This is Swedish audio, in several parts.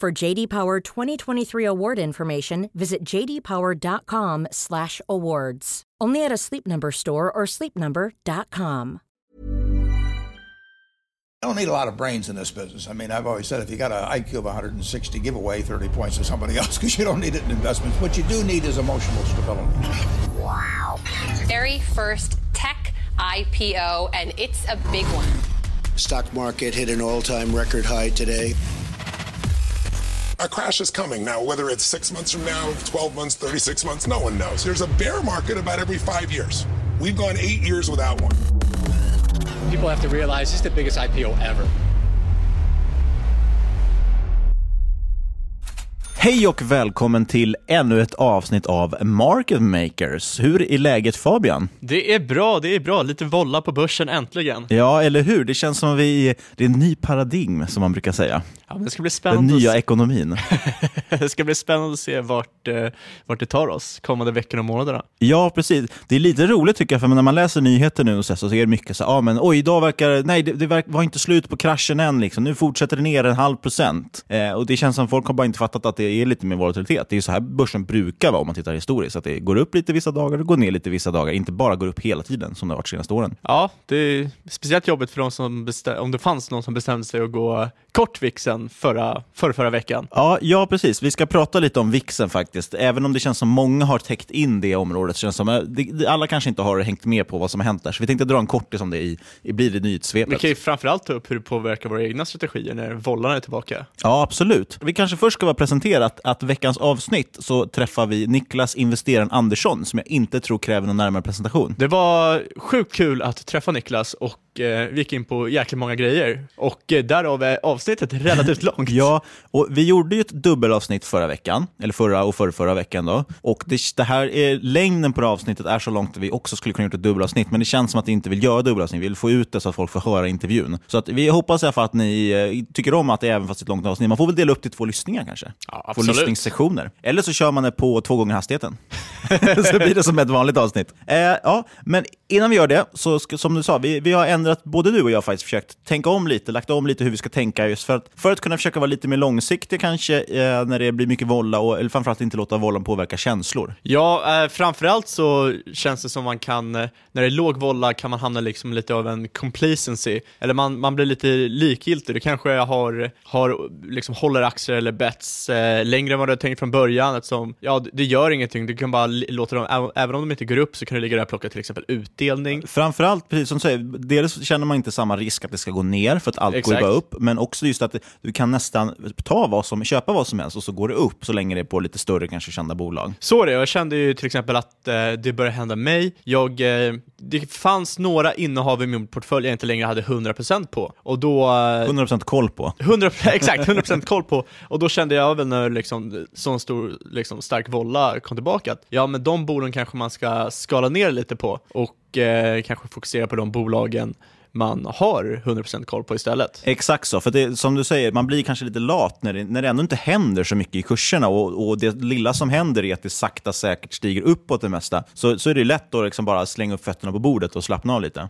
For JD Power 2023 award information, visit jdpower.com/awards. Only at a Sleep Number store or sleepnumber.com. I don't need a lot of brains in this business. I mean, I've always said if you got an IQ of 160, give away 30 points to somebody else because you don't need it in investments. What you do need is emotional stability. Wow. Very first tech IPO, and it's a big one. Stock market hit an all-time record high today. A crash is coming now, whether it's six months from now, 12 months, 36 months, no one knows. There's a bear market about every five years. We've gone eight years without one. People have to realize this is the biggest IPO ever. Hej och välkommen till ännu ett avsnitt av Market Makers. Hur är läget Fabian? Det är bra, det är bra. Lite volla på börsen äntligen. Ja, eller hur? Det känns som att vi det är en ny paradigm som man brukar säga. Ja, men det ska bli spännande Den nya att... ekonomin. det ska bli spännande att se vart, eh, vart det tar oss kommande veckorna och månaderna. Ja, precis. Det är lite roligt tycker jag, för när man läser nyheter nu så, så är det mycket så ja ah, men oj, idag verkar, nej det, det var inte slut på kraschen än, liksom. nu fortsätter det ner en halv procent. Eh, och det känns som folk har bara inte fattat att det är lite mer volatilitet. Det är så här börsen brukar vara om man tittar historiskt, att det går upp lite vissa dagar och går ner lite vissa dagar, inte bara går upp hela tiden som det har varit de senaste åren. Ja, det är speciellt jobbigt för de som om det fanns någon som bestämde sig att gå kort vixen förra, förra, förra veckan. Ja, ja, precis. Vi ska prata lite om vixen faktiskt. Även om det känns som många har täckt in det området, så känns som eh, det, alla kanske inte har hängt med på vad som har hänt där. Så vi tänkte dra en kortis om det i, i blir det nyhetssvepet. Vi kan ju framförallt ta upp hur det påverkar våra egna strategier när vollarna är tillbaka. Ja, absolut. Vi kanske först ska vara presenterat att veckans avsnitt så träffar vi Niklas investeraren Andersson, som jag inte tror kräver någon närmare presentation. Det var sjukt kul att träffa Niklas och eh, vi gick in på jäkligt många grejer. Och eh, därav är avsnittet relativt långt. Ja, och vi gjorde ju ett dubbelavsnitt förra veckan, eller förra och förra, förra veckan då. Och det, det här är, längden på det avsnittet är så långt att vi också skulle kunna gjort ett dubbelavsnitt, men det känns som att vi inte vill göra dubbelavsnitt. Vi vill få ut det så att folk får höra intervjun. Så att vi hoppas i alla fall att ni eh, tycker om att det är även fast ett långt avsnitt. Man får väl dela upp till två lyssningar kanske? Ja, två absolut. lyssningssessioner. Eller så kör man det på två gånger hastigheten. så blir det som ett vanligt avsnitt. Eh, ja, men innan vi gör det, så ska, som du sa, vi, vi har ändrat, både du och jag faktiskt försökt tänka om lite, lagt om lite hur vi ska tänka just för att, för att kunna försöka vara lite mer långsiktiga kanske eh, när det blir mycket volla, och, eller framförallt inte låta vollan påverka känslor. Ja, eh, framförallt så känns det som man kan, eh, när det är låg volla kan man hamna liksom lite av en complacency, eller man, man blir lite likgiltig. Du kanske har, har liksom håller aktier eller bets eh, längre än vad du har tänkt från början, eftersom, ja, det gör ingenting, du kan bara låta dem, även om de inte går upp så kan du ligga där och plocka till exempel ut utdelning. Framförallt, precis som du säger, dels känner man inte samma risk att det ska gå ner för att allt Exakt. går bara upp, men också just att du kan nästan ta vad som, köpa vad som helst och så går det upp så länge det är på lite större, kanske kända bolag. Så det, jag kände ju till exempel att eh, det började hända mig. Jag, eh, det fanns några innehav i min portfölj jag inte längre hade 100% på. Och då... Eh, 100% koll på. 100, exakt, 100% koll på. Och då kände jag väl när liksom, sån stor, liksom, stark volla kom tillbaka att ja, men de bolagen kanske man ska skala ner lite på och eh, kanske fokusera på de bolagen man har 100% koll på istället. Exakt så, för det, som du säger, man blir kanske lite lat när det, när det ändå inte händer så mycket i kurserna och, och det lilla som händer är att det sakta säkert stiger uppåt det mesta. Så, så är det lätt att liksom bara slänga upp fötterna på bordet och slappna av lite.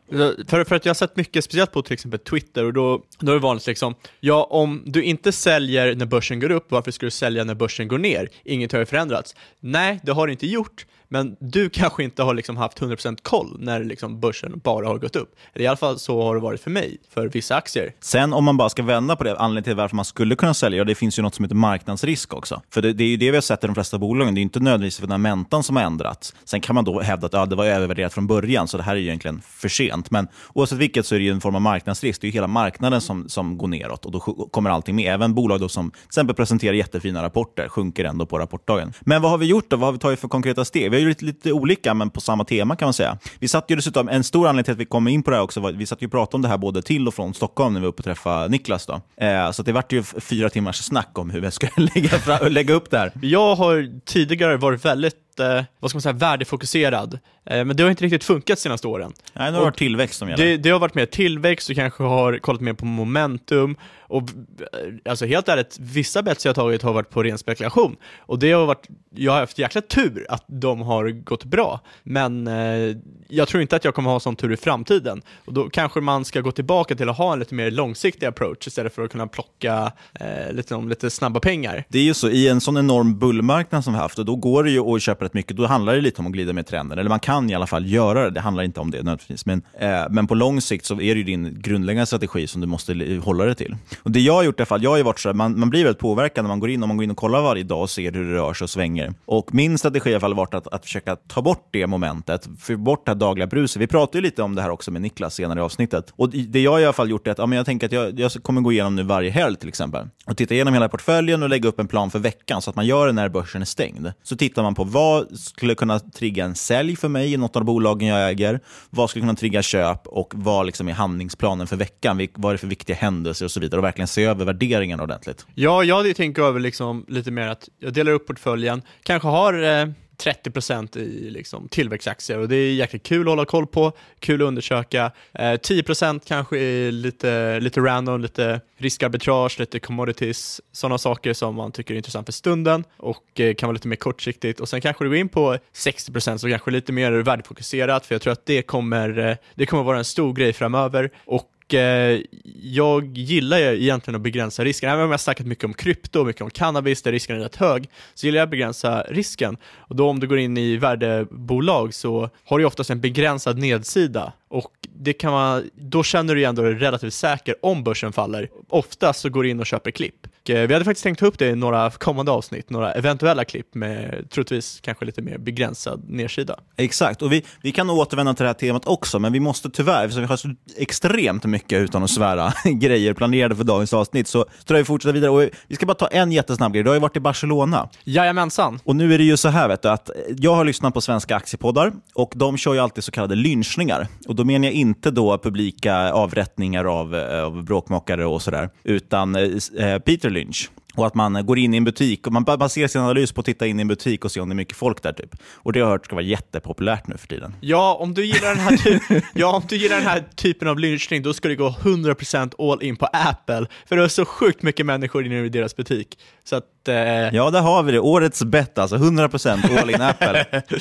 För, för att jag har sett mycket, speciellt på till exempel Twitter, och då, då är det vanligt liksom, ja om du inte säljer när börsen går upp, varför skulle du sälja när börsen går ner? Inget har ju förändrats. Nej, det har det inte gjort, men du kanske inte har liksom haft 100% koll när liksom börsen bara har gått upp. Eller I alla fall så har det varit för mig, för vissa aktier. Sen om man bara ska vända på det, anledningen till varför man skulle kunna sälja, ja, det finns ju något som heter marknadsrisk också. För det, det är ju det vi har sett i de flesta bolagen, det är inte nödvändigtvis fundamentan som har ändrats. Sen kan man då hävda att ja, det var övervärderat från början, så det här är ju egentligen för sent. Men oavsett vilket så är det ju en form av marknadsrisk. Det är ju hela marknaden som, som går neråt och då kommer allting med. Även bolag då som till exempel presenterar jättefina rapporter sjunker ändå på rapportdagen. Men vad har vi gjort då? Vad har vi tagit för konkreta steg? Vi har ju lite olika, men på samma tema kan man säga. Vi satt ju dessutom, en stor anledning till att vi kom in på det här också, var, vi satt ju och pratade om det här både till och från Stockholm när vi var uppe och träffade Niklas. Då. Eh, så det vart ju fyra timmars snack om hur vi skulle lägga, fram, lägga upp det här. Jag har tidigare varit väldigt eh, vad ska man säga, värdefokuserad. Eh, men det har inte riktigt funkat de senaste åren. Nej, nu har det varit tillväxt som gäller. Det, det har varit mer tillväxt, du kanske har kollat mer på momentum och eh, alltså helt ärligt, vissa bets jag tagit har varit på ren spekulation och det har varit, jag har haft jäkla tur att de har gått bra, men eh, jag tror inte att jag kommer ha sån tur i framtiden och då kanske man ska gå tillbaka till att ha en lite mer långsiktig approach istället för att kunna plocka eh, lite, om lite snabba pengar. Det är ju så, i en sån enorm bullmarknad som vi haft, och då går det ju att köpa rätt mycket, då handlar det lite om att glida med trenden, eller man kan i alla fall göra det, det handlar inte om det nödvändigtvis, men, eh, men på lång sikt så är det ju din grundläggande strategi som du måste hålla dig till. Och det jag har gjort i alla fall, jag har ju varit så här, man, man blir väldigt påverkad när man går in, om man går in och kollar varje dag och ser hur det rör sig och svänger. Och min strategi i alla fall har varit att, att försöka ta bort det momentet, få bort det här dagliga bruset. Vi pratade ju lite om det här också med Niklas senare i avsnittet. Och det jag i alla fall gjort är att ja, men jag tänker att jag, jag kommer gå igenom nu varje helg till exempel och titta igenom hela portföljen och lägga upp en plan för veckan så att man gör det när börsen är stängd. Så tittar man på vad vad skulle kunna trigga en sälj för mig i något av bolagen jag äger, vad skulle kunna trigga köp? Och vad liksom är handlingsplanen för veckan, vad är det för viktiga händelser och så vidare? Och verkligen se över värderingen ordentligt. Ja, jag hade tänkt över liksom lite mer att jag delar upp portföljen, kanske har eh 30% i liksom tillväxtaktier och det är jäkligt kul att hålla koll på, kul att undersöka. Eh, 10% kanske är lite, lite random, lite riskarbitrage, lite commodities, sådana saker som man tycker är intressant för stunden och eh, kan vara lite mer kortsiktigt. Och sen kanske du går in på 60% så kanske lite mer värdefokuserat, för jag tror att det kommer, eh, det kommer vara en stor grej framöver. Och eh, jag gillar ju egentligen att begränsa risken. Även om jag har snackat mycket om krypto och mycket om cannabis där risken är rätt hög, så gillar jag att begränsa risken. Och då om du går in i värdebolag så har du oftast en begränsad nedsida och det kan man, då känner du ändå dig relativt säker om börsen faller. Oftast så går du in och köper klipp. Och vi hade faktiskt tänkt ta upp det i några kommande avsnitt, några eventuella klipp med troligtvis kanske lite mer begränsad nedsida. Exakt, och vi, vi kan återvända till det här temat också, men vi måste tyvärr, eftersom vi har så extremt mycket, utan att svära, grejer planerade för dagens avsnitt, så tror jag vi fortsätter vidare. Och vi ska bara ta en jättesnabb grej. Du har ju varit i Barcelona. Jajamensan. Och nu är det ju så här, vet du, att jag har lyssnat på svenska aktiepoddar och de kör ju alltid så kallade lynchningar. Och då menar jag inte då publika avrättningar av, av bråkmakare och sådär, utan eh, Peter Lynch. Och att man går in i en butik och man baserar sin analys på att titta in i en butik och se om det är mycket folk där. typ. Och det har jag hört ska vara jättepopulärt nu för tiden. Ja, om du gillar den här, ty- ja, om du gillar den här typen av lynchning, då ska du gå 100% all in på Apple. För det är så sjukt mycket människor inne i deras butik. Så att, eh... Ja, där har vi det. Årets bett alltså. 100% all in Apple.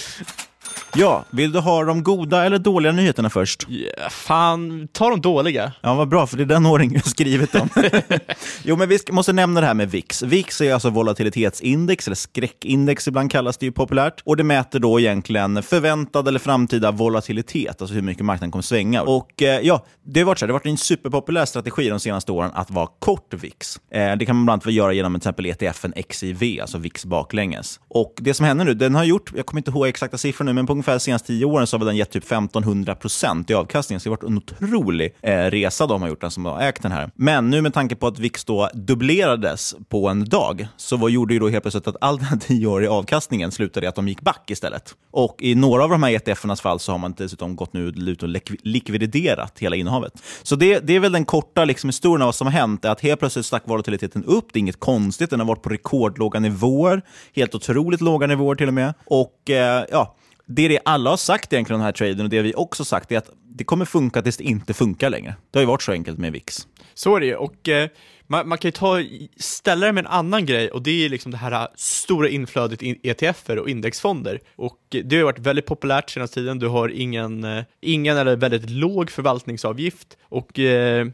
Ja, vill du ha de goda eller dåliga nyheterna först? Yeah, fan, ta de dåliga. Ja, vad bra, för det är den ordning jag skrivit om. jo, men vi måste nämna det här med VIX. VIX är alltså volatilitetsindex, eller skräckindex ibland kallas det ju populärt. Och det mäter då egentligen förväntad eller framtida volatilitet, alltså hur mycket marknaden kommer svänga. Och eh, ja, det har varit så här, det har varit en superpopulär strategi de senaste åren att vara kort VIX. Eh, det kan man bland annat göra genom till exempel ETFen XIV, alltså VIX baklänges. Och det som händer nu, den har gjort, jag kommer inte ihåg exakta siffror nu, men på ungefär de senaste tio åren så har den gett typ 1500 procent i avkastning. Så det har varit en otrolig eh, resa de har gjort, den som har ägt den här. Men nu med tanke på att VIX då dubblerades på en dag, så vad gjorde ju då helt plötsligt att all den här tioåriga avkastningen slutade i att de gick back istället. Och i några av de här ETFernas fall så har man dessutom gått nu ut och likviderat hela innehavet. Så det, det är väl den korta liksom, historien av vad som har hänt, är att helt plötsligt stack volatiliteten upp. Det är inget konstigt, den har varit på rekordlåga nivåer, helt otroligt låga nivåer till och med. Och eh, ja, det är det alla har sagt egentligen den här traden och det vi också sagt är att det kommer funka tills det inte funkar längre. Det har ju varit så enkelt med VIX. Så är det och eh, man, man, kan ju ta, ställa det med en annan grej och det är liksom det här eh, stora inflödet i ETFer och indexfonder. Och eh, det har ju varit väldigt populärt senaste tiden. Du har ingen, eh, ingen eller väldigt låg förvaltningsavgift och eh,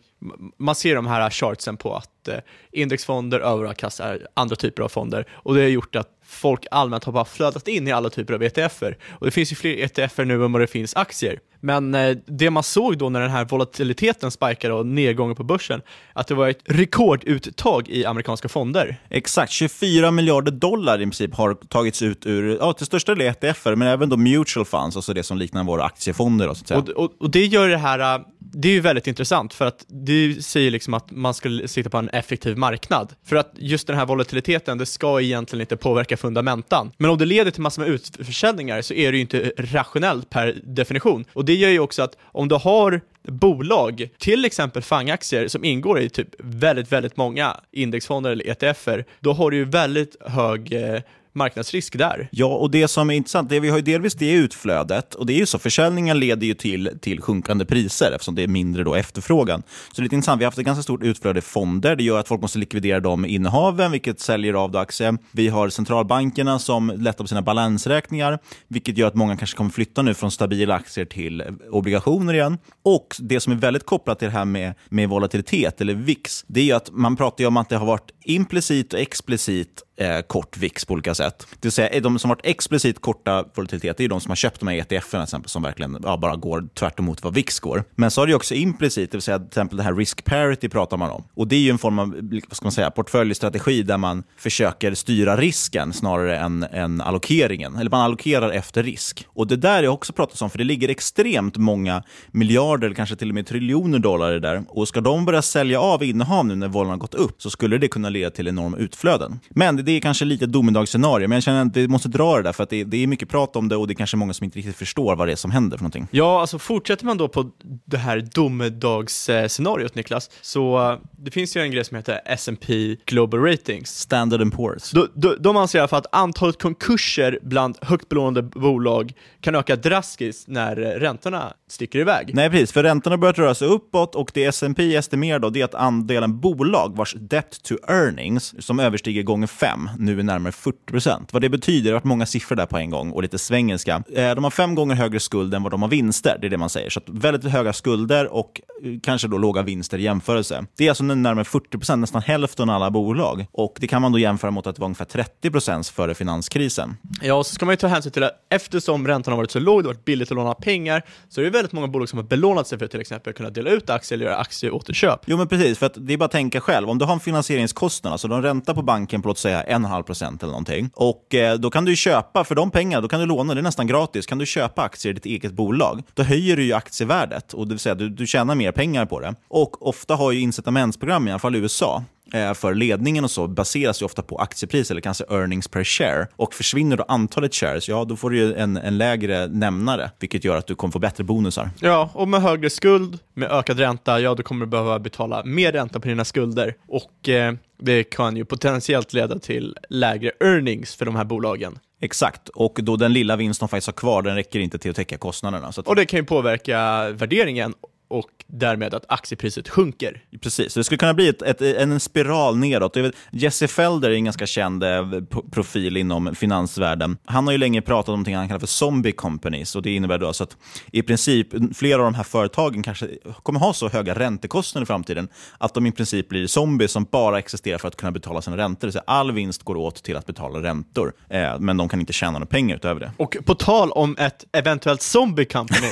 man ser de här chartsen på att eh, indexfonder överavkastar eh, andra typer av fonder och det har gjort att folk allmänt har bara flödat in i alla typer av ETFer. Och det finns ju fler ETFer nu än vad det finns aktier. Men eh, det man såg då när den här volatiliteten spikade och nedgången på börsen, att det var ett rekorduttag i amerikanska fonder. Exakt, 24 miljarder dollar i princip har tagits ut ur, ja, till största del ETFer, men även då mutual funds, alltså det som liknar våra aktiefonder. Och, och, och, och det gör det här det är ju väldigt intressant för att det säger liksom att man ska sitta på en effektiv marknad. För att just den här volatiliteten, det ska egentligen inte påverka fundamentan. Men om det leder till massor med utförsäljningar så är det ju inte rationellt per definition. Och det gör ju också att om du har bolag, till exempel fangaktier som ingår i typ väldigt, väldigt många indexfonder eller ETFer, då har du ju väldigt hög eh, marknadsrisk där. Ja, och det som är intressant, det vi har ju delvis det utflödet. Och det är ju så, försäljningen leder ju till, till sjunkande priser eftersom det är mindre då efterfrågan. Så det är lite intressant, vi har haft ett ganska stort utflöde i fonder. Det gör att folk måste likvidera de innehaven, vilket säljer av då aktier. Vi har centralbankerna som lättar på sina balansräkningar, vilket gör att många kanske kommer flytta nu från stabila aktier till obligationer igen. Och det som är väldigt kopplat till det här med, med volatilitet, eller VIX, det är ju att man pratar ju om att det har varit implicit och explicit eh, kort VIX på olika sätt. Det vill säga, de som varit explicit korta volatilitet är de som har köpt de här ETFerna exempel, som verkligen ja, bara går tvärt emot vad VIX går. Men så har det också implicit, det vill säga till exempel det här risk parity pratar man om. Och det är ju en form av liksom, vad ska man säga, portföljstrategi där man försöker styra risken snarare än, än allokeringen. Eller man allokerar efter risk. Och det där är också pratat om, för det ligger extremt många miljarder, eller kanske till och med triljoner dollar i det där. Och ska de börja sälja av innehav nu när volymen har gått upp så skulle det kunna leda till enorma utflöden. Men det är kanske lite domedagsscenario, men jag känner att vi måste dra det där för att det, det, är mycket prat om det och det är kanske många som inte riktigt förstår vad det är som händer för någonting. Ja, alltså fortsätter man då på det här domedagsscenariot Niklas, så uh, det finns ju en grej som heter S&P Global Ratings. Standard Poor's. De, de, de anser i alla fall att antalet konkurser bland högt belånade bolag kan öka drastiskt när räntorna sticker iväg. Nej, precis, för räntorna har börjat röra sig uppåt och det S&P estimerar då det är att andelen bolag vars debt to earnings, som överstiger gånger fem, nu är närmare 40 procent. Vad det betyder, det har varit många siffror där på en gång och lite svengelska. Eh, de har fem gånger högre skuld än vad de har vinster, det är det man säger. Så väldigt höga skulder och eh, kanske då låga vinster i jämförelse. Det är alltså närmare 40 procent, nästan hälften av alla bolag. Och det kan man då jämföra mot att det var ungefär 30 procent före finanskrisen. Ja, och så ska man ju ta hänsyn till att eftersom räntan har varit så låg, det har varit billigt att låna pengar, så är det väldigt många bolag som har belånat sig för att till exempel kunna dela ut aktier eller göra aktieåterköp. Jo, men precis, för att det är bara att tänka själv. Om du har en finansieringskostnad, alltså de ränta på banken på låt säga 1,5 procent eller någonting. Och eh, då kan du köpa, för de pengarna, då kan du låna, det är nästan gratis, kan du köpa aktier i ditt eget bolag. Då höjer du ju aktievärdet, och det vill säga du, du tjänar mer pengar på det. Och ofta har ju incitamentsprogram, i alla fall i USA, för ledningen och så baseras ju ofta på aktiepris eller kanske earnings per share. Och försvinner då antalet shares, ja då får du ju en, en lägre nämnare, vilket gör att du kommer få bättre bonusar. Ja, och med högre skuld, med ökad ränta, ja då kommer du behöva betala mer ränta på dina skulder. Och eh, det kan ju potentiellt leda till lägre earnings för de här bolagen. Exakt, och då den lilla vinst de faktiskt har kvar, den räcker inte till att täcka kostnaderna. Att... Och det kan ju påverka värderingen och därmed att aktiepriset sjunker. Precis, så det skulle kunna bli ett, ett, en spiral neråt. Vet, Jesse Felder är en ganska känd eh, profil inom finansvärlden. Han har ju länge pratat om någonting han kallar för zombie companies. Och det innebär då alltså att i princip flera av de här företagen kanske kommer ha så höga räntekostnader i framtiden att de i princip blir zombies som bara existerar för att kunna betala sina räntor. Så all vinst går åt till att betala räntor, eh, men de kan inte tjäna några pengar utöver det. Och på tal om ett eventuellt zombie company,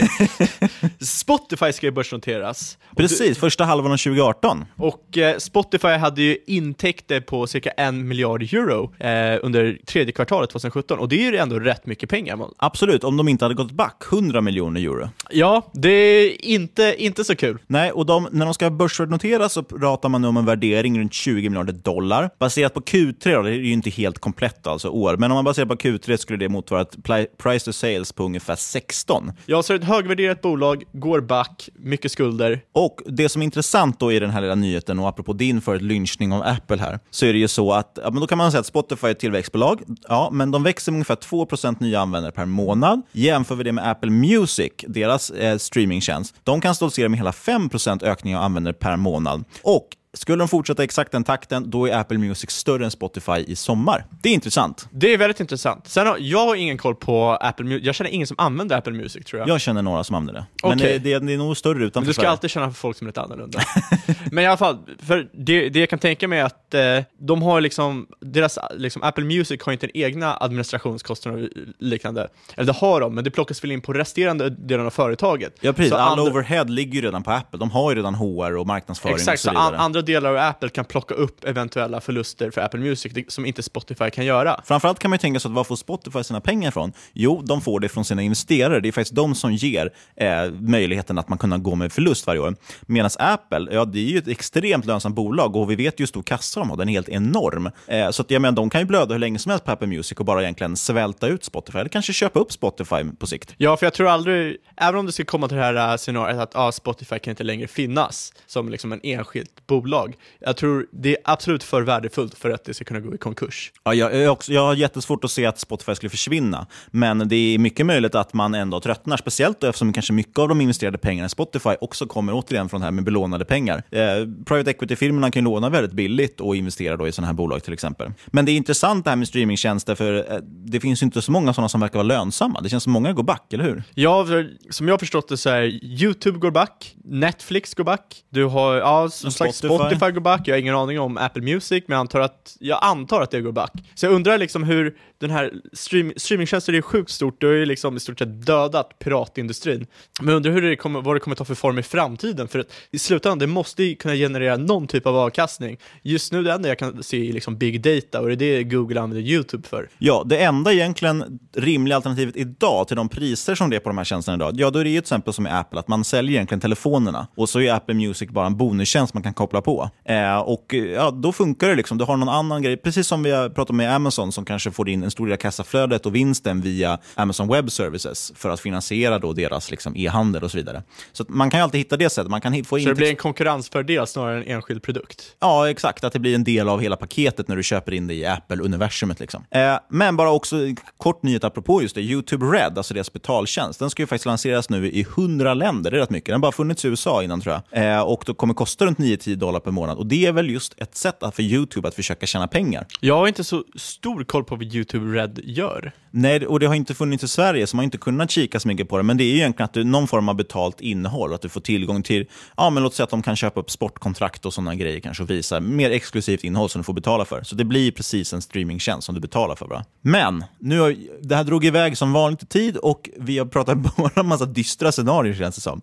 Spotify ska ju börja börsnoteras. Precis, första halvan av 2018. Och eh, Spotify hade ju intäkter på cirka en miljard euro eh, under tredje kvartalet 2017 och det är ju ändå rätt mycket pengar. Absolut, om de inte hade gått back 100 miljoner euro. Ja, det är inte, inte så kul. Nej, och de, när de ska börsnoteras så pratar man nu om en värdering runt 20 miljarder dollar. Baserat på Q3, då, det är ju inte helt komplett alltså år, men om man baserar på Q3 skulle det motsvara ett price to sales på ungefär 16. Ja, så ett högvärderat bolag går back, mycket skulder. Och det som är intressant då i den här lilla nyheten, och apropå din förut lynchning av Apple här, så är det ju så att, ja, men då kan man säga att Spotify är ett tillväxtbolag, ja, men de växer med ungefär 2% nya användare per månad. Jämför vi det med Apple Music, deras eh, streamingtjänst, de kan stoltsera med hela 5% ökning av användare per månad. Och skulle de fortsätta exakt den takten, då är Apple Music större än Spotify i sommar. Det är intressant. Det är väldigt intressant. Sen har, jag har ingen koll på Apple Music. Jag känner ingen som använder Apple Music, tror jag. Jag känner några som använder det. Men Okej. det, det, är nog större utanför Men du ska Sverige. alltid känna för folk som är lite annorlunda. Men i alla fall, för det, det jag kan tänka mig är att eh, de har liksom, deras, liksom, Apple Music har inte en egna administrationskostnader och liknande. Eller det har de, men det plockas väl in på resterande delen av företaget. Ja, precis. Så All andra- overhead ligger ju redan på Apple. De har ju redan HR och marknadsföring Exakt, och så vidare. an, andra delar av Apple kan plocka upp eventuella förluster för Apple Music, det, som inte Spotify kan göra. Framförallt kan man ju tänka sig att var får Spotify sina pengar ifrån? Jo, de får det från sina investerare. Det är faktiskt de som ger eh, möjligheten att man kunna gå med förlust varje år. Medan Apple, ja det är ju ett extremt lönsamt bolag och vi vet ju hur stor kassa de har. Den är helt enorm. Eh, så att, jag menar, de kan ju blöda hur länge som helst på Apple Music och bara egentligen svälta ut Spotify. Eller kanske köpa upp Spotify på sikt. Ja, för jag tror aldrig, även om det ska komma till det här äh, scenariot att ah, Spotify kan inte längre finnas som liksom en enskilt bolag. Jag tror det är absolut för värdefullt för att det ska kunna gå i konkurs. Ja, jag, är också, jag har jättesvårt att se att Spotify skulle försvinna, men det är mycket möjligt att man ändå tröttnar, speciellt då eftersom kanske mycket av de investerade pengarna i Spotify också kommer återigen från det här med belånade pengar. Eh, private equity-firmorna kan ju låna väldigt billigt och investera då i sådana här bolag till exempel. Men det är intressant det här med streamingtjänster, för eh, det finns ju inte så många sådana som verkar vara lönsamma. Det känns som många går back, eller hur? Ja, som jag har förstått det så är YouTube går back, Netflix går back, du har, ja, som Spotify. Spotify går back, jag har ingen aning om Apple Music, men jag antar att, jag antar att det går back. Så jag undrar liksom hur den här stream, streamingtjänster är sjukt stort, det har ju liksom i stort sett dödat piratindustrin. Men jag undrar hur det kommer, vad det kommer ta för form i framtiden, för att i slutändan, det måste ju kunna generera någon typ av avkastning. Just nu det enda jag kan se är liksom big data, och det är det Google använder YouTube för. Ja, det enda egentligen rimliga alternativet idag till de priser som det är på de här tjänsterna idag, ja då är det ju till exempel som i Apple, att man säljer egentligen telefonerna och så är Apple Music bara en bonustjänst man kan koppla på. Eh, och ja, då funkar det liksom. Du har någon annan grej, precis som vi har pratat med Amazon som kanske får in en stor del av kassaflödet och vinsten via Amazon Web Services för att finansiera då deras liksom, e-handel och så vidare. Så man kan ju alltid hitta det sättet. Man kan få Så det in blir en konkurrensfördel snarare än en enskild produkt. Ja, exakt. Att det blir en del av hela paketet när du köper in det i Apple-universumet. Liksom. Eh, men bara också kort nyhet apropå just det. YouTube Red, alltså deras betaltjänst, den ska ju faktiskt lanseras nu i 100 länder. Det är rätt mycket. Den har bara funnits i USA innan tror jag. Eh, och då kommer kosta runt 9-10 dollar per månad. Och det är väl just ett sätt för YouTube att försöka tjäna pengar. Jag har inte så stor koll på vad YouTube Red gör. Nej, och det har inte funnits i Sverige, så man har inte kunnat kika så mycket på det. Men det är ju egentligen att du, någon form av betalt innehåll, att du får tillgång till, ja men låt säga att de kan köpa upp sportkontrakt och sådana grejer kanske och visa mer exklusivt innehåll som du får betala för. Så det blir precis en streamingtjänst som du betalar för. Bra. Men, nu har, det här drog iväg som vanligt i tid och vi har pratat bara en massa dystra scenarier känns det som.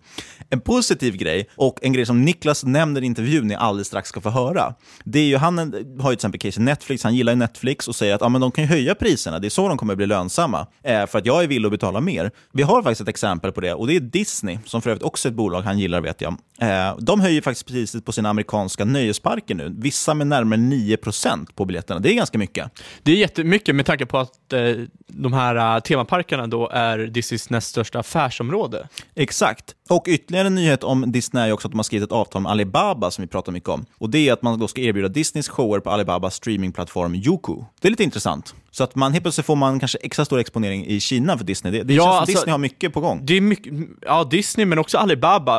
En positiv grej, och en grej som Niklas nämner i intervjun ni alldeles strax ska få höra, det är ju, han har ju till exempel case i Netflix, han gillar ju Netflix och säger att ja, men de kan ju höja priserna, det är så de kommer bli lönsamma, eh, för att jag är villig att betala mer. Vi har faktiskt ett exempel på det och det är Disney, som för övrigt också är ett bolag han gillar vet jag. Eh, de höjer faktiskt priset på sina amerikanska nöjesparker nu, vissa med närmare 9% på biljetterna. Det är ganska mycket. Det är jättemycket med tanke på att eh, de här temaparkerna då är Disneys näst största affärsområde. Exakt. Och ytterligare en nyhet om Disney är också att de har skrivit ett avtal med Alibaba som vi pratar mycket om. Och det är att man då ska erbjuda Disneys shower på Alibabas streamingplattform Youku. Det är lite intressant. Så att man helt plötsligt får man kanske extra stor exponering i Kina för Disney. Det, det Ja, känns som alltså- Disney har mycket på gång. Det är mycket, ja Disney men också Alibaba.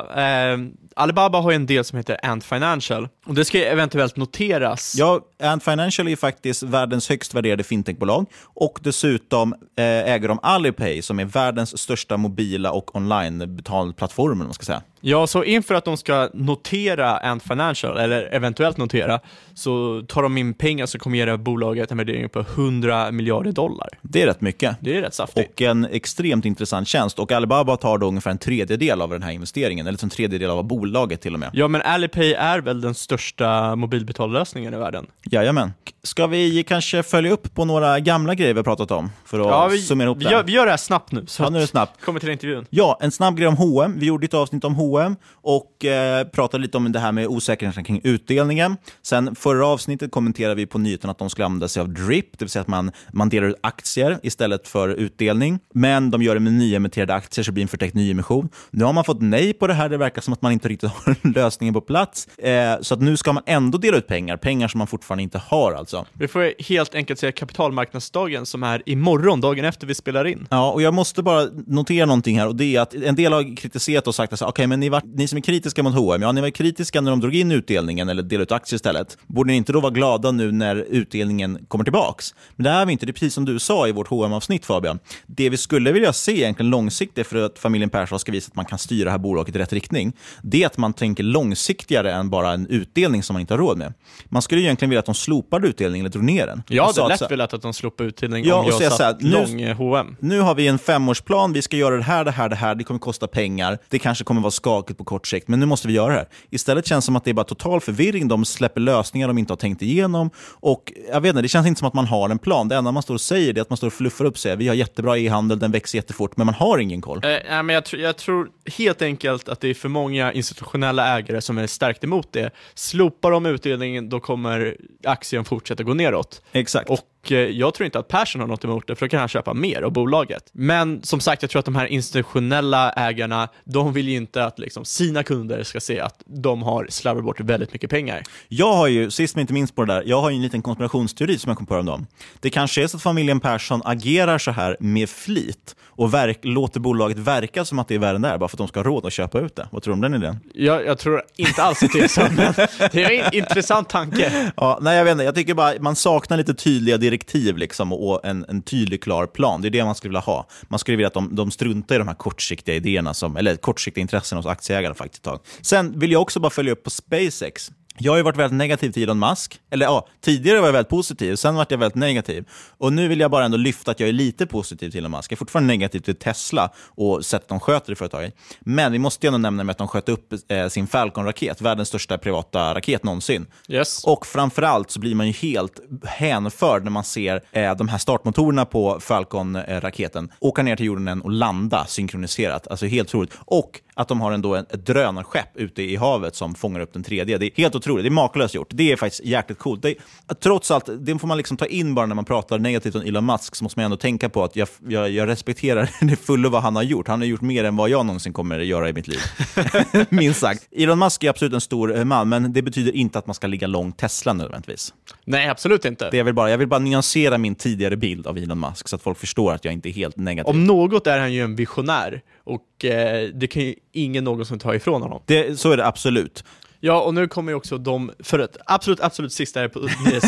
Eh, Alibaba har ju en del som heter Ant Financial och det ska ju eventuellt noteras. Ja, Ant Financial är faktiskt världens högst värderade fintechbolag och dessutom eh, äger de Alipay som är världens största mobila och online betalplattform. Man ska säga. Ja, så inför att de ska notera Ant Financial, eller eventuellt notera, så tar de in pengar som kommer ge bolaget en värdering på 100 miljarder dollar. Det är rätt mycket. Det är rätt saftigt. Och en extremt intressant tjänst. Och Alibaba tar då ungefär en tredjedel av den här investeringen, eller en tredjedel av bolaget till och med. Ja, men Alipay är väl den största mobilbetallösningen i världen? Jajamän. Ska vi kanske följa upp på några gamla grejer vi har pratat om? För att Ja, vi, summera ihop vi, det. gör, vi gör det här snabbt nu, så Ja, nu är det snabbt. kommer till intervjun. Ja, en snabb grej om H&M. Vi gjorde ett avsnitt om H&M och eh, pratade lite om det här med osäkerheten kring utdelningen. Sen förra avsnittet kommenterade vi på nyheten att de skulle använda sig av DRIP, det vill säga att man, man delar ut aktier istället för utdelning. Men de gör det med nyemitterade aktier, så det blir en förtäckt nyemission. Nu har man fått nej på det här. Det verkar som att man inte riktigt har lösningen på plats. Eh, så att nu ska man ändå dela ut pengar, pengar som man fortfarande inte har alltså. Vi får helt enkelt säga kapitalmarknadsdagen som är imorgon, dagen efter vi spelar in. Ja, och jag måste bara notera någonting här och det är att en del har kritiserat och sagt att okej, men ni, var, ni som är kritiska mot H&M, ja, ni var kritiska när de drog in utdelningen eller delade ut aktier istället. Borde ni inte då vara glada nu när utdelningen kommer tillbaks? Men det är vi inte. Det är precis som du sa i vårt hm avsnitt Fabian. Det vi skulle vilja se egentligen långsiktigt för att familjen Persson ska visa att man kan styra det här bolaget i rätt riktning, det är att man tänker långsiktigare än bara en utdelning som man inte har råd med. Man skulle egentligen vilja att de slopade utdelningen eller drog ner den. Jag hade lätt velat att de slopade utdelning Ja, om och jag satt så här, nu- lång eh, H&M. nu har vi en femårsplan, vi ska göra det här, det här, det här, det kommer kosta pengar, det kanske kommer vara skakigt på kort sikt, men nu måste vi göra det här. Istället känns det som att det är bara total förvirring, de släpper lösningar de inte har tänkt igenom och jag vet inte, det känns inte som att man har en plan. Det enda man står och säger är att man står och fluffar upp sig. Vi har jättebra e-handel, den växer jättefort, men man har ingen koll. Eh, nej, men jag, tr- jag tror helt enkelt att det är för många institutionella ägare som är starkt emot det. Slopar de utdelningen, då kommer aktien fortsätta gå neråt. Exakt. Och eh, jag tror inte att Persson har något emot det, för då kan han köpa mer av bolaget. Men som sagt, jag tror att de här institutionella ägarna, de vill ju inte att liksom, sina kunder ska se att de har slarvat bort väldigt mycket pengar. Jag har ju, sist men inte minst på det där, jag har ju en liten konspirationsteori som jag kom på häromdagen. Det kanske är så att familjen Persson agerar så här med flit och verk, låter bolaget verka som att det är värre än det är, bara för att de ska ha råd att köpa ut det. Vad tror du om den idén? Jag, jag tror inte alls att det är så, men det är en intressant tanke. Ja, nej, jag vet inte. Jag tycker bara man saknar lite tydliga direktiv liksom, och en, en tydlig, klar plan. Det är det man skulle vilja ha. Man skulle vilja att de, de struntar i de här kortsiktiga idéerna, som, eller kortsiktiga intressen hos aktieägarna faktiskt ett tag. Sen vill jag också bara följa upp på SpaceX. Jag har ju varit väldigt negativ till Elon Musk. Eller ja, tidigare var jag väldigt positiv, sen var jag väldigt negativ. Och nu vill jag bara ändå lyfta att jag är lite positiv till Elon Musk. Jag är fortfarande negativ till Tesla och sättet de sköter det företaget. Men vi måste ju ändå nämna med att de sköt upp eh, sin Falcon-raket, världens största privata raket någonsin. Yes. Och framförallt så blir man ju helt hänförd när man ser eh, de här startmotorerna på Falcon-raketen åka ner till jorden och landa synkroniserat. Alltså helt otroligt. Och att de har ändå ett drönarskepp ute i havet som fångar upp den tredje. Det är helt otroligt. Det är makalöst gjort. Det är faktiskt jäkligt coolt. Det, trots allt, det får man liksom ta in bara när man pratar negativt om Elon Musk, så måste man ändå tänka på att jag, jag, jag respekterar det fullo vad han har gjort. Han har gjort mer än vad jag någonsin kommer att göra i mitt liv. Minst sagt. Elon Musk är absolut en stor eh, man, men det betyder inte att man ska ligga långt Tesla nödvändigtvis. Nej, absolut inte. Det jag, vill bara, jag vill bara nyansera min tidigare bild av Elon Musk så att folk förstår att jag inte är helt negativ. Om något är han ju en visionär och eh, det kan ju ingen någonsin ta ifrån honom. Det, så är det absolut. Ja, och nu kommer ju också de, för ett absolut, absolut sista här på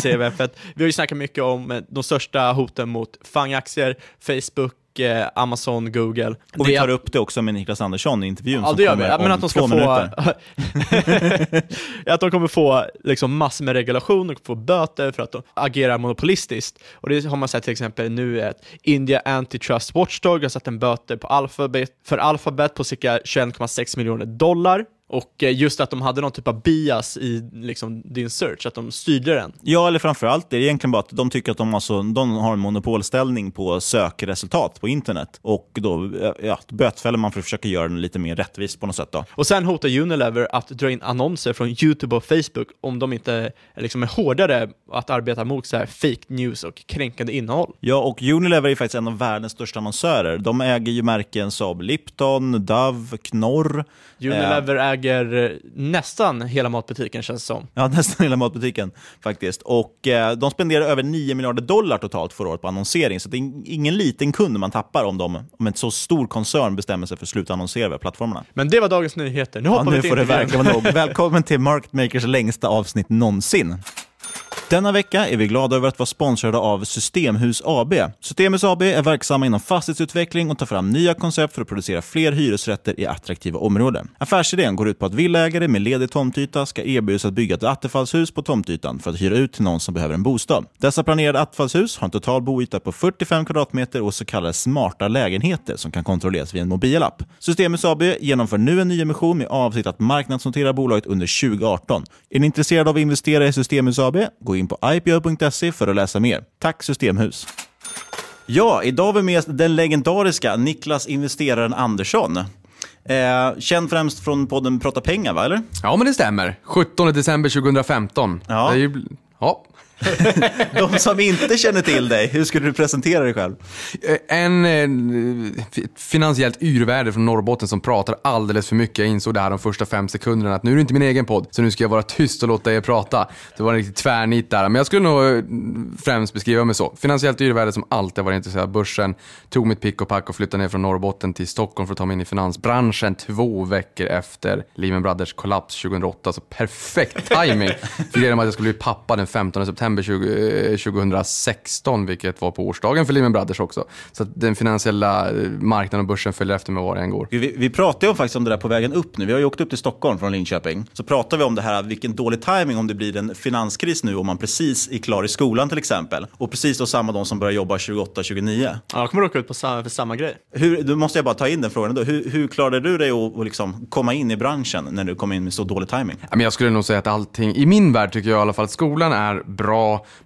CVF, vi har ju snackat mycket om eh, de största hoten mot FANG-aktier, Facebook, eh, Amazon, Google. Och vi tar upp det också med Niklas Andersson i intervjun Ja, som det gör vi. kommer Ja, Men om att de ska två få, minuter. att de kommer få liksom massor med regulation och få böter för att de agerar monopolistiskt. Och det har man sett till exempel nu är att India Antitrust Watchdog har satt en böter på Alphabet, för Alphabet på cirka 21,6 miljoner dollar. Och eh, just att de hade någon typ av bias i liksom, din search, att de styrde den. Ja, eller framförallt det är egentligen bara att de tycker att de, alltså, de har en monopolställning på sökresultat på internet. Och då ja, bötfäller man för att försöka göra den lite mer rättvis på något sätt. Då. Och sen hotar Unilever att dra in annonser från YouTube och Facebook om de inte liksom, är hårdare att arbeta mot så här fake news och kränkande innehåll. Ja, och Unilever är faktiskt en av världens största annonsörer. De äger ju märken som Lipton, Dove, Knorr. Unilever äger eh, nästan hela matbutiken känns det som. Ja, nästan hela matbutiken faktiskt. Och eh, de spenderar över 9 miljarder dollar totalt förra året på annonsering. Så det är ingen liten kund man tappar om, de, om en så stor koncern bestämmer sig för att sluta annonsera över plattformarna. Men det var dagens nyheter. Nu Ja, hoppar nu vi till får det verkligen vara nog. Välkommen till Market Makers längsta avsnitt någonsin. Denna vecka är vi glada över att vara sponsrade av Systemhus AB. Systemhus AB är verksamma inom fastighetsutveckling och tar fram nya koncept för att producera fler hyresrätter i attraktiva områden. Affärsidén går ut på att villaägare med ledig tomtyta ska erbjudas att bygga ett attefallshus på tomtytan för att hyra ut till någon som behöver en bostad. Dessa planerade attefallshus har en total boyta på 45 kvadratmeter och så kallade smarta lägenheter som kan kontrolleras via en mobilapp. Systemhus AB genomför nu en nyemission med avsikt att marknadsnotera bolaget under 2018. Är ni intresserade av att investera i Systemhus AB? Gå in på ipo.se för att läsa mer. Tack Systemhus! Ja, idag har vi med den legendariska Niklas Investeraren Andersson. Eh, känd främst från podden Prata pengar, va? Eller? Ja, men det stämmer. 17 december 2015. Ja. Det är ju... ja. De som inte känner till dig, hur skulle du presentera dig själv? Eh, en eh, finansiellt yrvärde från Norrbotten som pratar alldeles för mycket. Jag insåg det här de första fem sekunderna att nu är det inte min egen podd, så nu ska jag vara tyst och låta er prata. Det var en riktig tvärnit där. Men jag skulle nog eh, främst beskriva mig så. Finansiellt yrvärde som alltid har varit intresserad av börsen. Tog mitt pick och pack och flyttade ner från Norrbotten till Stockholm för att ta mig in i finansbranschen två veckor efter Lehman Brothers kollaps 2008. Så perfekt timing. För att jag skulle bli pappa den 15 september 20, eh, 2016, vilket var på årsdagen för Lehman Brothers också. Så att den finansiella eh, marknaden och börsen följer efter mig var än går. Vi, vi pratade ju faktiskt om det där på vägen upp nu. Vi har ju åkt upp till Stockholm från Linköping. Så pratar vi om det här, vilken dålig timing om det blir en finanskris nu om man precis är klar i skolan till exempel. Och precis då samma de som börjar jobba 28-29. Ja, jag kommer råka ut på samma, för samma grej. Hur, då måste jag bara ta in den frågan då. Hur, hur klarade du dig att att liksom komma in i branschen när du kom in med så dålig timing? Jag skulle nog säga att allting, i min värld tycker jag i alla fall att skolan är bra,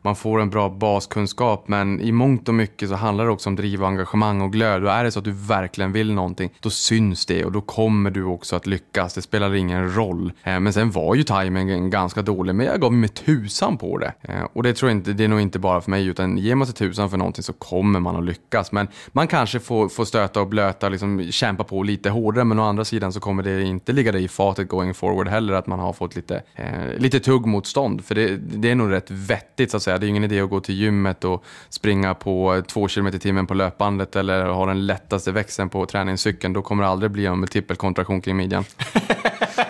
man får en bra baskunskap, men i mångt och mycket så handlar det också om driv och engagemang och glöd. Och är det så att du verkligen vill någonting, då syns det och då kommer du också att lyckas. Det spelar ingen roll. Eh, men sen var ju timingen ganska dålig, men jag gav mig tusan på det. Eh, och det tror jag inte, det är nog inte bara för mig, utan ger man sig tusan för någonting så kommer man att lyckas. Men man kanske får, får stöta och blöta, liksom kämpa på lite hårdare, men å andra sidan så kommer det inte ligga dig i fatet going forward heller, att man har fått lite, eh, lite tuggmotstånd. För det, det är nog rätt vettigt så att säga. Det är ingen idé att gå till gymmet och springa på två kilometer i timmen på löpbandet eller ha den lättaste växeln på träningscykeln. Då kommer det aldrig bli en multipelkontraktion kring midjan.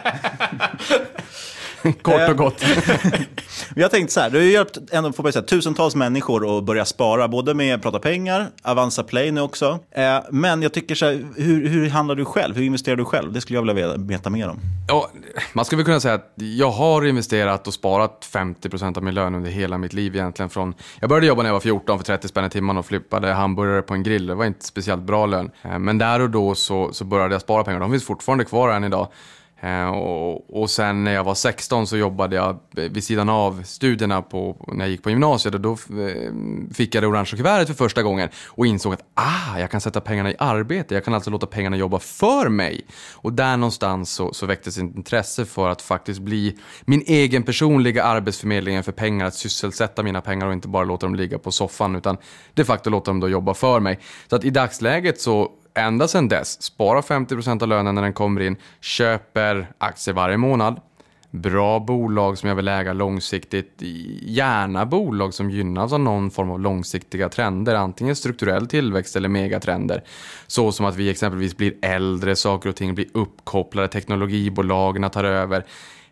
Kort och gott. Jag tänkte så här, du har ju hjälpt ändå, får man säga, tusentals människor att börja spara, både med Prata pengar, Avanza Play nu också. Eh, Men jag tycker så här, hur, hur handlar du själv? Hur investerar du själv? Det skulle jag vilja veta- mer om. Ja, man skulle väl kunna säga att jag har investerat och sparat 50% av min lön under hela mitt liv egentligen. Från, jag började jobba när jag var 14 för 30 spänn i timmen och flippade hamburgare på en grill. Det var inte speciellt bra lön. Eh, Men där och då så, så började jag spara pengar. De finns fortfarande kvar än idag. Eh, och, och sen när jag var 16 så jobbade jag vid sidan av studierna på, när jag gick på gymnasiet och då eh, fick jag det orangea kuvertet för första gången och insåg att ah, jag kan sätta pengarna i arbete. Jag kan alltså låta pengarna jobba för mig. Och där någonstans så, så väcktes ett intresse för att faktiskt bli min egen personliga arbetsförmedlingen för pengar, att sysselsätta mina pengar och inte bara låta dem ligga på soffan utan de facto låta dem då jobba för mig. Så att i dagsläget så ända sedan dess, spara 50% av lönen när den kommer in, köper aktier varje månad, bra bolag som jag vill äga långsiktigt, gärna bolag som gynnas av någon form av långsiktiga trender, antingen strukturell tillväxt eller megatrender. Så som att vi exempelvis blir äldre, saker och ting blir uppkopplade, teknologibolagen tar över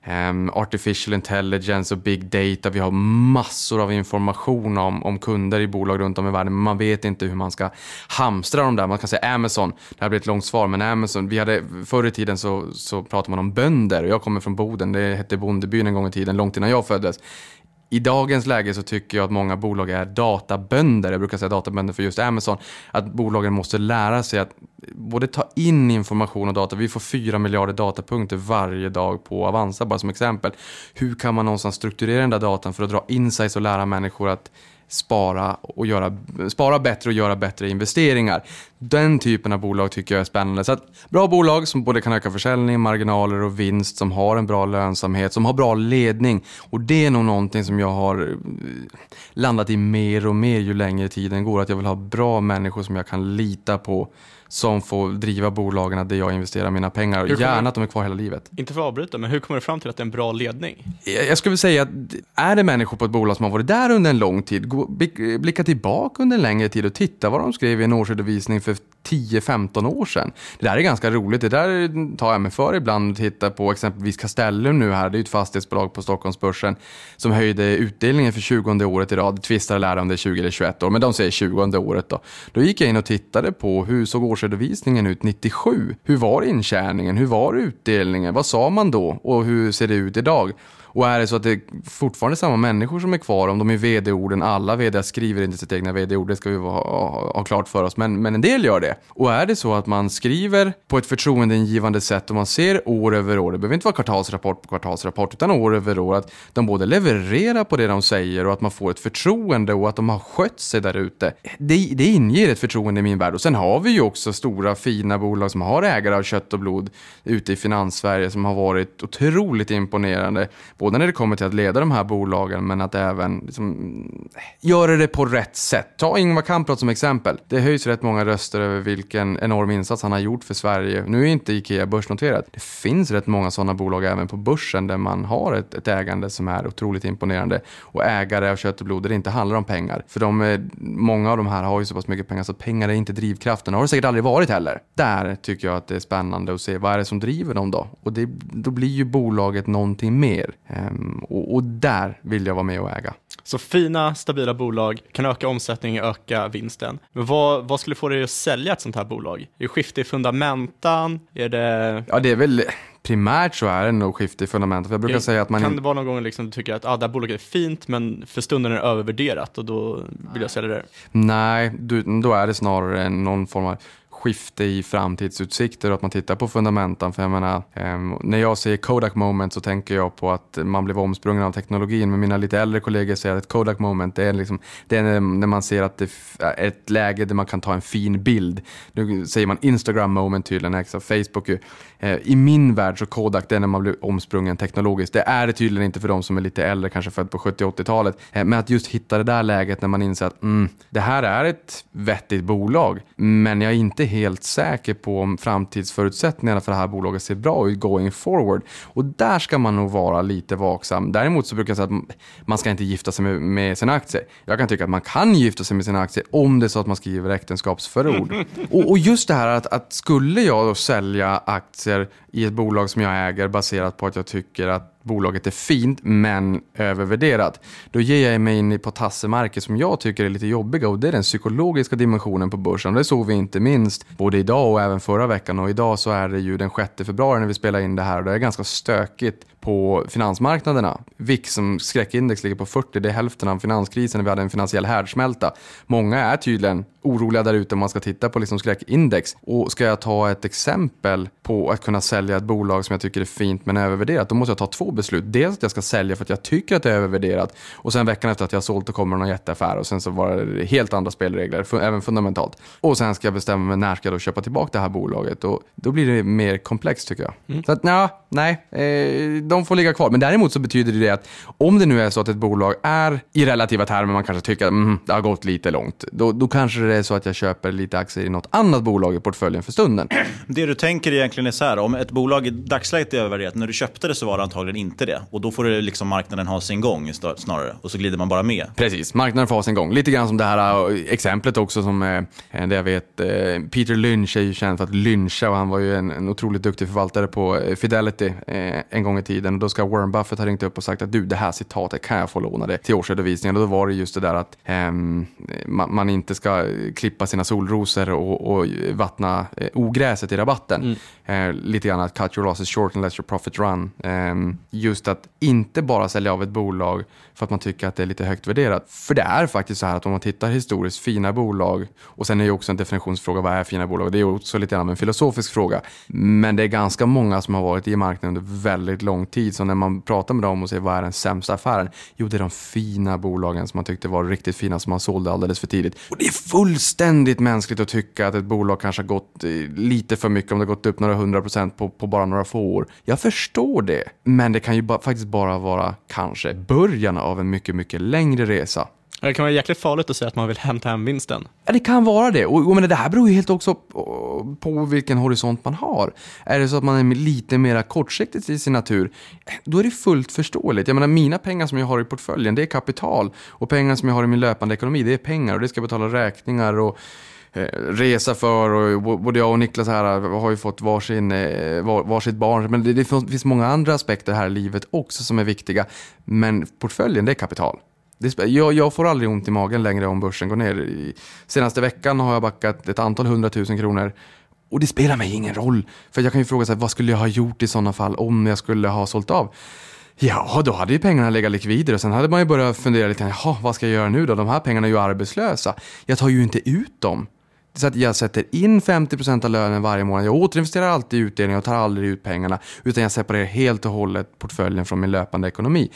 um, artificial intelligence och big data. Vi har massor av information om, om kunder i bolag runt om i världen, men man vet inte hur man ska hamstra dem där. Man kan säga Amazon, det här blir ett långt svar, men Amazon, vi hade, förr i tiden så, så pratade man om bönder och jag kommer från Boden, det hette Bondebyn en gång i tiden, långt innan jag föddes. I dagens läge så tycker jag att många bolag är databönder. Jag brukar säga databönder för just Amazon. Att bolagen måste lära sig att både ta in information och data. Vi får 4 miljarder datapunkter varje dag på Avanza, bara som exempel. Hur kan man någonstans strukturera den där datan för att dra insights och lära människor att spara, och göra, spara bättre och göra bättre investeringar. Den typen av bolag tycker jag är spännande. Så att, bra bolag som både kan öka försäljning, marginaler och vinst, som har en bra lönsamhet, som har bra ledning. Och det är nog någonting som jag har eh, landat i mer och mer ju längre tiden går. Att jag vill ha bra människor som jag kan lita på som får driva bolagen där jag investerar mina pengar. Och gärna att de är kvar hela livet. Inte för att avbryta, men hur kommer du fram till att det är en bra ledning? Jag skulle säga att är det människor på ett bolag som har varit där under en lång tid, blicka tillbaka under en längre tid och titta vad de skrev i en årsredovisning för 10-15 år sedan. Det där är ganska roligt. Det där tar jag mig för ibland och tittar på exempelvis Castellum nu här. Det är ett fastighetsbolag på Stockholmsbörsen som höjde utdelningen för 20 året i rad. Tvistar lär om det är 20 eller 21 år, men de säger 20 året då. Då gick jag in och tittade på hur såg årsredovisningen ut 97? Hur var intjäningen? Hur var utdelningen? Vad sa man då? Och hur ser det ut idag? Och är det så att det är fortfarande samma människor som är kvar, om de är vd-orden, alla vd skriver inte sitt egna vd-ord, det ska vi ha, ha, ha, klart för oss, men, men en del gör det. Och är det så att man skriver på ett förtroendeingivande sätt och man ser år över år, det behöver inte vara kvartalsrapport på kvartalsrapport, utan år över år, att de både levererar på det de säger och att man får ett förtroende och att de har skött sig där ute. Det, det inger ett förtroende i min värld. Och sen har vi ju också stora fina bolag som har ägare av kött och blod ute i Finanssverige som har varit otroligt imponerande både när det kommer till att leda de här bolagen men att även liksom, göra det på rätt sätt. Ta Ingvar Kamprad som exempel. Det höjs rätt många röster över vilken enorm insats han har gjort för Sverige. Nu är inte Ikea börsnoterat. Det finns rätt många sådana bolag även på börsen där man har ett, ett ägande som är otroligt imponerande och ägare av kött och blod där det inte handlar om pengar. För de, eh, många av de här har ju så pass mycket pengar så pengar är inte drivkraften. Det har det säkert aldrig varit heller. Där tycker jag att det är spännande att se vad är det som driver dem då? Och det, då blir ju bolaget någonting mer. Um, och, och, där vill jag vara med och äga. Så fina, stabila bolag kan öka omsättningen, öka vinsten. Men vad, vad skulle få dig att sälja ett sånt här bolag? Är det skifte i fundamentan? Är det... Ja, det är väl primärt så är det nog skifte i fundamentet. Jag brukar säga att man... Kan det vara någon gång liksom du tycker att ah, det här bolaget är fint men för stunden är det övervärderat och då vill jag sälja det? Nej, du, då är det snarare någon form av skifte i framtidsutsikter och att man tittar på fundamentan. För jag menar, ehm, när jag säger Kodak moment så tänker jag på att man blev omsprungen av teknologin. Men mina lite äldre kollegor säger att Kodak moment det är, liksom, det är när man ser att det är äh, ett läge där man kan ta en fin bild. Nu säger man Instagram moment tydligen, extra Facebook ju. Eh, I min värld så Kodak det är när man blir omsprungen teknologiskt. Det är det tydligen inte för de som är lite äldre, kanske född på 70-80-talet. Eh, men att just hitta det där läget när man inser att mm, det här är ett vettigt bolag, men jag är inte helt säker på om framtidsförutsättningarna för det här bolaget ser bra ut going forward. Och där ska man nog vara lite vaksam. Däremot så brukar jag säga att man ska inte gifta sig med, med sina aktier. Jag kan tycka att man kan gifta sig med sina aktier om det är så att man skriver äktenskapsförord. och, och just det här att, att skulle jag då sälja aktier i ett bolag som jag äger baserat på att jag tycker att bolaget är fint men övervärderat. Då ger jag mig in på tassemarker som jag tycker är lite jobbiga och det är den psykologiska dimensionen på börsen. Det såg vi inte minst både idag och även förra veckan och idag så är det ju den 6 februari när vi spelar in det här och det är ganska stökigt på finansmarknaderna. VIX som skräckindex ligger på 40, det är hälften av finanskrisen när vi hade en finansiell härdsmälta. Många är tydligen oroliga där ute om man ska titta på liksom skräckindex. Och ska jag ta ett exempel på att kunna sälja ett bolag som jag tycker är fint men övervärderat, då måste jag ta två beslut. Dels att jag ska sälja för att jag tycker att det är övervärderat och sen veckan efter att jag har sålt och kommer någon jätteaffär och sen så var det helt andra spelregler, även fundamentalt. Och sen ska jag bestämma mig när ska jag då köpa tillbaka det här bolaget och då blir det mer komplext tycker jag. Mm. Så att ja, nej, eh, de får ligga kvar. Men däremot så betyder det att om det nu är så att ett bolag är i relativa termer, man kanske tycker att mm, det har gått lite långt, då, då kanske det är så att jag köper lite aktier i något annat bolag i portföljen för stunden. Det du tänker egentligen är så här, om ett bolag i dagsläget är övervärderat, när du köpte det så var det antagligen inte det. Och då får det liksom marknaden ha sin gång snarare, och så glider man bara med. Precis, marknaden får ha sin gång. Lite grann som det här äh, exemplet också som, äh, det jag vet, äh, Peter Lynch är ju känd för att lyncha och han var ju en, en otroligt duktig förvaltare på Fidelity en gång i tiden. Och då ska Warren Buffett ha ringt upp och sagt att du, det här citatet kan jag få låna det till årsredovisningen. Och då var det just det där att um, man, man, inte ska klippa sina solrosor och, och vattna eh, ogräset i rabatten. Mm. Eh, lite grann att cut your losses short and let your profit run. Eh, just att inte bara sälja av ett bolag för att man tycker att det är lite högt värderat. För det är faktiskt så här att om man tittar historiskt, fina bolag, och sen är det också en definitionsfråga, vad är fina bolag? Det är också lite grann en filosofisk fråga. Men det är ganska många som har varit i marknaden under väldigt lång tid, så när man pratar med dem och säger vad är den sämsta affären? Jo, det är de fina bolagen som man tyckte var riktigt fina som man sålde alldeles för tidigt. Och det är fullständigt mänskligt att tycka att ett bolag kanske har gått eh, lite för mycket, om det har gått upp några hundra procent på, på bara några få år. Jag förstår det, men det kan ju ba faktiskt bara vara kanske början av en mycket, mycket längre resa. Det kan vara jäkligt farligt att säga att man vill hämta hem vinsten. Ja, det kan vara det. Och, och men det här beror ju helt också på, på vilken horisont man har. Är det så att man är lite mer kortsiktigt i sin natur, då är det fullt förståeligt. Jag menar, mina pengar som jag har i portföljen, det är kapital. Och pengar som jag har i min löpande ekonomi, det är pengar och det ska betala räkningar och eh, resa för och både jag och Niklas här har ju fått varsin, eh, var, varsitt barn. Men det, det finns många andra aspekter här i livet också som är viktiga. Men portföljen, det är kapital. Jag, jag, får aldrig ont i magen längre om börsen går ner. Senaste veckan har jag backat ett antal hundratusen kronor. Och det spelar mig ingen roll. För jag kan ju fråga sig, vad skulle jag ha gjort i sådana fall om jag skulle ha sålt av? Ja, då hade ju pengarna legat likvider och sen hade man ju börjat fundera lite, jaha, vad ska jag göra nu då? De här pengarna är ju arbetslösa. Jag tar ju inte ut dem. Så att jag sätter in 50% av lönen varje månad. Jag återinvesterar alltid i utdelningen och tar aldrig ut pengarna. Utan jag separerar helt och hållet portföljen från min löpande ekonomi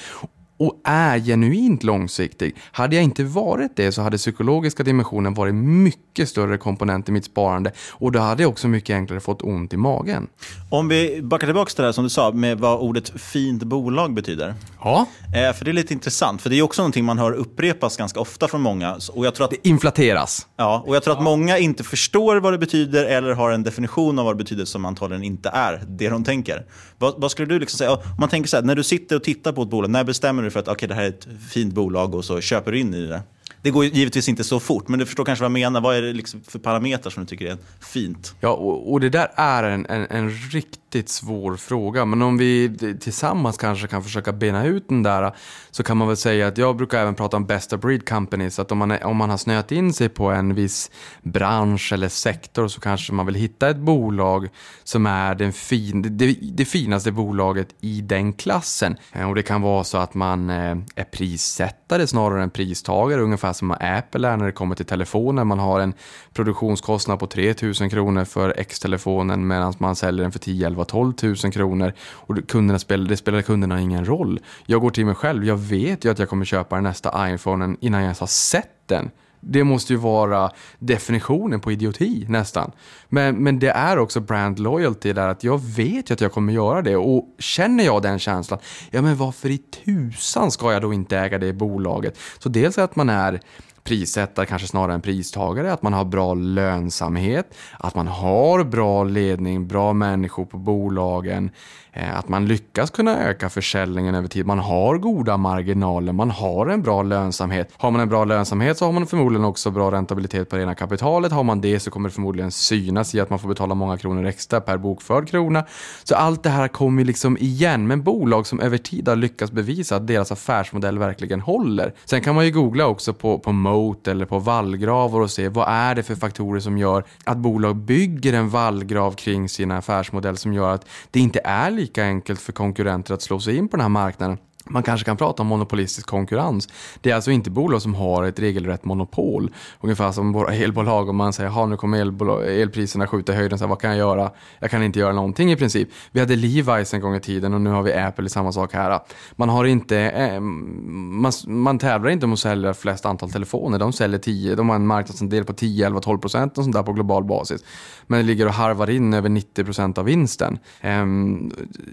och är genuint långsiktig. Hade jag inte varit det så hade psykologiska dimensionen varit mycket större komponent i mitt sparande och då hade jag också mycket enklare fått ont i magen. Om vi backar tillbaka till det här som du sa med vad ordet fint bolag betyder. Ja. Eh, för det är lite intressant, för det är också någonting man hör upprepas ganska ofta från många. Och jag tror att, det inflateras. Ja, och jag tror att många inte förstår vad det betyder eller har en definition av vad det betyder som antagligen inte är det de tänker. Vad, vad skulle du liksom säga, om man tänker så här, när du sitter och tittar på ett bolag, när bestämmer du för att okay, det här är ett fint bolag och så köper du in i det? Det går givetvis inte så fort, men du förstår kanske vad jag menar. Vad är det liksom för parametrar som du tycker är fint? Ja, och, och det där är en, en, en, riktigt svår fråga. Men om vi tillsammans kanske kan försöka bena ut den där så kan man väl säga att jag brukar även prata om best of breed companies. Att om man, är, om man har snöat in sig på en viss bransch eller sektor så kanske man vill hitta ett bolag som är den fin, det, det finaste bolaget i den klassen. Eh, och det kan vara så att man eh, är prissättare snarare än pristagare, ungefär ungefär som Apple är när det kommer till telefoner. Man har en produktionskostnad på 3 000 kronor för X-telefonen medan man säljer den för 10, 11, 12 000 kronor. Och kunderna spelar, det spelar kunderna ingen roll. Jag går till mig själv, jag vet ju att jag kommer köpa den nästa iPhone innan jag ens har sett den. Det måste ju vara definitionen på idioti nästan. Men, men det är också brand loyalty där att jag vet ju att jag kommer göra det och känner jag den känslan, ja men varför i tusan ska jag då inte äga det bolaget? Så dels att man är prissättare kanske snarare än pristagare, att man har bra lönsamhet, att man har bra ledning, bra människor på bolagen, Eh, att man lyckas kunna öka försäljningen över tid. Man har goda marginaler, man har en bra lönsamhet. Har man en bra lönsamhet så har man förmodligen också bra räntabilitet på det ena kapitalet. Har man det så kommer det förmodligen synas i att man får betala många kronor extra per bokförd krona. Så allt det här kommer liksom igen. Men bolag som över tid har lyckats bevisa att deras affärsmodell verkligen håller. Sen kan man ju googla också på, på Moat eller på vallgravar och se vad är det för faktorer som gör att bolag bygger en vallgrav kring sin affärsmodell som gör att det inte är lika enkelt för konkurrenter att slå sig in på den här marknaden man kanske kan prata om monopolistisk konkurrens. Det är alltså inte bolag som har ett regelrätt monopol. Ungefär som våra elbolag. Om man säger att nu kommer elpriserna skjuta i höjden, så här, vad kan jag göra? Jag kan inte göra någonting i princip. Vi hade Levi's en gång i tiden och nu har vi Apple, samma sak här. Man, har inte, eh, man, man tävlar inte om att sälja flest antal telefoner. De säljer 10, de har en marknadsandel på 10, 11, 12 procent och sånt där på global basis. Men det ligger och harvar in över 90 procent av vinsten. Eh,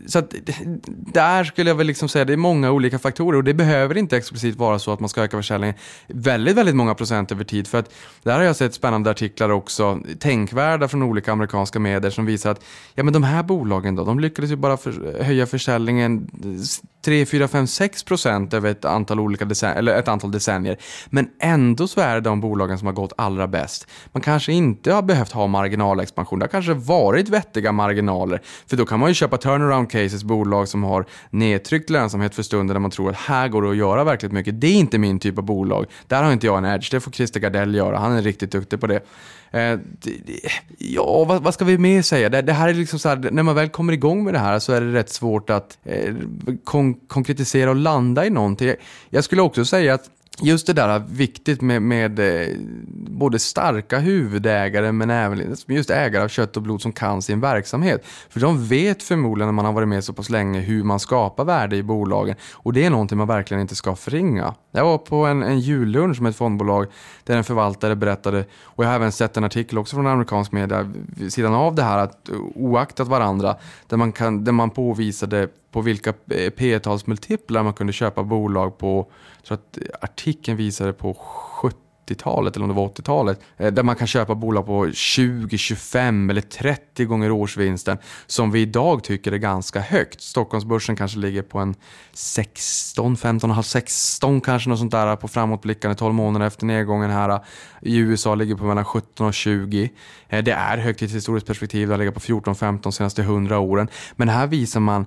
så att, där skulle jag väl liksom säga, det är många många olika faktorer och det behöver inte explicit vara så att man ska öka försäljningen väldigt, väldigt många procent över tid. För att där har jag sett spännande artiklar också, tänkvärda från olika amerikanska medier som visar att ja, men de här bolagen då, de lyckades ju bara för, höja försäljningen 3, 4, 5, 6 procent över ett antal, olika decennier, eller ett antal decennier. Men ändå så är det de bolagen som har gått allra bäst. Man kanske inte har behövt ha marginalexpansion. Det har kanske varit vettiga marginaler. För då kan man ju köpa turnaround cases, bolag som har nedtryckt lönsamhet för stunden där man tror att här går det att göra verkligt mycket. Det är inte min typ av bolag. Där har inte jag en edge. Det får Christer Gardell göra. Han är riktigt duktig på det. Eh, ja, vad, vad, ska vi mer säga? Det, det här är liksom så här, när man väl kommer igång med det här så är det rätt svårt att eh, kon konkretisera och landa i någonting. Jag skulle också säga att just det där viktigt med, med eh, både starka huvudägare men även just ägare av kött och blod som kan sin verksamhet. För de vet förmodligen när man har varit med så pass länge hur man skapar värde i bolagen och det är någonting man verkligen inte ska förringa. Jag var på en, en jullunch med ett fondbolag där en förvaltare berättade och jag har även sett en artikel också från amerikansk media vid sidan av det här att oaktat varandra där man, kan, där man påvisade på vilka eh, P-talsmultiplar man kunde köpa bolag på. Så att artikeln visade på 90-talet eller om det var 80-talet, eh, där man kan köpa bolag på 20, 25 eller 30 gånger årsvinsten som vi idag tycker är ganska högt. Stockholmsbörsen kanske ligger på en 16, 15, 16 kanske något sånt där på framåtblickande 12 månader efter nedgången här. I USA ligger på mellan 17 och 20. Eh, det är högt i ett historiskt perspektiv, det har legat på 14-15 de senaste 100 åren. Men här visar man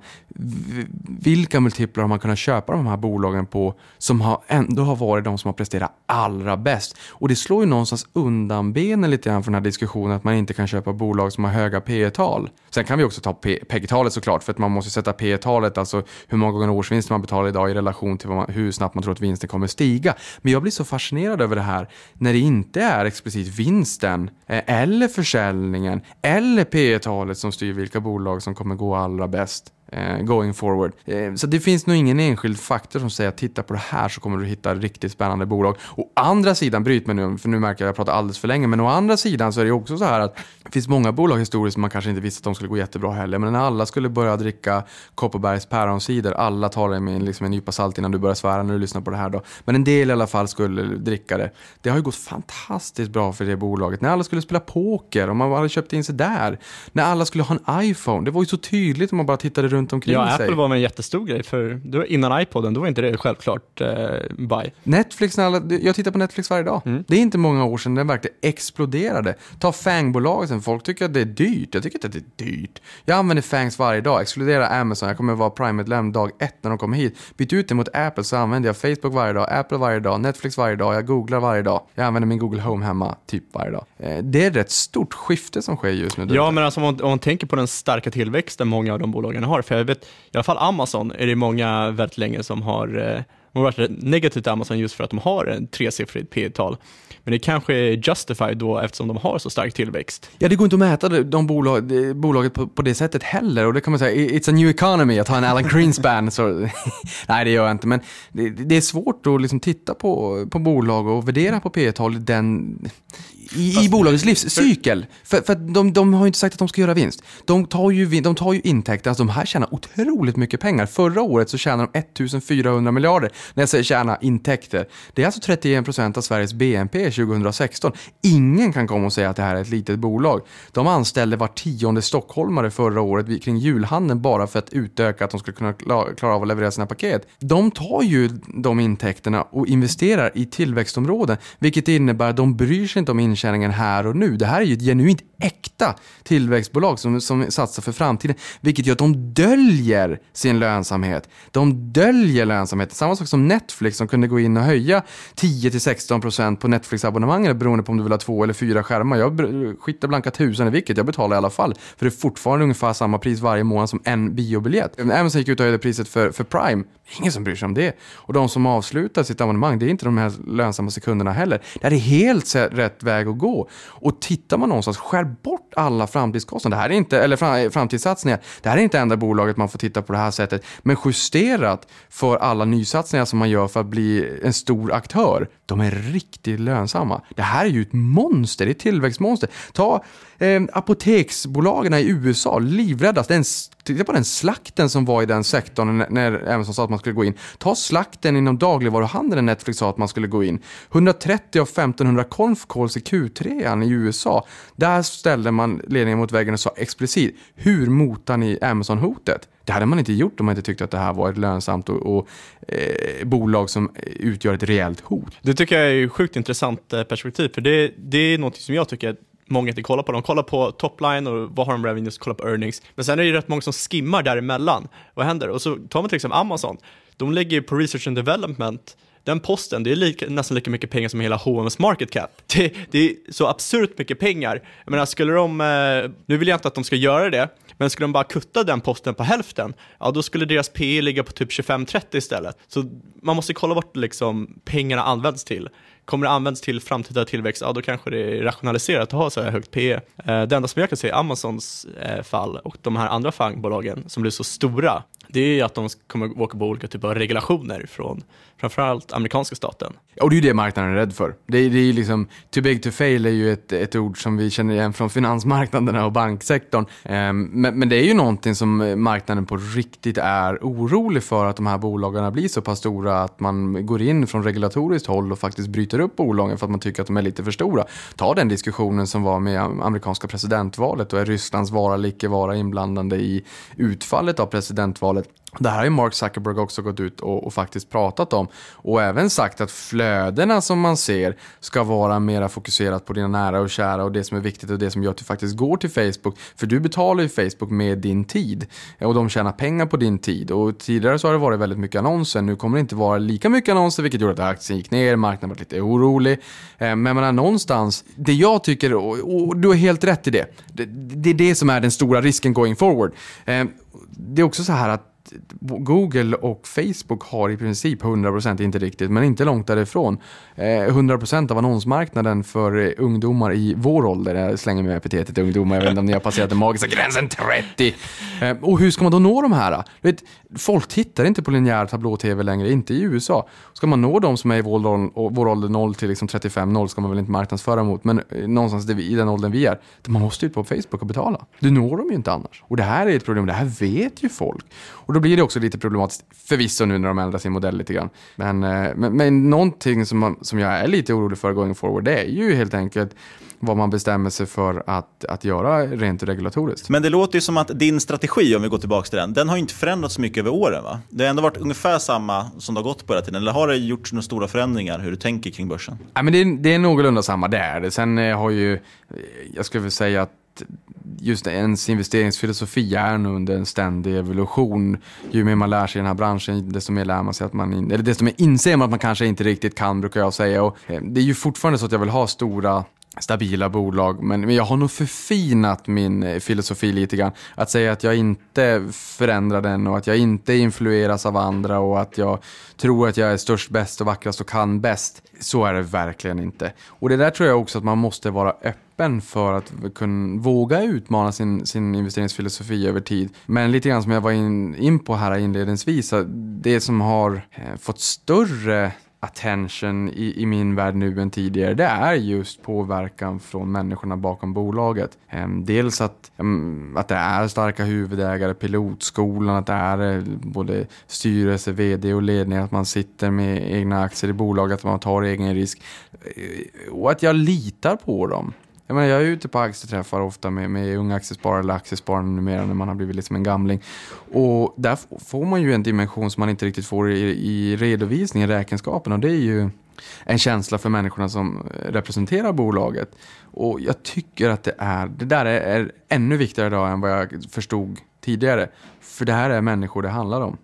vilka multiplar har man kunnat köpa de här bolagen på som har ändå har varit de som har presterat allra bäst. Och det slår ju någonstans undan benen lite grann för den här diskussionen att man inte kan köpa bolag som har höga P tal Sen kan vi också ta PEG-talet såklart, för att man måste sätta P talet alltså hur många gånger årsvinst man betalar idag i relation till man, hur snabbt man tror att vinsten kommer stiga. Men jag blir så fascinerad över det här när det inte är explicit vinsten eh, eller försäljningen eller P talet som styr vilka bolag som kommer gå allra bäst. Eh, going forward. Eh, så det finns nog ingen enskild faktor som säger att titta på det här så kommer du hitta riktigt spännande bolag. Å andra sidan, bryt mig nu, för nu märker jag att jag pratar alldeles för länge, men å andra sidan så är det också så här att det finns många bolag historiskt som man kanske inte visste att de skulle gå jättebra heller, men när alla skulle börja dricka Kopparbergs päronsider, alla tar det med liksom en nypa salt innan du börjar svära när du lyssnar på det här då, men en del i alla fall skulle dricka det. Det har ju gått fantastiskt bra för det bolaget. När alla skulle spela poker, och man hade köpt in sig där, när alla skulle ha en iPhone, det var ju så tydligt om man bara tittade runt runt omkring ja, sig. Apple var en jättestor grej, för innan iPoden, då var inte det självklart eh, buy. Netflix, jag tittar på Netflix varje dag. Mm. Det är inte många år sedan den verkligen exploderade. Ta FANG-bolagen, folk tycker att det är dyrt. Jag tycker inte att det är dyrt. Jag använder FANGs varje dag, exkludera Amazon, jag kommer vara Prime-medlem dag ett när de kommer hit. Byt ut det mot Apple så använder jag Facebook varje dag, Apple varje dag, Netflix varje dag, jag googlar varje dag. Jag använder min Google Home hemma typ varje dag. Eh, det är ett rätt stort skifte som sker just nu. Ja, men alltså om man, om man tänker på den starka tillväxten många av de bolagen har, för jag vet, i alla fall Amazon är det många väldigt länge som har eh, varit negativt till Amazon just för att de har en tresiffrigt P tal Men det kanske är justified då eftersom de har så stark tillväxt. Ja, det går inte att mäta de bolag, bolaget på, på, det sättet heller. Och det kan man säga, it's a new economy att ha en Alan Greenspan. så, nej, det gör jag inte. Men det, det är svårt att liksom titta på, på bolag och värdera på P tal den i, i bolagets livscykel. För, för de, de har ju inte sagt att de ska göra vinst. De tar ju, de tar ju intäkter, alltså de här tjänar otroligt mycket pengar. Förra året så tjänade de 1400 miljarder. När jag säger tjäna intäkter, det är alltså 31 procent av Sveriges BNP 2016. Ingen kan komma och säga att det här är ett litet bolag. De anställde var tionde stockholmare förra året kring julhandeln bara för att utöka att de skulle kunna klara av att leverera sina paket. De tar ju de intäkterna och investerar i tillväxtområden, vilket innebär att de bryr sig inte om intjäningen här och nu. Det här är ju ett genuint äkta tillväxtbolag som, som satsar för framtiden, vilket gör att de döljer sin lönsamhet. De döljer lönsamheten. Samma sak som Netflix som kunde gå in och höja 10-16% på Netflix-abonnemanget beroende på om du vill ha två eller fyra skärmar. Jag skiter blanka tusen i vilket, jag betalar i alla fall. För det är fortfarande ungefär samma pris varje månad som en biobiljett. Amazon gick ut och höjde priset för, för Prime. Ingen som bryr sig om det. Och de som avslutar sitt abonnemang, det är inte de här lönsamma sekunderna heller. Det här är helt rätt väg att gå. Och tittar man någonstans, skär bort alla framtidskostnader. Det här är inte, eller framtidssatsningar. Det här är inte enda bolaget man får titta på det här sättet. Men justerat för alla nysatsningar som man gör för att bli en stor aktör. De är riktigt lönsamma. Det här är ju ett monster, det är ett tillväxtmonster. Ta eh, apoteksbolagen i USA, livräddas. Den, titta på den slakten som var i den sektorn när, när Amazon sa att man skulle gå in. Ta slakten inom dagligvaruhandeln när Netflix sa att man skulle gå in. 130 av 1500 conf calls i Q3 i USA. Där ställde man ledningen mot väggen och sa explicit, hur motar ni Amazon-hotet? Det hade man inte gjort om man inte tyckte att det här var ett lönsamt och, och eh, bolag som utgör ett rejält hot. Det tycker jag är ett sjukt intressant eh, perspektiv, för det, det är något som jag tycker många inte kollar på. De kollar på topline och vad har de revenues, kollar på earnings. Men sen är det rätt många som skimmar däremellan. Vad händer? Och så tar man till exempel Amazon. De lägger på research and development den posten, det är lika, nästan lika mycket pengar som hela H&M's market cap. Det, det, är så absurt mycket pengar. Jag menar, skulle de, eh, nu vill jag inte att de ska göra det, men skulle de bara kutta den posten på hälften, ja då skulle deras PE ligga på typ 25-30 istället. Så man måste kolla vart liksom pengarna används till. Kommer det användas till framtida tillväxt, ja då kanske det är rationaliserat att ha så här högt PE. Eh, det enda som jag kan se i Amazons eh, fall och de här andra fangbolagen som blir så stora, det är att de kommer åka på olika typer av regulationer från framförallt amerikanska staten. Och det är ju det marknaden är rädd för. Det är, det är liksom, too big to fail är ju ett, ett ord som vi känner igen från finansmarknaderna och banksektorn. Um, men, men, det är ju någonting som eh, marknaden på riktigt är orolig för, att de här bolagen blir så pass stora att man går in från regulatoriskt håll och faktiskt bryter upp bolagen för att man tycker att de är lite för stora. Ta den diskussionen som var med amerikanska presidentvalet och är Rysslands vara eller icke vara inblandande i utfallet av presidentvalet. Det här har ju Mark Zuckerberg också gått ut och, och, faktiskt pratat om och även sagt att flödena som man ser ska vara mera fokuserat på dina nära och kära och det som är viktigt och det som gör att du faktiskt går till Facebook. För du betalar ju Facebook med din tid och de tjänar pengar på din tid och tidigare så har det varit väldigt mycket annonser. Nu kommer det inte vara lika mycket annonser vilket gjorde att aktien gick ner, marknaden var lite orolig. Eh, men menar, någonstans, det jag tycker, och du har helt rätt i det, det, det är det som är den stora risken going forward. Eh, det är också så här att Google och Facebook har i princip 100%, inte riktigt, men inte långt därifrån, eh, 100% av annonsmarknaden för eh, ungdomar i vår ålder. Jag slänger med epitetet ungdomar, jag vet inte om ni har passerat den magiska gränsen 30. Eh, och hur ska man då nå de här? Vet, folk tittar inte på linjär tablå-tv längre, inte i USA. Ska man nå de som är i vår, vår ålder 0 till liksom 35, 0 ska man väl inte marknadsföra mot, men någonstans i den åldern vi är, man måste ut på Facebook och betala. Du når dem ju inte annars. Och det här är ett problem, det här vet ju folk. Och då blir det också lite problematiskt, förvisso nu när de ändrar sin modell lite grann. Men, eh, men, men någonting som, man, som jag är lite orolig för going forward, det är ju helt enkelt vad man bestämmer sig för att, att göra rent regulatoriskt. Men det låter ju som att din strategi, om vi går tillbaka till den, den har inte förändrats så mycket över åren va? Det har ändå varit ungefär samma som det har gått på hela tiden, eller har det gjorts några stora förändringar hur du tänker kring börsen? Ja, men det, är, det är någorlunda samma, det är det. Sen eh, har ju, jag skulle vilja säga att just ens investeringsfilosofi är nog under en ständig evolution. Ju mer man lär sig i den här branschen, desto mer lär man sig att man, in, eller desto mer inser man att man kanske inte riktigt kan, brukar jag säga. Och eh, det är ju fortfarande så att jag vill ha stora stabila bolag. Men, jag har nog förfinat min eh, filosofi lite grann. Att säga att jag inte förändrar den och att jag inte influeras av andra och att jag tror att jag är störst, bäst och vackrast och kan bäst. Så är det verkligen inte. Och det där tror jag också att man måste vara öppen för att kunna våga utmana sin, sin investeringsfilosofi över tid. Men lite grann som jag var in, in på här inledningsvis, det som har eh, fått större attention i, i min värld nu än tidigare, det är just påverkan från människorna bakom bolaget. Ehm, dels att, ehm, att det är starka huvudägare, pilotskolan, att det är eh, både styrelse, vd och ledning, att man sitter med egna aktier i bolaget, att man tar egen risk. Eh, och att jag litar på dem. Jag, menar, jag är ute på aktieträffar ofta med, med unga aktiesparare eller aktiesparare numera när man har blivit liksom en gamling. Och där får man ju en dimension som man inte riktigt får i, i redovisningen, räkenskapen. Och det är ju en känsla för människorna som eh, representerar bolaget. Och jag tycker att det är, det där är, är ännu viktigare idag än vad jag förstod tidigare. För det här är människor det handlar om.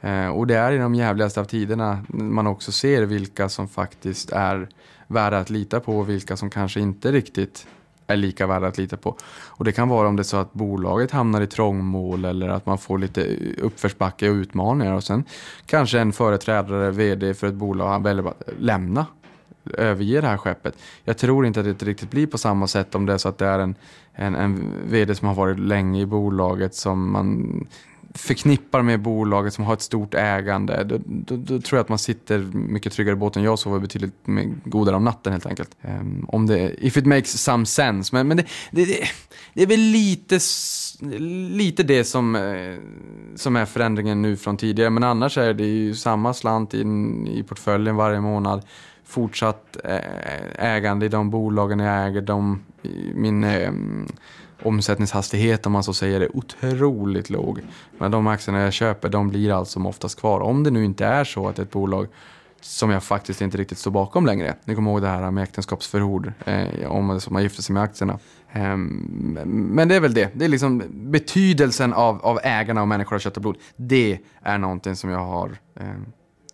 Eh, och det är i de jävligaste av tiderna man också ser vilka som faktiskt är värda att lita på och vilka som kanske inte riktigt är lika värda att lita på. Och det kan vara om det är så att bolaget hamnar i trångmål eller att man får lite uppförsbacke och utmaningar och sen kanske en företrädare, vd för ett bolag väljer att lämna överge det här skeppet. Jag tror inte att det riktigt blir på samma sätt om det är så att det är en, en, en vd som har varit länge i bolaget som man förknippar med bolaget som har ett stort ägande, då, då, då, tror jag att man sitter mycket tryggare i båten. Jag sover betydligt godare om natten helt enkelt. Um, om det, if it makes some sense. Men, men det, det, det, det är väl lite, lite det som, eh, som är förändringen nu från tidigare. Men annars är det ju samma slant in i portföljen varje månad. Fortsatt eh, ägande i de bolagen jag äger. De, min Um, omsättningshastighet om man så säger är otroligt låg. Men de aktierna jag köper de blir allt som oftast kvar. Om det nu inte är så att ett bolag som jag faktiskt inte riktigt står bakom längre. Ni kommer ihåg det här med äktenskapsförord, eh, om man gifter sig med aktierna. Eh, men det är väl det. Det är liksom betydelsen av, av ägarna och människor av kött och blod. Det är någonting som jag har eh,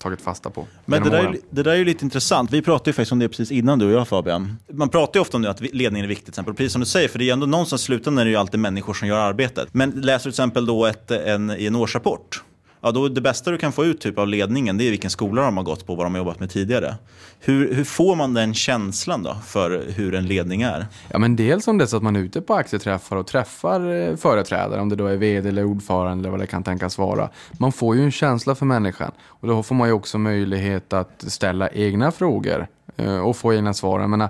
tagit fasta på. Men det där, det där är ju lite intressant. Vi pratade ju faktiskt om det precis innan du och jag Fabian. Man pratar ju ofta om det, att ledningen är viktig, till exempel. precis som du säger, för det är ändå någonstans i slutändan är det ju alltid människor som gör arbetet. Men läser du till exempel då ett, en, i en årsrapport ja, då det bästa du kan få ut typ av ledningen det är vilken skola de har gått på, vad de har jobbat med tidigare. Hur, hur får man den känslan då för hur en ledning är? Ja, men dels om det är så att man är ute på aktieträffar och träffar eh, företrädare, om det då är vd eller ordförande eller vad det kan tänkas vara. Man får ju en känsla för människan och då får man ju också möjlighet att ställa egna frågor eh, och få egna svar. Jag menar,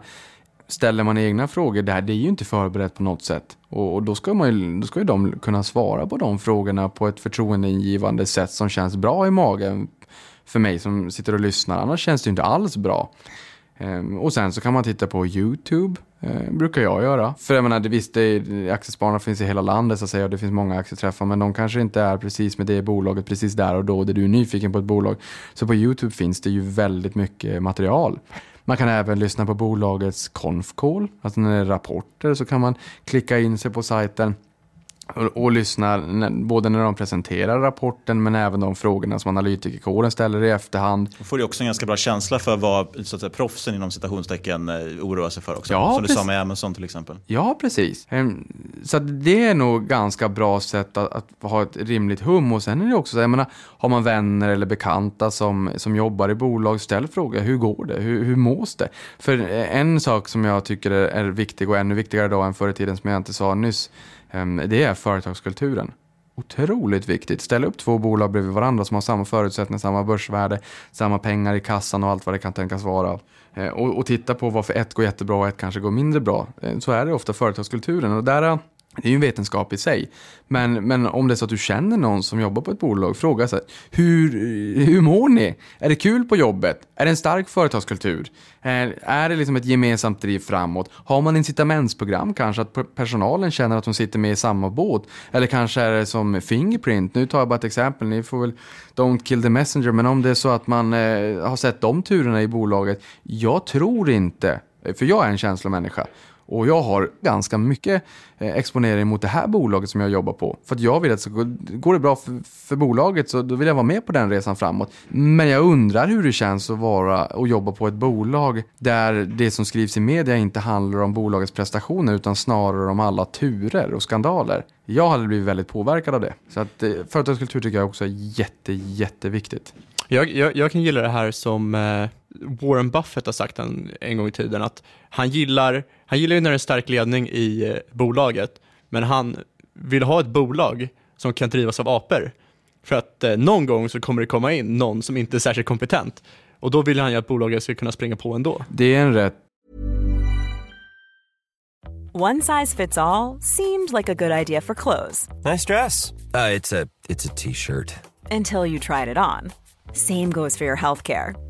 ställer man egna frågor där, det är ju inte förberett på något sätt. Och, och, då, ska man ju, då ska ju de kunna svara på de frågorna på ett förtroendeingivande sätt som känns bra i magen för mig som sitter och lyssnar. Annars känns det ju inte alls bra. Ehm, och sen så kan man titta på YouTube, ehm, brukar jag göra. För jag menar, det, visst, det, aktiespararna finns i hela landet så att säga, och det finns många aktieträffar, men de kanske inte är precis med det bolaget precis där och då, där du är nyfiken på ett bolag. Så på YouTube finns det ju väldigt mycket material. Man kan även lyssna på bolagets konfkål, call, alltså när det är rapporter så kan man klicka in sig på sajten och, och lyssna både när de presenterar rapporten men även de frågorna som analytikerkåren ställer i efterhand. Då får du också en ganska bra känsla för vad så att säga, proffsen inom citationstecken eh, oroar sig för också. Ja, som du sa med Amazon till exempel. Ja, precis. Ehm, så det är nog ganska bra sätt att, att, ha ett rimligt hum och sen är det också så, jag menar, har man vänner eller bekanta som, som jobbar i bolag, ställ fråga hur går det? Hur, hur mås det? För en sak som jag tycker är, viktig och ännu viktigare idag än förr i tiden som jag inte sa nyss Ehm, det är företagskulturen. Otroligt viktigt. Ställa upp två bolag bredvid varandra som har samma förutsättningar, samma börsvärde, samma pengar i kassan och allt vad det kan tänkas vara. Ehm, och, och titta på varför ett går jättebra och ett kanske går mindre bra. Ehm, så är det ofta företagskulturen. Och där det är ju en vetenskap i sig. Men, men om det är så att du känner någon som jobbar på ett bolag, fråga så här, hur, hur mår ni? Är det kul på jobbet? Är det en stark företagskultur? Är, är det liksom ett gemensamt driv framåt? Har man incitamentsprogram kanske, att personalen känner att de sitter med i samma båt? Eller kanske är det som Fingerprint, nu tar jag bara ett exempel, ni får väl Don't kill the messenger, men om det är så att man eh, har sett de turerna i bolaget, jag tror inte, för jag är en känslomänniska, och jag har ganska mycket eh, exponering mot det här bolaget som jag jobbar på. För att jag vill att så går det bra för, för bolaget så då vill jag vara med på den resan framåt. Men jag undrar hur det känns att vara och jobba på ett bolag där det som skrivs i media inte handlar om bolagets prestationer utan snarare om alla turer och skandaler. Jag hade blivit väldigt påverkad av det. Så att eh, företagskultur tycker jag också är jätte, jätteviktigt. Jag, jag, jag kan gilla det här som eh, Warren Buffett har sagt en, en gång i tiden, att han gillar, han gillar ju när det är en stark ledning i eh, bolaget, men han vill ha ett bolag som kan drivas av apor. För att eh, någon gång så kommer det komma in någon som inte är särskilt kompetent. Och då vill han ju att bolaget ska kunna springa på ändå. Det är en rätt One size fits all, seemed like a good idea for clothes. Nice dress. Uh, it's a t-shirt. Until you tried it on. Same goes for your healthcare.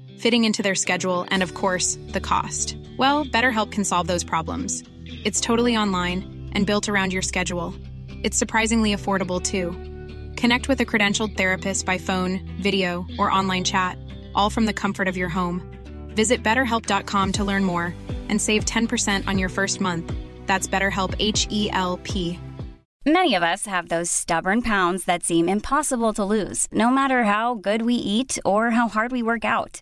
fitting into their schedule, and of course, the cost. Well, BetterHelp can solve those problems. It's totally online and built around your schedule. It's surprisingly affordable too. Connect with a credentialed therapist by phone, video, or online chat, all from the comfort of your home. Visit betterhelp.com to learn more and save 10% on your first month. That's BetterHelp H E L P. Many of us have those stubborn pounds that seem impossible to lose, no matter how good we eat or how hard we work out.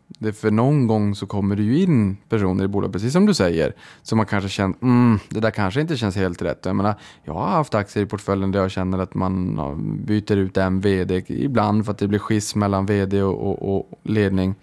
Det för någon gång så kommer det ju in personer i bolag, precis som du säger, som man kanske känner, mm, det där kanske inte känns helt rätt. Jag menar, jag har haft aktier i portföljen där jag känner att man byter ut en vd, ibland för att det blir schism mellan vd och, och, och ledning.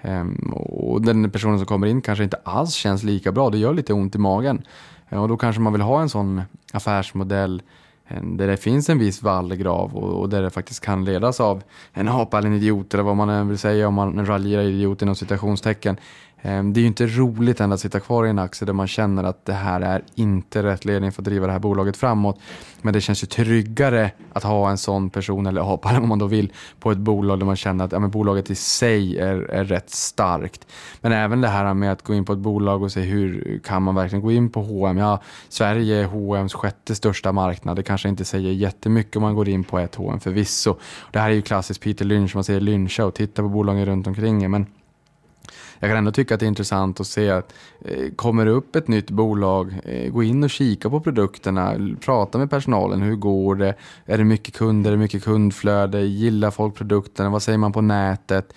Ehm, och den personen som kommer in kanske inte alls känns lika bra, det gör lite ont i magen. Och då kanske man vill ha en sån affärsmodell Eh, där det finns en viss vallgrav och, och där det faktiskt kan ledas av en apa eller en idiot eller vad man än vill säga om man raljerar idiot inom citationstecken. Ehm, det är ju inte roligt ändå att sitta kvar i en aktie där man känner att det här är inte rätt ledning för att driva det här bolaget framåt. Men det känns ju tryggare att ha en sån person, eller ha om man då vill, på ett bolag där man känner att ja, men bolaget i sig är, är rätt starkt. Men även det här med att gå in på ett bolag och se hur kan man verkligen gå in på H&M. Ja, Sverige är H&M's sjätte största marknad. Det kanske inte säger jättemycket om man går in på ett H&M förvisso. Det här är ju klassiskt Peter Lynch, man säger lyncha och titta på bolagen runt omkring. Men jag kan ändå tycka att det är intressant att se att eh, kommer det upp ett nytt bolag, eh, gå in och kika på produkterna, prata med personalen, hur går det? Är det mycket kunder, är det mycket kundflöde, gillar folk produkterna, vad säger man på nätet?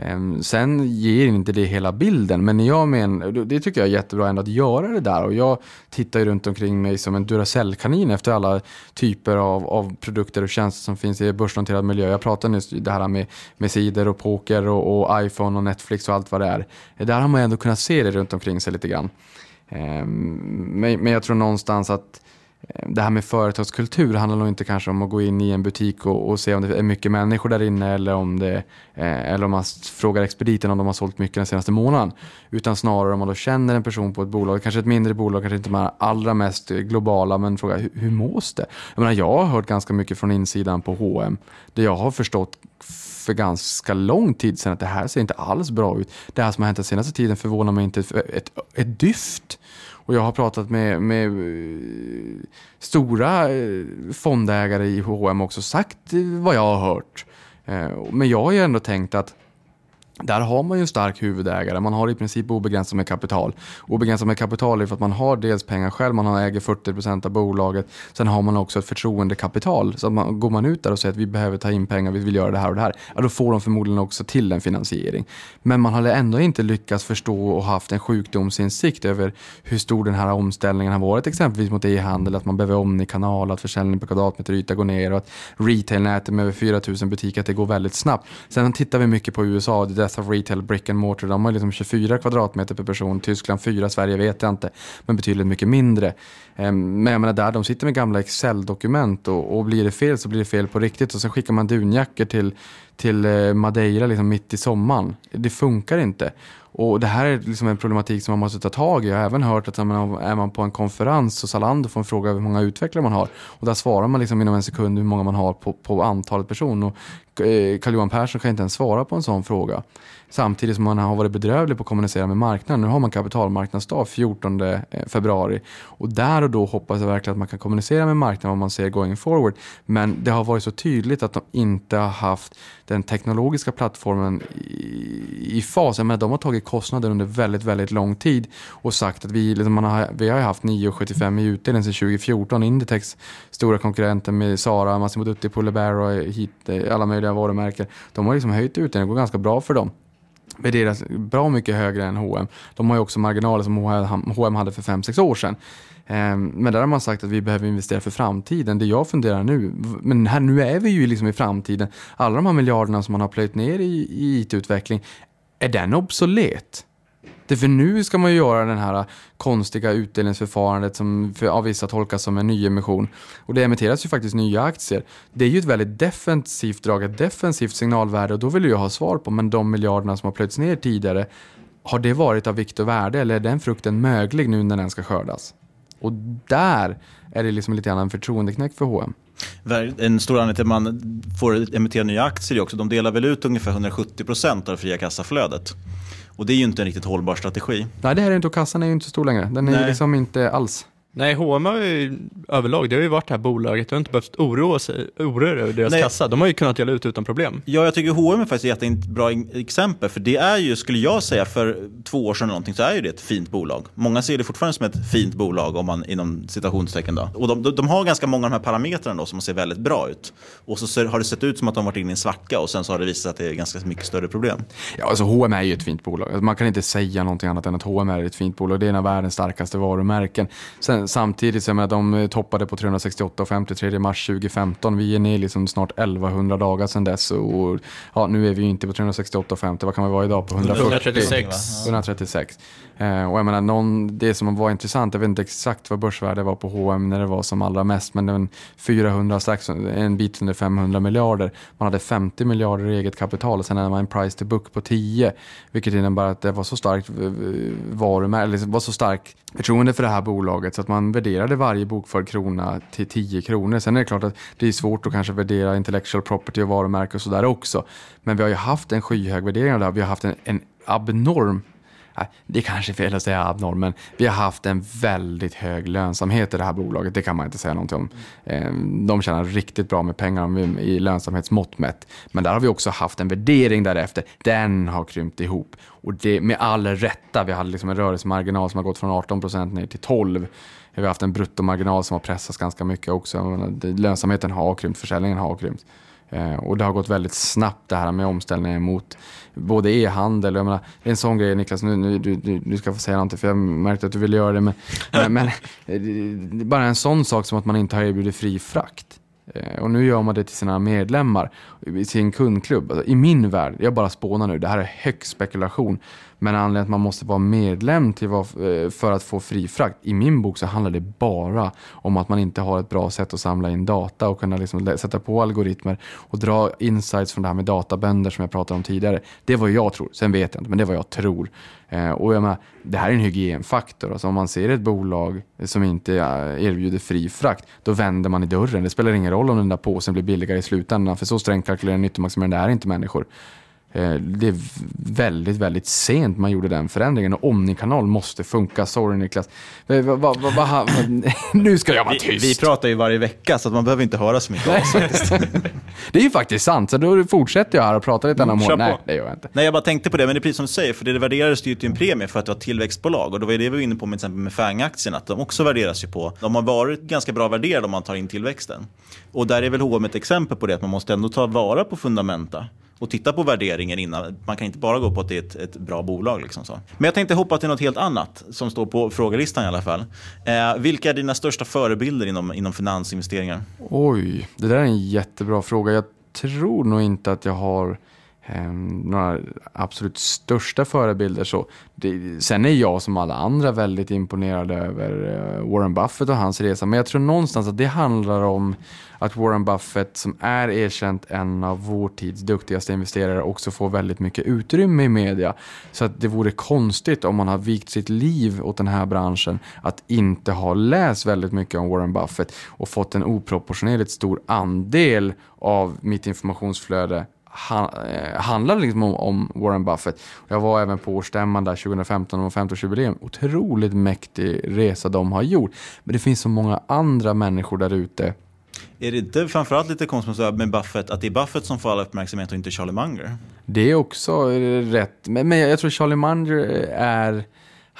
Ehm, sen ger inte det hela bilden, men jag men, det tycker jag är jättebra ändå att göra det där. Och jag tittar ju runt omkring mig som en Duracell-kanin efter alla typer av, av produkter och tjänster som finns i börsnoterad miljö. Jag pratade nyss det här med, med sidor och poker och, och, iPhone och Netflix och allt vad det är. Där har man ändå kunnat se det runt omkring sig lite grann. Ehm, men, men jag tror någonstans att Eh, Eh, det här med företagskultur handlar nog inte kanske om att gå in i en butik och, och se om det är mycket människor där inne eller om, det, eh, eller om man frågar expediten om de har sålt mycket den senaste månaden. Utan snarare om man då känner en person på ett bolag, kanske ett mindre bolag, kanske inte de allra mest eh, globala, men frågar hur, hur mås det? Jag, menar, jag har hört ganska mycket från insidan på H&M Det jag har förstått för ganska lång tid sedan att det här ser inte alls bra ut. Det här som har hänt den senaste tiden förvånar mig inte ett, ett, ett dyft. Och jag har pratat med, med eh, stora eh, fondägare i H&M också sagt vad jag har hört. Eh, men jag har ju ändå tänkt att där har man ju en stark huvudägare. Man har i princip obegränsat med kapital. Obegränsat med kapital är för att man har dels pengar själv, man äger 40% av bolaget. Sen har man också ett förtroendekapital. Så att man, går man ut där och säger att vi behöver ta in pengar, vi vill göra det här och det här. Ja, då får de förmodligen också till en finansiering. Men man har ändå inte lyckats förstå och haft en sjukdomsinsikt över hur stor den här omställningen har varit. Exempelvis mot e-handel, att man behöver omnikanal, att försäljning per kvadratmeter yta går ner och att retailnätet med över 4 000 butiker, att det går väldigt snabbt. Sen tittar vi mycket på USA, Death of Retail, Brick and Mortar, de har liksom 24 kvadratmeter per person. Tyskland 4, Sverige vet jag inte, men betydligt mycket mindre. Ehm, men jag menar där, de sitter med gamla Excel-dokument och, och blir det fel så blir det fel på riktigt och sen skickar man dunjackor till, till eh, Madeira liksom mitt i sommaren. Det funkar inte. Och det här är liksom en problematik som man måste ta tag i. Jag har även hört att är man på en konferens och Zalando får en fråga hur många utvecklare man har. Och där svarar man liksom inom en sekund hur många man har på, på antalet personer. Och Eh, Carl-Johan Persson kan inte ens svara på en sån fråga. Samtidigt som man har varit bedrövlig på att kommunicera med marknaden. Nu har man kapitalmarknadsdag 14 eh, februari. Och där och då hoppas jag verkligen att man kan kommunicera med marknaden vad man ser going forward. Men det har varit så tydligt att de inte har haft den teknologiska plattformen i, i fas. Jag menar, de har tagit kostnader under väldigt, väldigt lång tid och sagt att vi, liksom, man har, vi har haft 9,75 i utdelning sedan 2014. Inditex stora konkurrenter med Sara, Massimo Dutti, Pulle och hit, eh, alla möjliga varumärken. De har liksom höjt ut den, det går ganska bra för dem värderas alltså bra mycket högre än H&M. De har ju också marginaler som H&M hade för 5-6 år sedan. Ehm, men där har man sagt att vi behöver investera för framtiden. Det jag funderar nu, men här, nu är vi ju liksom i framtiden. Alla de här miljarderna som man har plöjt ner i, i IT-utveckling, är den obsolet? Det för nu ska man ju göra den här konstiga utdelningsförfarandet som för, av vissa tolkas som en nyemission. Och det emitteras ju faktiskt nya aktier. Det är ju ett väldigt defensivt drag, ett defensivt signalvärde och då vill jag ha svar på, men de miljarderna som har plöjts ner tidigare, har det varit av vikt och värde eller är den frukten möglig nu när den ska skördas? Och där är det liksom lite grann en förtroendeknäck för H&M. En stor anledning till att man får emittera nya aktier är också, de delar väl ut ungefär 170 procent av det fria kassaflödet. Och det är ju inte en riktigt hållbar strategi. Nej, det här är inte, och kassan är ju inte så stor längre. Den är Nej. liksom inte alls. Nej, H&M har ju överlag, det har ju varit det här bolaget, du har inte behövt oroa sig, oroa dig över deras Nej. kassa. De har ju kunnat dela ut utan problem. Ja, jag tycker H&M är faktiskt ett jättebra exempel. För det är ju, skulle jag säga, för två år sedan eller någonting, så är ju det ett fint bolag. Många ser det fortfarande som ett fint bolag, om man inom citationstecken då. Och de, de, de har ganska många av de här parametrarna då, som ser väldigt bra ut. Och så ser, har det sett ut som att de varit inne i en svacka och sen så har det visat sig att det är ganska mycket större problem. Ja, alltså H&M är ju ett fint bolag. Alltså, Man kan inte säga någonting annat än att H&M är ett fint bolag. Det är en av världens starkaste varumärken. Sen, samtidigt, så jag menar, de eh, toppade på 368,50 3 mars 2015. Vi är ner liksom snart 1100 dagar sedan dess. Och, ja, nu är vi ju inte på 368,50. Vad kan vi vara idag? På 140? 136. 136. Eh, och jag menar, någon, det som var intressant, jag vet inte exakt vad börsvärdet var på H&M när det var som allra mest, men en 400, strax, en bit under 500 miljarder. Man hade 50 miljarder i eget kapital och sen hade man en price to book på 10, vilket innebär att det var så starkt eh, varumärke, eller liksom, var så starkt förtroende för det här bolaget så att man värderade varje bokförd krona till 10 kronor. Sen är det klart att det är svårt att kanske värdera intellectual property och varumärke och sådär också. Men vi har ju haft en skyhög värdering av det här. Vi har haft en, en abnorm det är kanske är fel att säga abnorm, men vi har haft en väldigt hög lönsamhet i det här bolaget. Det kan man inte säga någonting om. Ehm, de tjänar riktigt bra med pengar i lönsamhetsmått mätt. Men där har vi också haft en värdering därefter. Den har krympt ihop. Och det med all rätta. Vi hade liksom en rörelsemarginal som har gått från 18 procent ner till 12. Vi har haft en bruttomarginal som har pressats ganska mycket också. Lönsamheten har krympt, försäljningen har krympt. Eh, Och det har gått väldigt snabbt det här med omställningen mot både e-handel och jag menar, en sån grej Niklas, nu, nu, du, du, ska få säga någonting för jag märkte att du ville göra det. Men, men, men bara en sån sak som att man inte har erbjudit fri frakt. Eh, Och nu gör man det till sina medlemmar, i sin kundklubb. Alltså, I min värld, jag bara spånar nu, det här är högst spekulation. Men anledningen att man måste vara medlem till var, eh, för att få fri frakt, i min bok så handlar det bara om att man inte har ett bra sätt att samla in data och kunna liksom sätta på algoritmer och dra insights från det här med databönder som jag pratade om tidigare. Det är vad jag tror, sen vet jag inte, men det är vad jag tror. Eh, och jag menar, det här är en hygienfaktor. Alltså om man ser ett bolag som inte eh, erbjuder fri frakt, då vänder man i dörren. Det spelar ingen roll om den där påsen blir billigare i slutändan, för så strängt kalkylerande nyttomaximerande är inte människor. Eh, Det är väldigt, väldigt sent man gjorde den förändringen och Omnikanal måste funka. Sorry Niklas. Eh, va- va- va- nu ska jag vara Vi, tyst. vi pratar ju varje vecka så att man behöver inte höra så mycket av oss faktiskt. Det är ju faktiskt sant, så då fortsätter jag här och pratar lite Mm, om kör Nej, det gör jag inte. Nej, jag bara tänkte på det, men det är precis som du säger, för det värderades ju till en premie för att det var tillväxtbolag. Och det var det vi var inne på med, till exempel med FANG-aktierna, att de också värderas ju på. De har varit ganska bra värderade om man tar in tillväxten. Och där är väl H&M ett exempel på det, att man måste ändå ta vara på fundamenta och titta på värderingen innan. Man kan inte bara gå på att det är ett, ett bra bolag. Liksom så. Men jag tänkte hoppa till något helt annat, som står på frågelistan i alla fall. Eh, vilka är dina största förebilder inom, inom finansinvesteringar? Oj, det där är en jättebra fråga. Jag tror nog inte att jag har eh, några absolut största förebilder. Så det, sen är jag som alla andra väldigt imponerad över eh, Warren Buffett och hans resa. Men jag tror någonstans att det handlar om att Warren Buffett, som är erkänt en av vår tids duktigaste investerare, också får väldigt mycket utrymme i media. Så att det vore konstigt om man har vikt sitt liv åt den här branschen att inte ha läst väldigt mycket om Warren Buffett och fått en oproportionerligt stor andel av mitt informationsflöde han, eh, handlar liksom om, om Warren Buffett. Jag var även på årsstämman där 2015 och 50-årsjubileum. Otroligt mäktig resa de har gjort. Men det finns så många andra människor där ute Är det inte framförallt lite konstigt med Buffett, att det är Buffett som får all uppmärksamhet och inte Charlie Munger? Det är också eh, rätt. Men, men jag tror Charlie Munger är...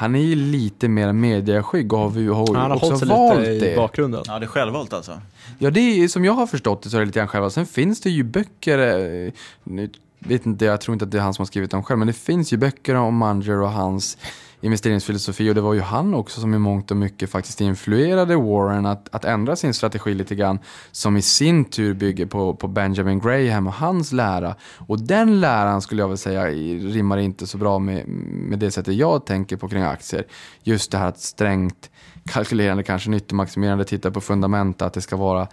Han är ju lite mer mediaskygg och har, ju- har Han har också hållit sig valt lite i det. bakgrunden. Ja, det är självvalt alltså. Ja, det är som jag har förstått det så är det lite grann själva. Sen finns det ju böcker, eh, nu vet inte, jag tror inte att det är han som har skrivit dem själv, men det finns ju böcker om Munger och hans investeringsfilosofi och det var ju han också som i mångt och mycket faktiskt influerade Warren att, att ändra sin strategi lite grann som i sin tur bygger på, på Benjamin Graham och hans lära. Och den läran skulle jag väl säga rimmar inte så bra med, med det sättet jag tänker på kring aktier. Just det här att strängt kalkylerande, kanske nyttomaximerande, titta på fundamenta, att det ska vara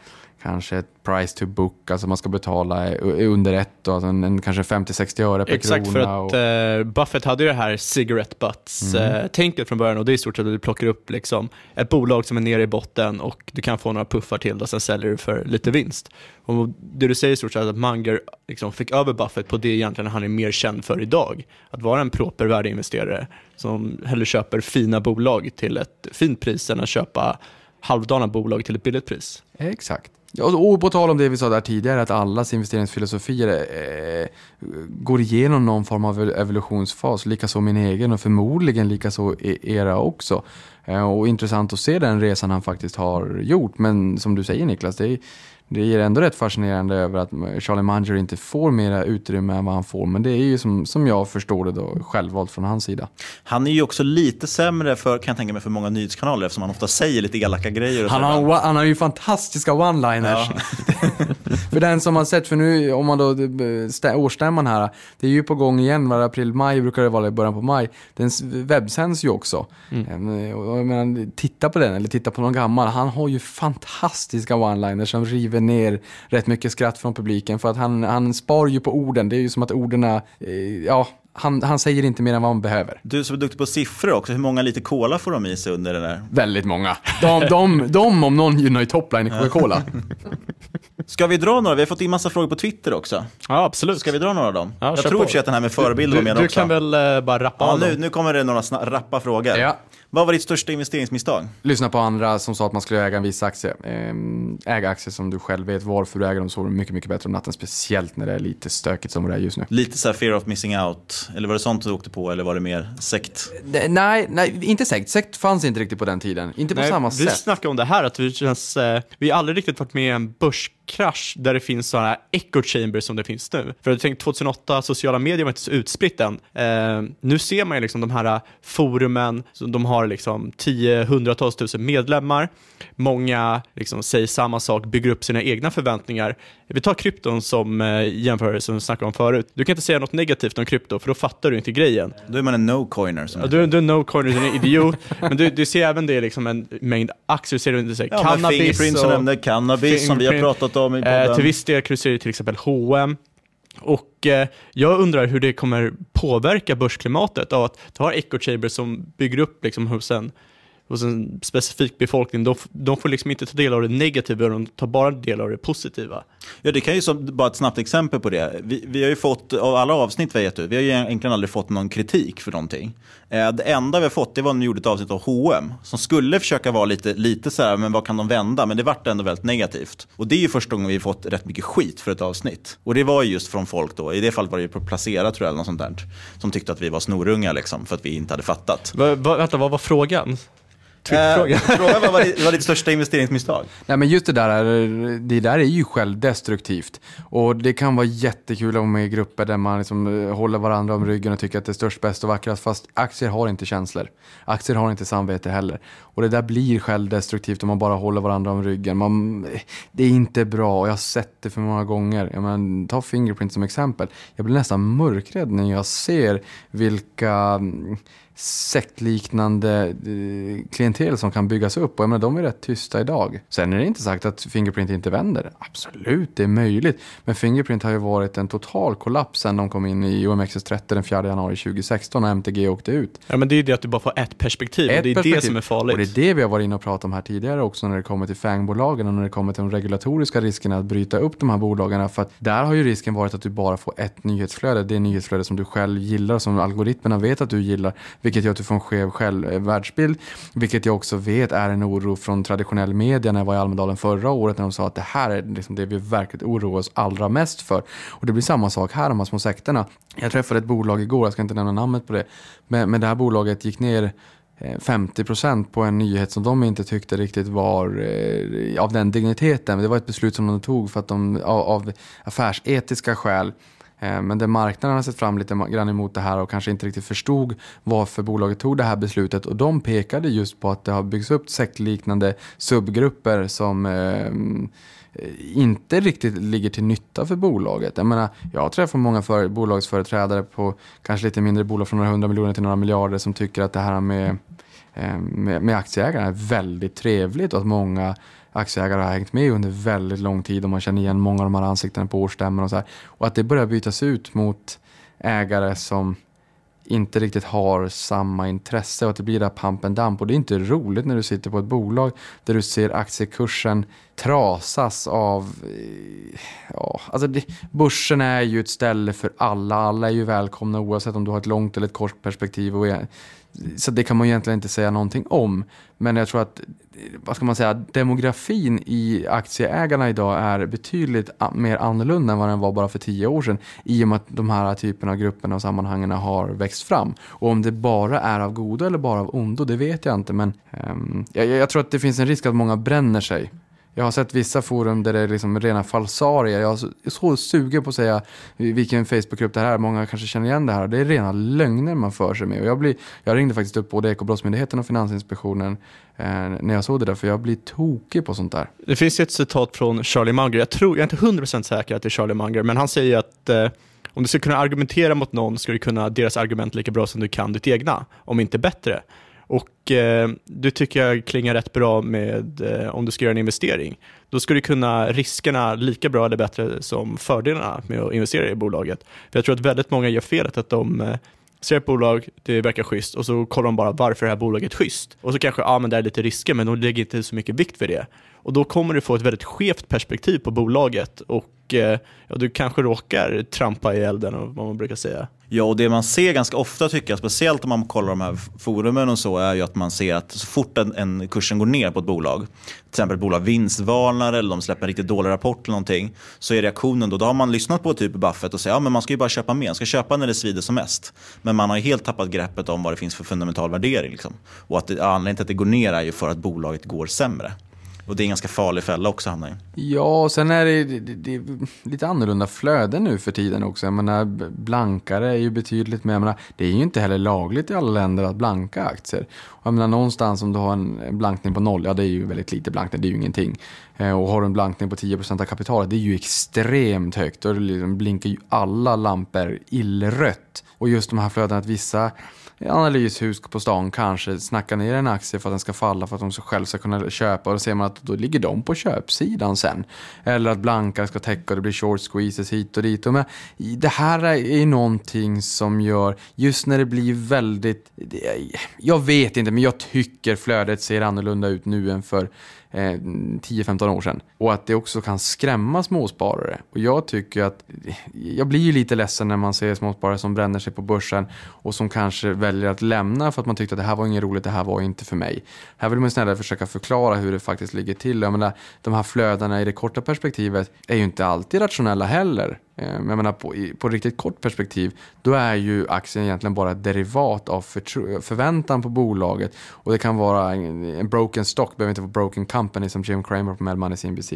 kanske ett price to book, alltså man ska betala eh, under ett, alltså en, en kanske 50-60 öre per Exakt, krona. för att och, eh, Buffett hade ju det här cigarette butts-tänket Mm. från början och det är i stort sett att du plockar upp liksom ett bolag som är nere i botten och du kan få några puffar till och sen säljer du för lite vinst. Och det du säger i stort sett är att Munger liksom fick över Buffett på det egentligen han är mer känd för idag. Att vara en proper värdeinvesterare som hellre köper fina bolag till ett fint pris än att köpa halvdana bolag till ett billigt pris. Exakt. Och på tal om det vi sa där tidigare, att allas investeringsfilosofier eh, går igenom någon form av evolutionsfas, likaså min egen och förmodligen likaså e-, era också. Eh, och intressant att se den resan han faktiskt har gjort, men som du säger Niklas, det är, det är ändå rätt fascinerande över att Charlie Munger inte får mera utrymme än vad han får, men det är ju som, som jag förstår det då självvalt från hans sida. Han är ju också lite sämre för, kan jag tänka mig, för många nyhetskanaler eftersom han ofta säger lite elaka grejer. Och Han har, han har ju fantastiska one-liners. för den som har sett, för nu om man då, stä- årsstämman här, det är ju på gång igen, var april, maj brukar det vara i början på maj. Den webbsänds ju också. Mm. Och jag menar, titta på den, eller titta på någon gammal. Han har ju fantastiska one-liners som river ner rätt mycket skratt från publiken. För att han, han spar ju på orden, det är ju som att orden, eh, ja, han, han säger inte mer än vad man behöver. Du som är duktig på siffror också, hur många liter cola får de i sig under det där? Väldigt många. De, de, de om någon gynnar ju topline i Coca-Cola. Ska vi dra några? Vi har fått in massa frågor på Twitter också. Ja, absolut. Ska vi dra några av dem? Ja, jag tror i att den här med förebilder Du- var med du också. kan väl eh, bara rappa Ja, av nu, dem? nu kommer det några rappa frågor. Ja. Vad var ditt största investeringsmisstag? Lyssna på andra som sa att man skulle äga en viss aktie. Ehm, Äga aktier som du själv vet varför du äger dem sover mycket, mycket bättre om natten. Speciellt när det är lite stökigt som det är just nu. Lite så här fear of missing out. Eller var det sånt du åkte på eller var det mer sekt? Ne- Nej, nej, inte sekt. Sekt fanns inte riktigt på den tiden. Inte på Nej, samma vi sätt. snackade om det här, att vi känns, eh, vi har aldrig riktigt varit med i en börskrasch där det finns sådana echo chambers som det finns nu. För jag tänkte 2008, sociala medier var inte så utspritt än. Eh, nu ser man ju liksom de här eh, forumen, så de har liksom tio, hundratals tusen medlemmar. Många liksom säger samma sak, bygger upp sina egna förväntningar. Vi tar krypton som eh, jämförelse som vi snackade om förut. Du kan inte säga något negativt om krypto, för då fattar du inte grejen. Då är man en no-coiner. Ja, du, du är no-coiner, du är en idiot. men du, du ser även det liksom en mängd aktier, ser du inte säga Ja, men cannabis. Fingerprint som nämnde cannabis som vi har pratat om i Eh, podden. till viss del kan du till exempel H&M. Och eh, jag undrar hur det kommer påverka börsklimatet av att du har echo Chamber som bygger upp liksom hos en hos en specifik befolkning, de, de får liksom inte ta del av det negativa, de tar bara del av det positiva. Ja, det kan ju som bara ett snabbt exempel på det. Vi, vi har ju fått, av alla avsnitt vi har gett ut, vi har ju egentligen aldrig fått någon kritik för någonting. Eh, det enda vi har fått, det var när vi gjorde ett avsnitt av H&M som skulle försöka vara lite, lite så här, men vad kan de vända? Men det vart ändå väldigt negativt. Och det är ju första gången vi har fått rätt mycket skit för ett avsnitt. Och det var ju just från folk då, i det fallet var det ju på Placera tror jag, eller något sånt där, som tyckte att vi var snorunga liksom, för att vi inte hade fattat. Va, va, vänta, vad var frågan? Eh, frågan var, vad ditt- vad ditt största investeringsmisstag? Nej men just det där, är- det där är ju självdestruktivt. Och det kan vara jättekul att vara med i grupper där man liksom eh, håller varandra om ryggen och tycker att det är störst, bäst och vackrast. Fast aktier har inte känslor. Aktier har inte samvete heller. Och det där blir självdestruktivt om man bara håller varandra om ryggen. Man, det är inte bra och jag har sett det för många gånger. Jag menar, ta Fingerprint som exempel. Jag blir nästan mörkrädd när jag ser vilka mm, sektliknande eh, klientel som kan byggas upp. Och jag menar, de är rätt tysta idag. Sen är det inte sagt att Fingerprint inte vänder. Absolut, det är möjligt. Men Fingerprint har ju varit en total kollaps sen de kom in i OMXS30 den 4 januari 2016 när MTG åkte ut. Ja, men det är ju det att du bara får ett perspektiv, och det är det som är farligt. Och det är det vi har varit inne och pratat om här tidigare också när det kommer till FANG-bolagen och när det kommer till de regulatoriska riskerna att bryta upp de här bolagen. För att där har ju risken varit att du bara får ett nyhetsflöde. Det nyhetsflöde som du själv gillar, som algoritmerna vet att du gillar. Vilket gör att du får en skev själv, eh, världsbild. Vilket jag också vet är en oro från traditionell media när jag var i Almedalen förra året när de sa att det här är liksom det vi verkligen oroar oss allra mest för. Och det blir samma sak här, de här små sekterna. Jag träffade ett bolag igår, jag ska inte nämna namnet på det, men, men det här bolaget gick ner eh, 50% på en nyhet som de inte tyckte riktigt var eh, av den digniteten. Det var ett beslut som de tog för att de, av, av affärsetiska skäl. Eh, men där marknaden har sett fram lite grann emot det här och kanske inte riktigt förstod varför bolaget tog det här beslutet. Och de pekade just på att det har byggts upp sektliknande subgrupper som eh, Eh, inte riktigt ligger till nytta för bolaget. Jag menar, jag träffar många för, bolagsföreträdare på kanske lite mindre bolag från några hundra miljoner till några miljarder som tycker att det här med eh, med, med aktieägarna är väldigt trevligt och att många aktieägare har hängt med under väldigt lång tid och man känner igen många av de här ansiktena på årsstämmor och så här. Och att det börjar bytas ut mot ägare som inte riktigt har samma intresse och att det blir där pump and dump. Och det är inte roligt när du sitter på ett bolag där du ser aktiekursen trasas av... Eh, ja, alltså det, börsen är ju ett ställe för alla. Alla är ju välkomna oavsett om du har ett långt eller ett kort perspektiv. Och är, så det kan man egentligen inte säga någonting om. Men jag tror att, vad ska man säga, demografin i aktieägarna idag är betydligt mer annorlunda än vad den var bara för tio år sedan. I och med att de här typerna av grupperna och sammanhangen har växt fram. Och om det bara är av godo eller bara av ondo, det vet jag inte. Men um, jag, jag tror att det finns en risk att många bränner sig. Jag har sett vissa forum där det är liksom rena falsarier. Jag är så, sugen på att säga vilken Facebookgrupp det här är. Många kanske känner igen det här. Det är rena lögner man för sig med. Och jag, blir, jag ringde faktiskt upp både Ekobrottsmyndigheten och Finansinspektionen eh, när jag såg det där. För jag blir tokig på sånt där. Det finns ett citat från Charlie Munger, jag, tror, jag är inte 100% säker att det är Charlie Munger, men han säger att eh, om du ska kunna argumentera mot någon ska du kunna deras argument lika bra som du kan ditt egna, om inte bättre. Och eh, det tycker jag klingar rätt bra med eh, om du ska göra en investering. Då ska du kunna riskerna lika bra eller bättre som fördelarna med att investera i bolaget. För jag tror att väldigt många gör felet att de eh, ser ett bolag, det verkar schysst och så kollar de bara varför är det här bolaget schysst. Och så kanske, ja men det är lite risker men de lägger inte så mycket vikt vid det. Och då kommer du få ett väldigt skevt perspektiv på bolaget och eh, ja, du kanske råkar trampa i elden, vad man brukar säga. Ja, och det man ser ganska ofta tycker jag, speciellt om man kollar de här forumen och så, är ju att man ser att så fort en, en kursen går ner på ett bolag, till exempel ett bolag vinstvarnar eller de släpper en riktigt dålig rapport eller någonting, så är reaktionen då, då har man lyssnat på typ Buffett och säger ja men man ska ju bara köpa mer, man ska köpa när det svider som mest. Men man har ju helt tappat greppet om vad det finns för fundamental värdering. Liksom. Och att det, anledningen till att det går ner är ju för att bolaget går sämre. Och det är en ganska farlig fälla också att hamna i. Ja, och sen är det, det, det är lite annorlunda flöden nu för tiden också. Jag menar, blankare är ju betydligt mer, jag menar, det är ju inte heller lagligt i alla länder att blanka aktier. Och jag menar, någonstans om du har en blankning på noll, ja det är ju väldigt lite blankning, det är ju ingenting. Eh, och har du en blankning på 10% av kapitalet, det är ju extremt högt. Då liksom blinkar ju alla lampor illrött. Och just de här flödena att vissa analyshus på stan kanske snackar ner en aktie för att den ska falla för att de själv ska kunna köpa. Och då ser man att då ligger de på köpsidan sen. Eller att blankar ska täcka och det blir short squeezes hit och dit. Och men, det här är ju någonting som gör, just när det blir väldigt, jag vet inte men jag tycker flödet ser annorlunda ut nu än för eh, 10-15 år sedan. Och att det också kan skrämma småsparare. Och jag tycker att, jag blir ju lite ledsen när man ser småsparare som bränner sig på börsen och som kanske väljer att lämna för att man tyckte att det här var inget roligt, det här var inte för mig. Här vill man snarare försöka förklara hur det faktiskt ligger till. Jag menar, de här flödena i det korta perspektivet är ju inte alltid rationella heller. Eh, men Jag menar på, på riktigt kort perspektiv, då är ju aktien egentligen bara ett derivat av förväntan på bolaget. Och det kan vara en, en broken stock, behöver inte vara broken company som Jim Cramer på Mad Money CNBC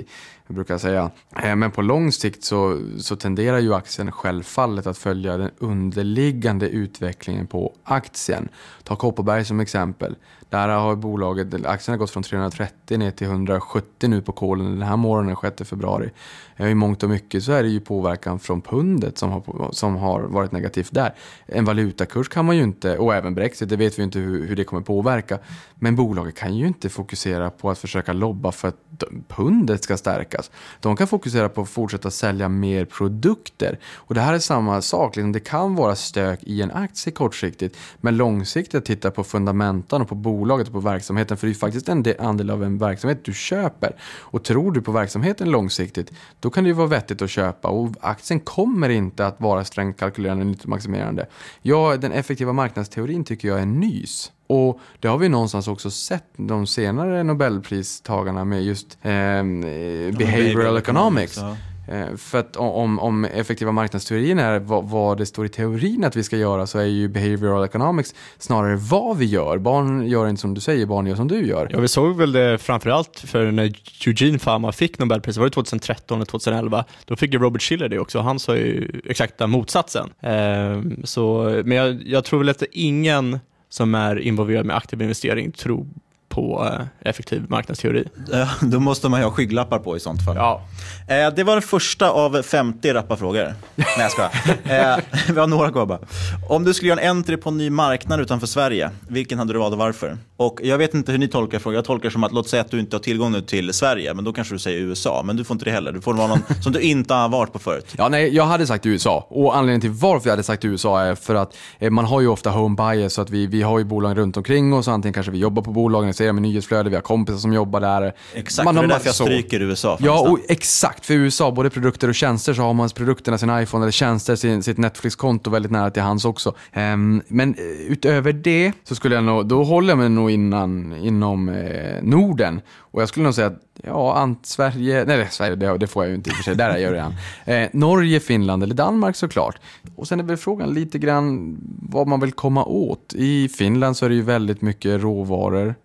brukar säga. Eh, men på lång sikt så, så tenderar ju aktien självfallet att följa den underliggande utvecklingen på aktien. Ta Kopparberg som exempel. Där har bolaget, aktien har gått från 330 ner till 170 nu på kolen den här morgonen, 6 februari. Eh, I mångt och mycket så är det ju påverkan från pundet som har, som har varit negativt där. En valutakurs kan man ju inte, och även Brexit, det vet vi ju inte hur, hur det kommer påverka. Men bolaget kan ju inte fokusera på att försöka lobba för att pundet ska stärkas. De kan fokusera på att fortsätta sälja mer produkter. Och det här är samma sak, liksom, det kan vara stök i en aktie kortsiktigt. Men långsiktigt titta på fundamentan och på bolaget och på verksamheten. För det är ju faktiskt en de- andel av en verksamhet du köper. Och tror du på verksamheten långsiktigt, då kan det ju vara vettigt att köpa. Och aktien kommer inte att vara strängt kalkylerande och nyttomaximerande. Ja, den effektiva marknadsteorin tycker jag är nys. Och det har vi någonstans också sett de senare Nobelpristagarna med just eh, behavioral economics. ja. Eh, för att om, om effektiva marknadsteorin är vad, vad det står i teorin att vi ska göra så är ju behavioral economics snarare vad vi gör. Barn gör inte som du säger, barn gör som du gör. Ja, vi såg väl det framförallt för när Eugene Fama fick Nobelpriset, var det 2013 eller 2011? Då fick ju Robert Schiller det också, han sa ju exakta motsatsen. Ehm, så, men jag, jag tror väl att ingen som är involverad med aktiv investering tror på eh, effektiv marknadsteori. Då måste man ju ha skygglappar på i sånt fall. Ja. Eh, det var den första av 50 rappa frågor. Nej, jag skojar. Eh, vi har några kvar bara. Om du skulle göra en entry på en ny marknad utanför Sverige, vilken hade du valt och varför? Och jag vet inte hur ni tolkar frågan. Jag tolkar som att, låt säga att du inte har tillgång nu till Sverige, men då kanske du säger USA. Men du får inte det heller. Du får vara någon som du inte har varit på förut. Ja, nej, jag hade sagt USA. Och anledningen till varför jag hade sagt USA är för att man har ju ofta home bias, så att vi, vi har ju bolag runt omkring oss. Antingen kanske vi jobbar på bolagen, ser dem i nyhetsflödet, vi har kompisar som jobbar där. Exakt, man det är därför jag så. stryker USA. Ja, och exakt. För USA, både produkter och tjänster, så har man produkterna, sin iPhone eller tjänster, sin, sitt Netflix-konto väldigt nära till hands också. Ehm, men eh, utöver det så skulle jag nog, då håller jag mig nog innan, inom eh, Norden. Och jag skulle nog säga att, ja, ant Sverige, nej Sverige, det, det får jag ju inte i och för sig, där är jag redan. Eh, Norge, Finland eller Danmark såklart. Och sen är väl frågan lite grann vad man vill komma åt. I Finland så är det ju väldigt mycket råvaror.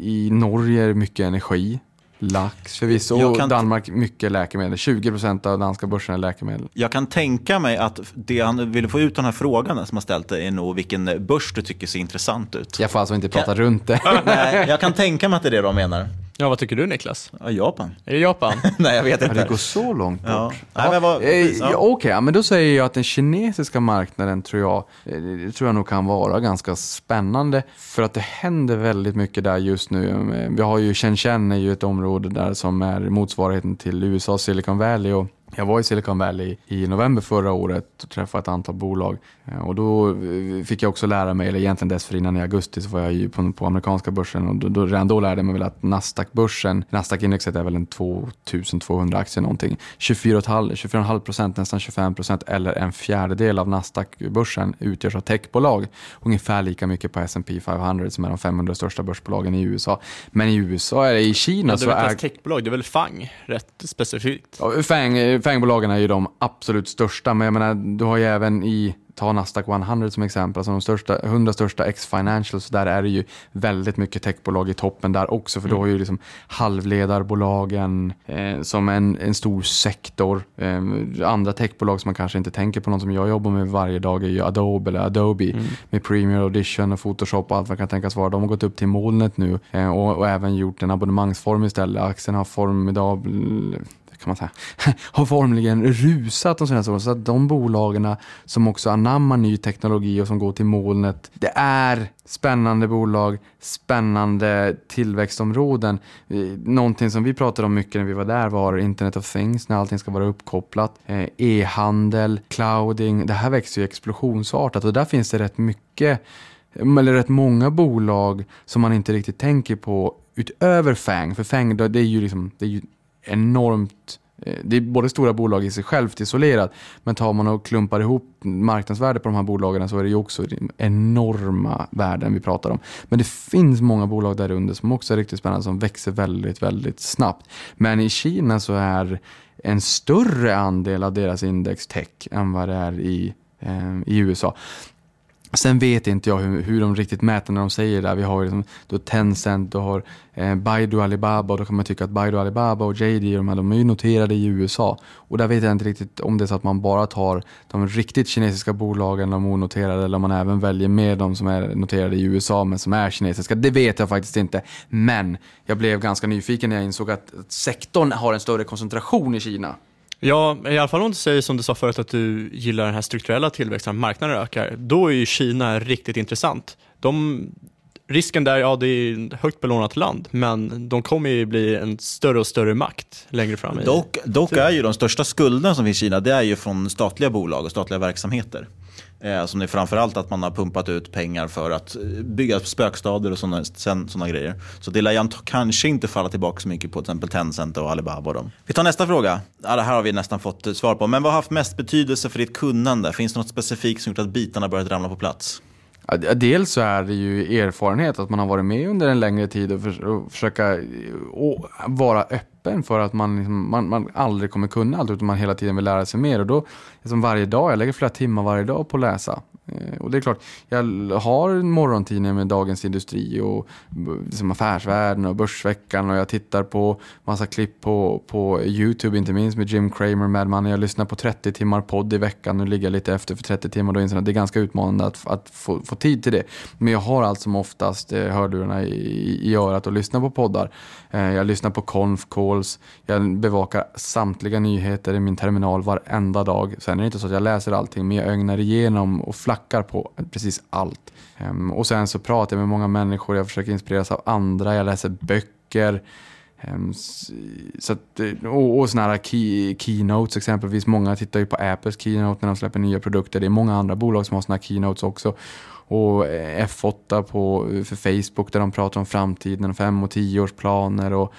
I Norge är det mycket energi. Lax förvisso, Jag och kan- Danmark mycket läkemedel. 20% av danska börsen är läkemedel. Jag kan tänka mig att det han ville få ut den här frågan som har ställt är nog vilken börs du tycker ser intressant ut. Jag får alltså inte prata runt det. Nej, jag kan tänka mig att det är det de menar. Ja, vad tycker du Niklas? Ja, Japan. Är det Japan? Nej, jag vet Ja, inte. det går så långt bort. Ja. Nej, men vad, Eh, ja. ja, Okej, ja, men då säger jag att den kinesiska marknaden tror jag, eh, det tror jag nog kan vara ganska spännande. För att det händer väldigt mycket där just nu. Eh, Vi har ju Shenzhen är ju ett område där som är motsvarigheten till USA, Silicon Valley. Och jag var i Silicon Valley i november förra året och träffade ett antal bolag. Eh, Och då eh, fick jag också lära mig, eller egentligen dessförinnan i augusti så var jag ju på, på amerikanska börsen och då, då, redan då lärde jag mig väl att Nasdaq-börsen, Nasdaq-indexet är väl en 2200 aktier någonting. 24,5 24,5 procent, nästan 25 procent eller en fjärdedel av Nasdaq-börsen utgörs av techbolag. Ungefär lika mycket på S&P 500 som är de 500 största börsbolagen i USA. Men i USA, är det i Kina Ja, det så är väl är... inte ens techbolag, det är väl FANG, rätt specifikt. Fang, Fangbolagen är ju de absolut största, men jag menar, du har ju även i Ta Nasdaq 100 som exempel, alltså de största, 100 största X-financials, där är det ju väldigt mycket techbolag i toppen där också, för du har ju liksom halvledarbolagen eh, som en, en stor sektor. Eh, andra techbolag som man kanske inte tänker på, någon som jag jobbar med varje dag är ju Adobe eller Adobe med Premiere Audition och Photoshop och allt vad kan tänkas vara. De har gått upp till molnet nu eh, och, och även gjort en abonnemangsform istället. Aktien har formidabel kan man säga, har formligen rusat de senaste åren. Så att de bolagen som också anammar ny teknologi och som går till molnet, det är spännande bolag, spännande tillväxtområden. Någonting som vi pratade om mycket när vi var där var Internet of Things, när allting ska vara uppkopplat. Eh, e-handel, clouding, det här växer ju explosionsartat och där finns det rätt mycket eller rätt många bolag som man inte riktigt tänker på utöver FANG. För FANG det är ju, liksom, det är ju enormt eh, det är både stora bolag i sig självt isolerat, men tar man och klumpar ihop marknadsvärdet på de här bolagen så är det ju också enorma värden vi pratar om. Men det finns många bolag där under som också är riktigt spännande, som växer väldigt, väldigt snabbt. Men i Kina så är en större andel av deras index tech än vad det är i, eh, i USA. Sen vet inte jag hur, hur de riktigt mäter när de säger det. Vi har ju liksom, då Tencent, du har eh, Baidu Alibaba och då kan man tycka att Baidu Alibaba och JD de, här, de är ju noterade i USA. Och där vet jag inte riktigt om det är så att man bara tar de riktigt kinesiska bolagen, de onoterade, eller om man även väljer med de som är noterade i USA men som är kinesiska. Det vet jag faktiskt inte. Men jag blev ganska nyfiken när jag insåg att, att sektorn har en större koncentration i Kina. Ja, i alla fall om du säger som du sa förut att du gillar den här strukturella tillväxten, att marknaden ökar, då är ju Kina riktigt intressant. De, risken där, ja det är ett högt belånat land, men de kommer ju bli en större och större makt längre fram. i- Dock, dock är ju de största skulderna som finns i Kina, det är ju från statliga bolag och statliga verksamheter. Eh, alltså som är framförallt att man har pumpat ut pengar för att eh, bygga spökstader och sådana såna grejer. Så det lär kanske inte falla tillbaka så mycket på till exempel Tencent och Alibaba. Och dem. Vi tar nästa fråga. Ja, det här har vi nästan fått eh, svar på. Men vad har haft mest betydelse för ditt kunnande? Finns det något specifikt som gjort att bitarna börjat ramla på plats? Dels så är det ju erfarenhet, att man har varit med under en längre tid och, för, och försöka eh, och vara öppen för att man, liksom, man, man aldrig kommer kunna allt utan man hela tiden vill lära sig mer. Och då, liksom varje dag, jag lägger flera timmar varje dag på att läsa. Eh, och det är klart, jag har morgontidningar med Dagens Industri och eh, liksom Affärsvärlden och Börsveckan och jag tittar på massa klipp på, på YouTube, inte minst med Jim Cramer, Mad Money. Jag lyssnar på 30 timmar podd i veckan. Nu ligger jag lite efter för 30 timmar. Då inser jag att det är ganska utmanande att, att få, få tid till det. Men jag har allt som oftast eh, hörlurarna i, i örat och lyssnar på poddar. Jag lyssnar på conf calls. Jag bevakar samtliga nyheter i min terminal varenda dag. Sen är det inte så att jag läser allting, men jag ögnar igenom och flackar på precis allt. Ehm, och sen så pratar jag med många människor, jag försöker inspireras av andra, jag läser böcker. Ehm, så att, eh, och, och sådana här key, keynotes exempelvis. Många tittar ju på Apples keynote när de släpper nya produkter. Det är många andra bolag som har sådana keynotes också. Och eh, F8 på, för Facebook där de pratar om framtiden, fem och tioårsplaner års planer och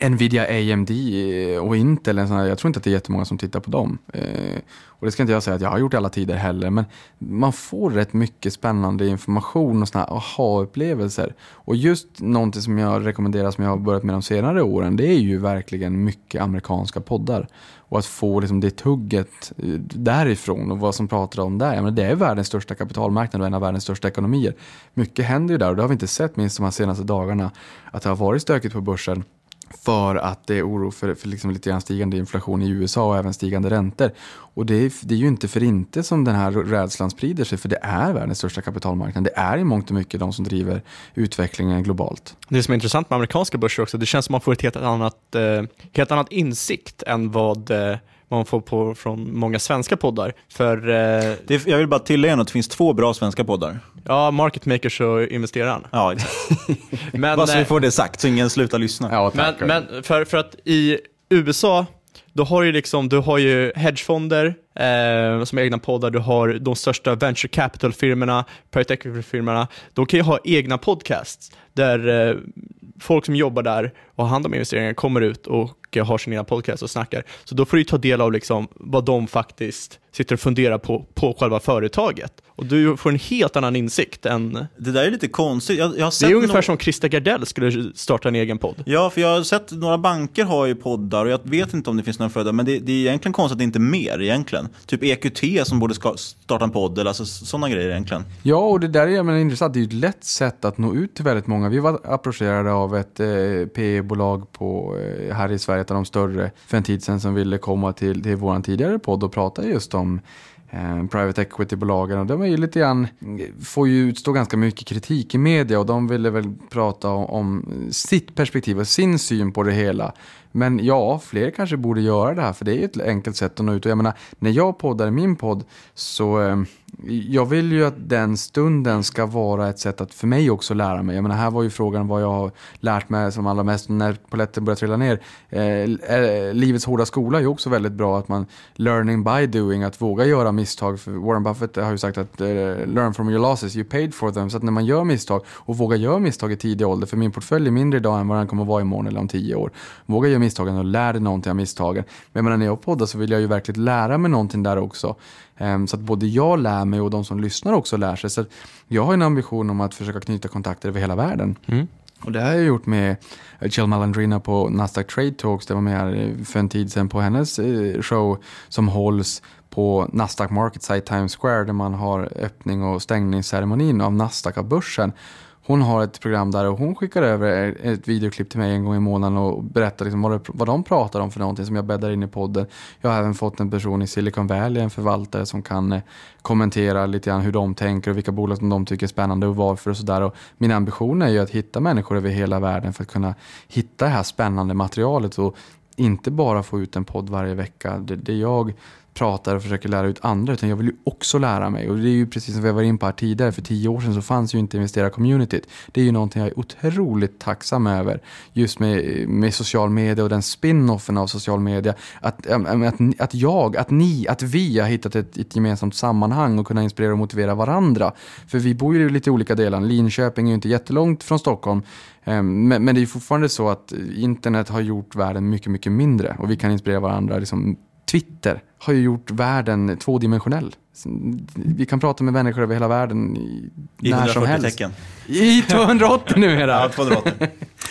Nvidia, AMD eh, och Intel, jag tror inte att det är jättemånga som tittar på dem. Eh, och det ska inte jag säga att jag har gjort i alla tider heller, men man får rätt mycket spännande information och såna här aha-upplevelser. Och just någonting som jag rekommenderar som jag har börjat med de senare åren, det är ju verkligen mycket amerikanska poddar. Och att få liksom det tugget eh, därifrån och vad som pratar om där. Men det är världens största kapitalmarknad och en av världens största ekonomier. Mycket händer ju där och det har vi inte sett minst de här senaste dagarna. Att det har varit stökigt på börsen för att det är oro för, för liksom lite grann stigande inflation i USA och även stigande räntor. Och det är, det är ju inte för inte som den här rädslan sprider sig, för det är världens största kapitalmarknad. Det är i mångt och mycket de som driver utvecklingen globalt. Det som är intressant med amerikanska börser också, det känns som att man får ett helt annat, eh, helt annat insikt än vad eh, man får på från många svenska poddar. För, eh, det, jag vill bara tillägga att det finns två bra svenska poddar. Ja, Market Makers och Investeraren. Ja, men, bara så vi eh, får det sagt, så ingen slutar lyssna. Ja, men, men för, för att i USA, då har ju liksom, du har ju hedgefonder eh, som egna poddar, du har de största venture capital-firmorna, private equity-firmorna, de kan ju ha egna podcasts där eh, folk som jobbar där och har hand om investeringar kommer ut och har sin egna podcast och snackar. Så då får du ta del av liksom vad de faktiskt sitter och funderar på, på själva företaget. Och du får en helt annan insikt än... Det där är lite konstigt. Jag, jag har det är ungefär no som Christer Gardell skulle starta en egen podd. Ja, för jag har sett några banker har ju poddar och jag vet inte om det finns några födda, men det, det är egentligen konstigt att det inte är mer egentligen. Typ EQT som borde starta en podd eller alltså, sådana grejer egentligen. Ja, och det där är men, intressant. Det är ju ett lätt sätt att nå ut till väldigt många. Vi var approcherade av ett eh, PE-bolag eh, här i Sverige, ett av de större, för en tid sedan som ville komma till, till vår tidigare podd och prata just om eh, private equity-bolagen. Och de är ju lite grann, får ju utstå ganska mycket kritik i media och de ville väl prata om sitt perspektiv och sin syn på det hela. Men ja, fler kanske borde göra det här för det är ju ett enkelt sätt att nå ut. Och jag menar, när jag poddar i min podd så eh, jag vill ju att den stunden ska vara ett sätt att för mig också lära mig. Jag menar, här var ju frågan vad jag har lärt mig som allra mest när poletten börjar trilla ner. Eh, eh, livets hårda skola är ju också väldigt bra att man learning by doing, att våga göra misstag. För Warren Buffett har ju sagt att eh, learn from your losses, you paid for them. Så att när man gör misstag och vågar göra misstag i tidig ålder, för min portfölj är mindre idag än vad den kommer att vara imorgon eller om tio år. Våga göra misstagen och lär dig någonting av misstagen. Men jag menar, när jag poddar så vill jag ju verkligen lära mig någonting där också. Ehm, så att både jag lär mig och de som lyssnar också lär sig. Så jag har en ambition om att försöka knyta kontakter över hela världen. Mm. Och det har jag gjort med Jill Malandrina på Nasdaq Trade Talks. Det var med för en tid sedan på hennes eh, show som hålls på Nasdaq Market Site Times Square där man har öppning och stängningsceremonin av Nasdaq av börsen. Hon har ett program där och hon skickar över ett videoklipp till mig en gång i månaden och berättar liksom vad, det, vad de pratar om för någonting som jag bäddar in i podden. Jag har även fått en person i Silicon Valley, en förvaltare som kan eh, kommentera lite grann hur de tänker och vilka bolag som de tycker är spännande och varför och sådär. Min ambition är ju att hitta människor över hela världen för att kunna hitta det här spännande materialet och inte bara få ut en podd varje vecka. Det, det jag pratar och försöker lära ut andra utan jag vill ju också lära mig. Och det är ju precis som vi var in på här tidigare, för tio år sedan så fanns ju inte investerarcommunityt. Det är ju någonting jag är otroligt tacksam över. Just med, med social media och den spin-offen av social media. Att, att, att jag, att ni, att vi har hittat ett, ett gemensamt sammanhang och kunnat inspirera och motivera varandra. För vi bor ju i lite olika delar. Linköping är ju inte jättelångt från Stockholm. Ehm, men, men det är fortfarande så att internet har gjort världen mycket, mycket mindre och vi kan inspirera varandra liksom Twitter har ju gjort världen tvådimensionell. Vi kan prata med människor över hela världen i, I när som helst. tecken. I 280 numera. ja, 280.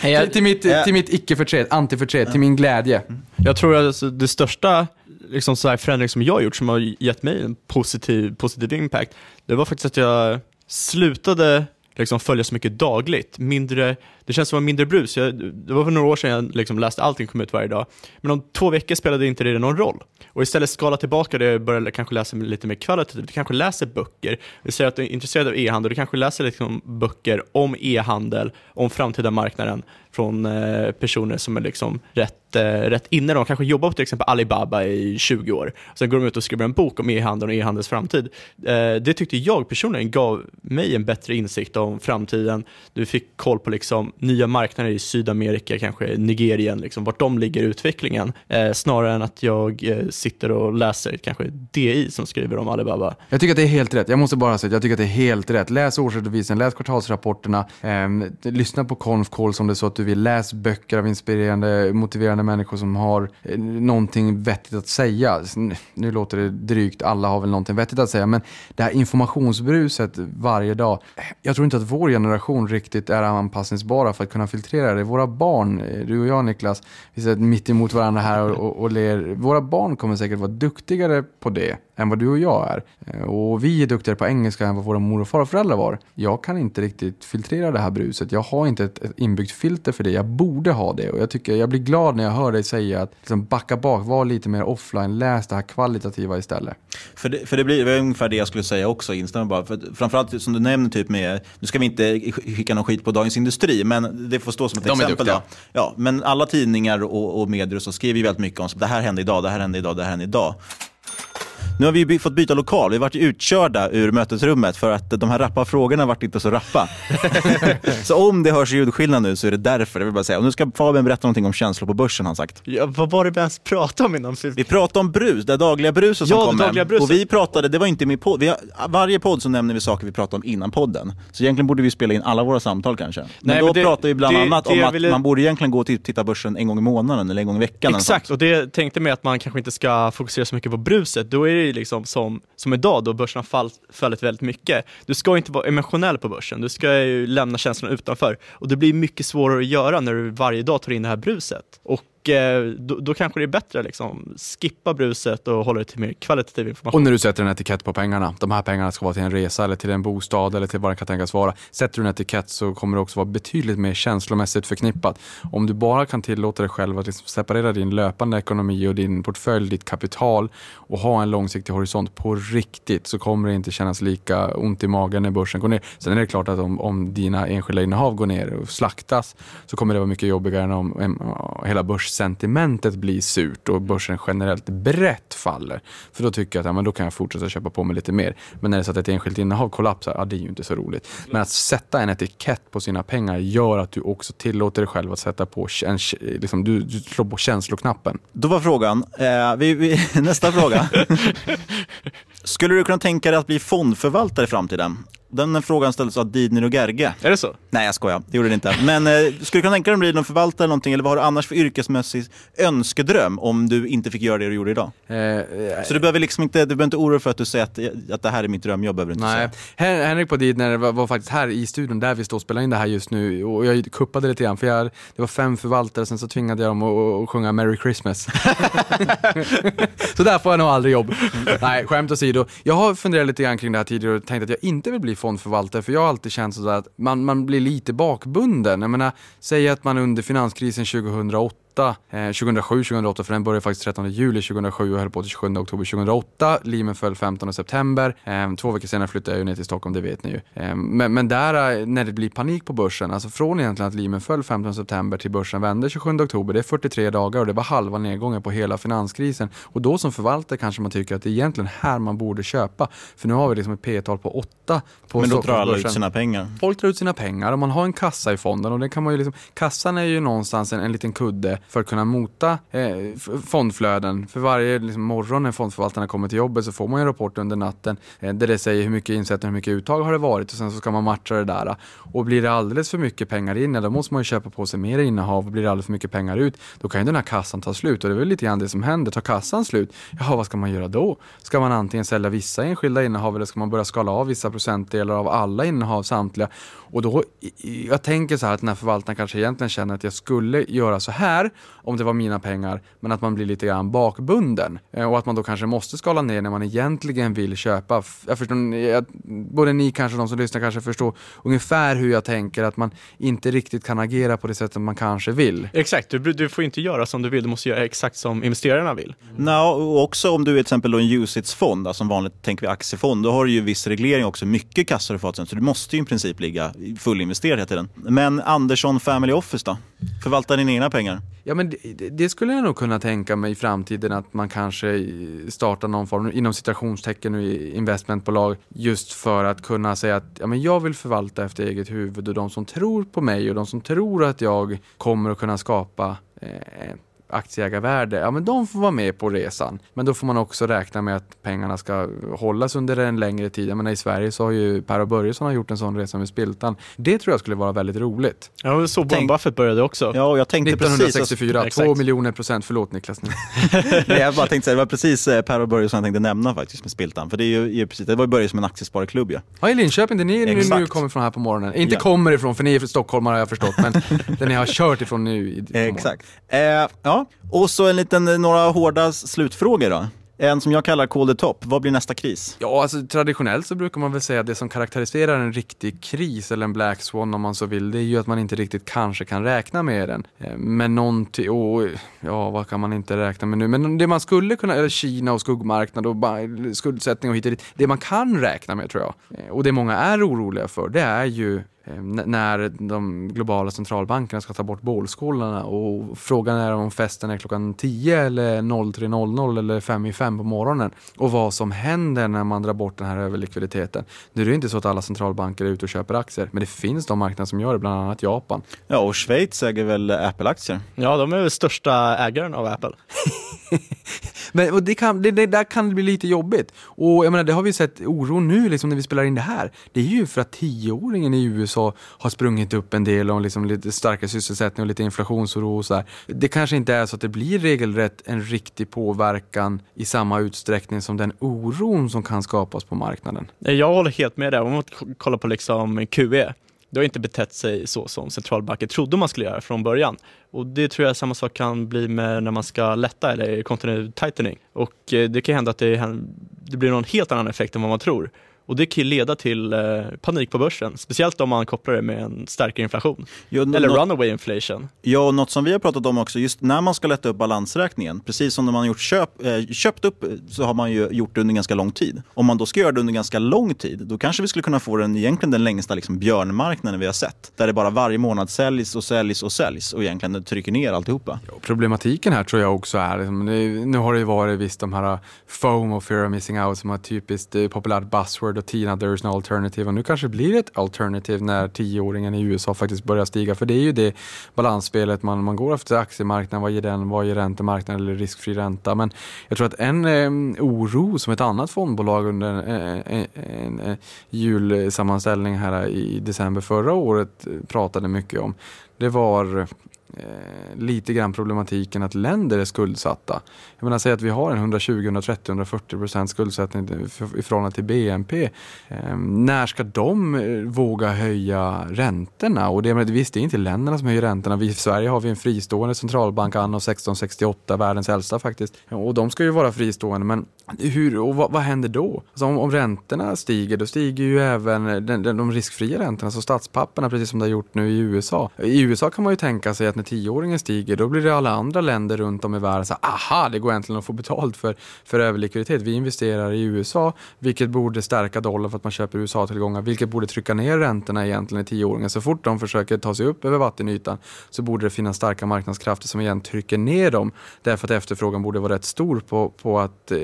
till, till mitt, till mitt icke-förtret, antiförtret, till min glädje. Jag tror att alltså, det största liksom så här förändring som jag har gjort som har gett mig en positiv, positiv impact, det var faktiskt att jag slutade liksom följa så mycket dagligt. Mindre, det känns som en mindre brus. Jag, det var för några år sedan jag liksom läste allting kom ut varje dag. Men om två veckor spelade inte det någon roll. Och istället skala tillbaka det och börja kanske läsa lite mer kvalitativt. Du kanske läser böcker. Du säger att du är intresserad av e-handel. Du kanske läser liksom böcker om e-handel, om framtida marknaden från eh, personer som är liksom rätt, eh, rätt inne. De kanske jobbar på till exempel Alibaba i 20 år. Sen går de ut och skriver en bok om e-handeln och e-handels framtid. Eh, det tyckte jag personligen gav mig en bättre insikt om framtiden. Du fick koll på liksom nya marknader i Sydamerika, kanske Nigerien, liksom, vart de ligger i utvecklingen. Eh, snarare än att jag eh, sitter och läser kanske DI som skriver om Alibaba. Jag tycker att det är helt rätt. Jag måste bara säga att jag tycker att det är helt rätt. Läs årsredovisningen, läs kvartalsrapporterna, eh, lyssna på Conf Calls om det är så att du vill. Läs böcker av inspirerande, motiverande människor som har eh, någonting vettigt att säga. Nu låter det drygt, alla har väl någonting vettigt att säga, men det här informationsbruset varje dag. Eh, jag tror inte att vår generation riktigt är anpassningsbar anpassningsbara för att kunna filtrera det. Våra barn, eh, du och jag Niklas, vi sitter mitt emot varandra här och, och, och ler. Våra barn kommer säkert vara duktigare på det än vad du och jag är. Eh, och vi är duktigare på engelska än vad våra mor och farföräldrar var. Jag kan inte riktigt filtrera det här bruset. Jag har inte ett, ett inbyggt filter för det. Jag borde ha det. Och jag, tycker, jag blir glad när jag hör dig säga att liksom backa bak, var lite mer offline, läs det här kvalitativa istället. För det, för det blir det ungefär det jag skulle säga också, instämmer bara. För framförallt som du nämner, typ med, nu ska vi inte skicka någon skit på Dagens Industri, men det får stå som ett De exempel. Då. Ja, men alla tidningar och, och medier så skriver ju väldigt mycket om så det här hände idag, det här hände idag, det här hände idag. Nu har vi fått byta lokal. Vi har varit utkörda ur mötesrummet för att de här rappa frågorna varit inte så rappa. så om det hörs ljudskillnad nu så är det därför. Jag vill bara säga. Och nu ska Fabian berätta någonting om känslor på börsen, han sagt. Ja, vad var det vi ens pratade om innan? Vi pratade om brus, det dagliga bruset som Ja, det kom dagliga bruset. Och vi pratade, det var inte min podd. Har, varje podd så nämner vi saker vi pratade om innan podden. Så egentligen borde vi spela in alla våra samtal kanske. Men Nej, då men det- pratar vi bland det- annat det om jag att ville- man borde egentligen gå och ti- titta börsen en gång i månaden eller en gång i veckan. Exakt, och det tänkte mig att man kanske inte ska fokusera så mycket på bruset. Då är det ju liksom som, som idag då börsen har fall, fallit väldigt mycket. Du ska inte vara emotionell på börsen, du ska ju lämna känslorna utanför. Och det blir mycket svårare att göra när du varje dag tar in det här bruset. Och Eh, då, då kanske det är bättre att liksom skippa bruset och hålla det till mer kvalitativ information. Och när du sätter en etikett på pengarna, de här pengarna ska vara till en resa eller till en bostad eller till vad det kan tänkas vara. Sätter du en etikett så kommer det också vara betydligt mer känslomässigt förknippat. Om du bara kan tillåta dig själv att liksom separera din löpande ekonomi och din portfölj, ditt kapital och ha en långsiktig horisont på riktigt så kommer det inte kännas lika ont i magen när börsen går ner. Sen är det klart att om, om dina enskilda innehav går ner och slaktas så kommer det vara mycket jobbigare än om om hela börssentimentet blir surt och börsen generellt brett faller. För då tycker jag att ja, men då kan jag fortsätta köpa på mig lite mer. Men när det är så att ett enskilt innehav kollapsar, ja det är ju inte så roligt. Men att sätta en etikett på sina pengar gör att du också tillåter dig själv att sätta på, en, liksom, du, du slår på känsloknappen. Då var frågan, eh, vi, vi, nästa fråga. Skulle du kunna tänka dig att bli fondförvaltare i framtiden? Den frågan ställdes av Didner och Gerge. Är det så? Nej, jag skojar. Det gjorde det inte. Men eh, skulle du kunna tänka dig att bli någon förvaltare eller någonting? Eller vad har du annars för yrkesmässig önskedröm om du inte fick göra det du gjorde idag? Eh, Så du behöver liksom inte, du behöver inte oroa dig för att du säger att, att det här är mitt drömjobb. Behöver inte Nej, säga. Hen- Henrik på Didner var, var faktiskt här i studion där vi står och spelar in det här just nu och jag kuppade lite grann för jag, det var fem förvaltare sen så tvingade jag dem att, att sjunga Merry Christmas. så där får jag nog aldrig jobb. Nej, skämt åsido. Jag har funderat lite grann kring det här tidigare och tänkt att jag inte vill bli fondförvaltare för jag har alltid känt sådär att man, man blir lite bakbunden. Jag menar, säg att man under finanskrisen 2008 Eh, 2007, 2008, för den började faktiskt 13 juli 2007 och höll på till 27 oktober 2008. Limen föll 15 september. Eh, två veckor senare flyttade jag ner till Stockholm, det vet ni ju. Eh, men, men där, eh, när det blir panik på börsen, alltså från egentligen att Limen föll 15 september till börsen vände 27 oktober, det är 43 dagar och det var halva nedgången på hela finanskrisen. Och då som förvaltare kanske man tycker att det är egentligen här man borde köpa. För nu har vi liksom ett P-tal på 8 på Men då drar alla ut sina pengar. Folk drar ut sina pengar och man har en kassa i fonden och det kan man ju liksom, kassan är ju någonstans en, en liten kudde för att kunna mota eh, fondflöden. För varje liksom, morgon när fondförvaltarna kommer till jobbet så får man en rapport under natten eh, där det säger hur mycket insättning och hur mycket uttag har det varit och sen så ska man matcha det där. Och blir det alldeles för mycket pengar in, ja, då måste man ju köpa på sig mer innehav och blir det alldeles för mycket pengar ut, då kan ju den här kassan ta slut och det är väl lite grann det som händer. Tar kassan slut, ja vad ska man göra då? Ska man antingen sälja vissa enskilda innehav eller ska man börja skala av vissa procentdelar av alla innehav samtliga? Och då, jag tänker så här att den här förvaltaren kanske egentligen känner att jag skulle göra så här om det var mina pengar, men att man blir lite grann bakbunden. Eh, och att man då kanske måste skala ner när man egentligen vill köpa. Jag förstår, jag, både ni kanske och de som lyssnar kanske förstår ungefär hur jag tänker, att man inte riktigt kan agera på det sättet man kanske vill. Exakt, du, du får inte göra som du vill, du måste göra exakt som investerarna vill. Mm. No, och också om du är till exempel en UCITS-fond, alltså som vanligt tänker vi aktiefond, då har du ju viss reglering också, mycket kassor och fat, så du måste ju i princip ligga fullinvesterad hela tiden. Men Andersson Family Office då? Förvalta dina egna pengar? Ja, men det, det, skulle jag nog kunna tänka mig i framtiden att man kanske startar någon form, inom citationstecken, investmentbolag just för att kunna säga att ja, men jag vill förvalta efter eget huvud och de som tror på mig och de som tror att jag kommer att kunna skapa eh, aktieägarvärde, ja men de får vara med på resan. Men då får man också räkna med att pengarna ska hållas under en längre tid. Jag menar, I Sverige så har ju Per och Börjesson gjort en sån resa med Spiltan. Det tror jag skulle vara väldigt roligt. Ja, så Warren Buffett började också. Ja, och jag tänkte 1964, precis, två miljoner procent. Förlåt Niklas. Nej, jag bara tänkte säga, det var precis eh, Per och Börjesson jag tänkte nämna faktiskt med Spiltan. För det, är ju, precis, det var ju börjat som en aktiesparklubb ja. Ja, i Linköping, där ni Exakt. nu kommer från här på morgonen. Inte ja. kommer ifrån, för ni är från Stockholm har jag förstått, men där ni har kört ifrån nu. I, Exakt. Eh, ja, och så en liten, eh, några hårda slutfrågor då. En som jag kallar call the top. Vad blir nästa kris? Ja, alltså traditionellt så brukar man väl säga att det som karaktäriserar en riktig kris eller en black swan om man så vill, det är ju att man inte riktigt kanske kan räkna med den. Eh, men någonting, oh, ja vad kan man inte räkna med nu? Men det man skulle kunna, eller Kina och skuggmarknad och skuldsättning och hit och dit, det man kan räkna med tror jag, eh, och det många är oroliga för, det är ju när de globala centralbankerna ska ta bort bålskålarna och frågan är om festen är klockan 10 eller 03.00 eller 5 i 5 på morgonen och vad som händer när man drar bort den här överlikviditeten. Nu är det inte så att alla centralbanker är ute och köper aktier, men det finns de marknader som gör det, bland annat Japan. Ja, och Schweiz äger väl Apple-aktier? Ja, de är väl största ägaren av Apple. men och det, kan, det, det, där kan det bli lite jobbigt. Och jag menar, det har vi sett oro nu liksom, när vi spelar in det här. Det är ju för att tioåringen i USA USA har sprungit upp en del och liksom lite starkare sysselsättning och lite inflationsoro och så här. Det kanske inte är så att det blir regelrätt en riktig påverkan i samma utsträckning som den oron som kan skapas på marknaden. Jag håller helt med där. Om man kollar på liksom QE, det har inte betett sig så som centralbanken trodde man skulle göra från början. Och det tror jag samma sak kan bli med när man ska lätta eller continue tightening. Och eh, det kan hända att det, det blir någon helt annan effekt än vad man tror. Och det kan ju leda till eh, panik på börsen, speciellt om man kopplar det med en starkare inflation. Jo, Eller runaway inflation. Ja, och något som vi har pratat om också, just när man ska lätta upp balansräkningen, precis som när man har gjort köp, eh, köpt upp så har man ju gjort det under ganska lång tid. Om man då ska göra det under ganska lång tid, då kanske vi skulle kunna få den egentligen den längsta liksom, björnmarknaden vi har sett. Där det bara varje månad säljs och säljs och säljs och egentligen trycker ner alltihopa. Ja, problematiken här tror jag också är, liksom, nu har det ju varit visst de här foam och fear of missing out som har typiskt eh, populärt buzzword och Tina there's no alternative. Och nu kanske det blir ett alternativ när tioåringen i USA faktiskt börjar stiga. För det är ju det balansspelet man, man går efter aktiemarknaden, vad ger den, vad ger räntemarknaden eller riskfri ränta? Men jag tror att en eh, oro som ett annat fondbolag under eh, eh, en, en, en, en julsammanställning här i december förra året pratade mycket om det var eh, lite grann problematiken att länder är skuldsatta. Jag menar, säg att vi har en 120, 130, 140 procent skuldsättning i förhållande till BNP. Eh, när ska de eh, våga höja räntorna? Och det, visst, det är inte länderna som höjer räntorna. Vi, I Sverige har vi en fristående centralbank anno 1668, världens äldsta faktiskt. Och de ska ju vara fristående, men hur, och vad, vad händer då? Alltså om, om räntorna stiger, då stiger ju även den, den, de riskfria räntorna, alltså statspapperna, precis som det har gjort nu i USA. I USA kan man ju tänka sig att när tioåringen stiger, då blir det alla andra länder runt om i världen så aha, det går äntligen att få betalt för, för överlikviditet. Vi investerar i USA, vilket borde stärka dollarn för att man köper USA-tillgångar, vilket borde trycka ner räntorna egentligen i tioåringen. Så fort de försöker ta sig upp över vattenytan så borde det finnas starka marknadskrafter som igen trycker ner dem, därför att efterfrågan borde vara rätt stor på, på att eh,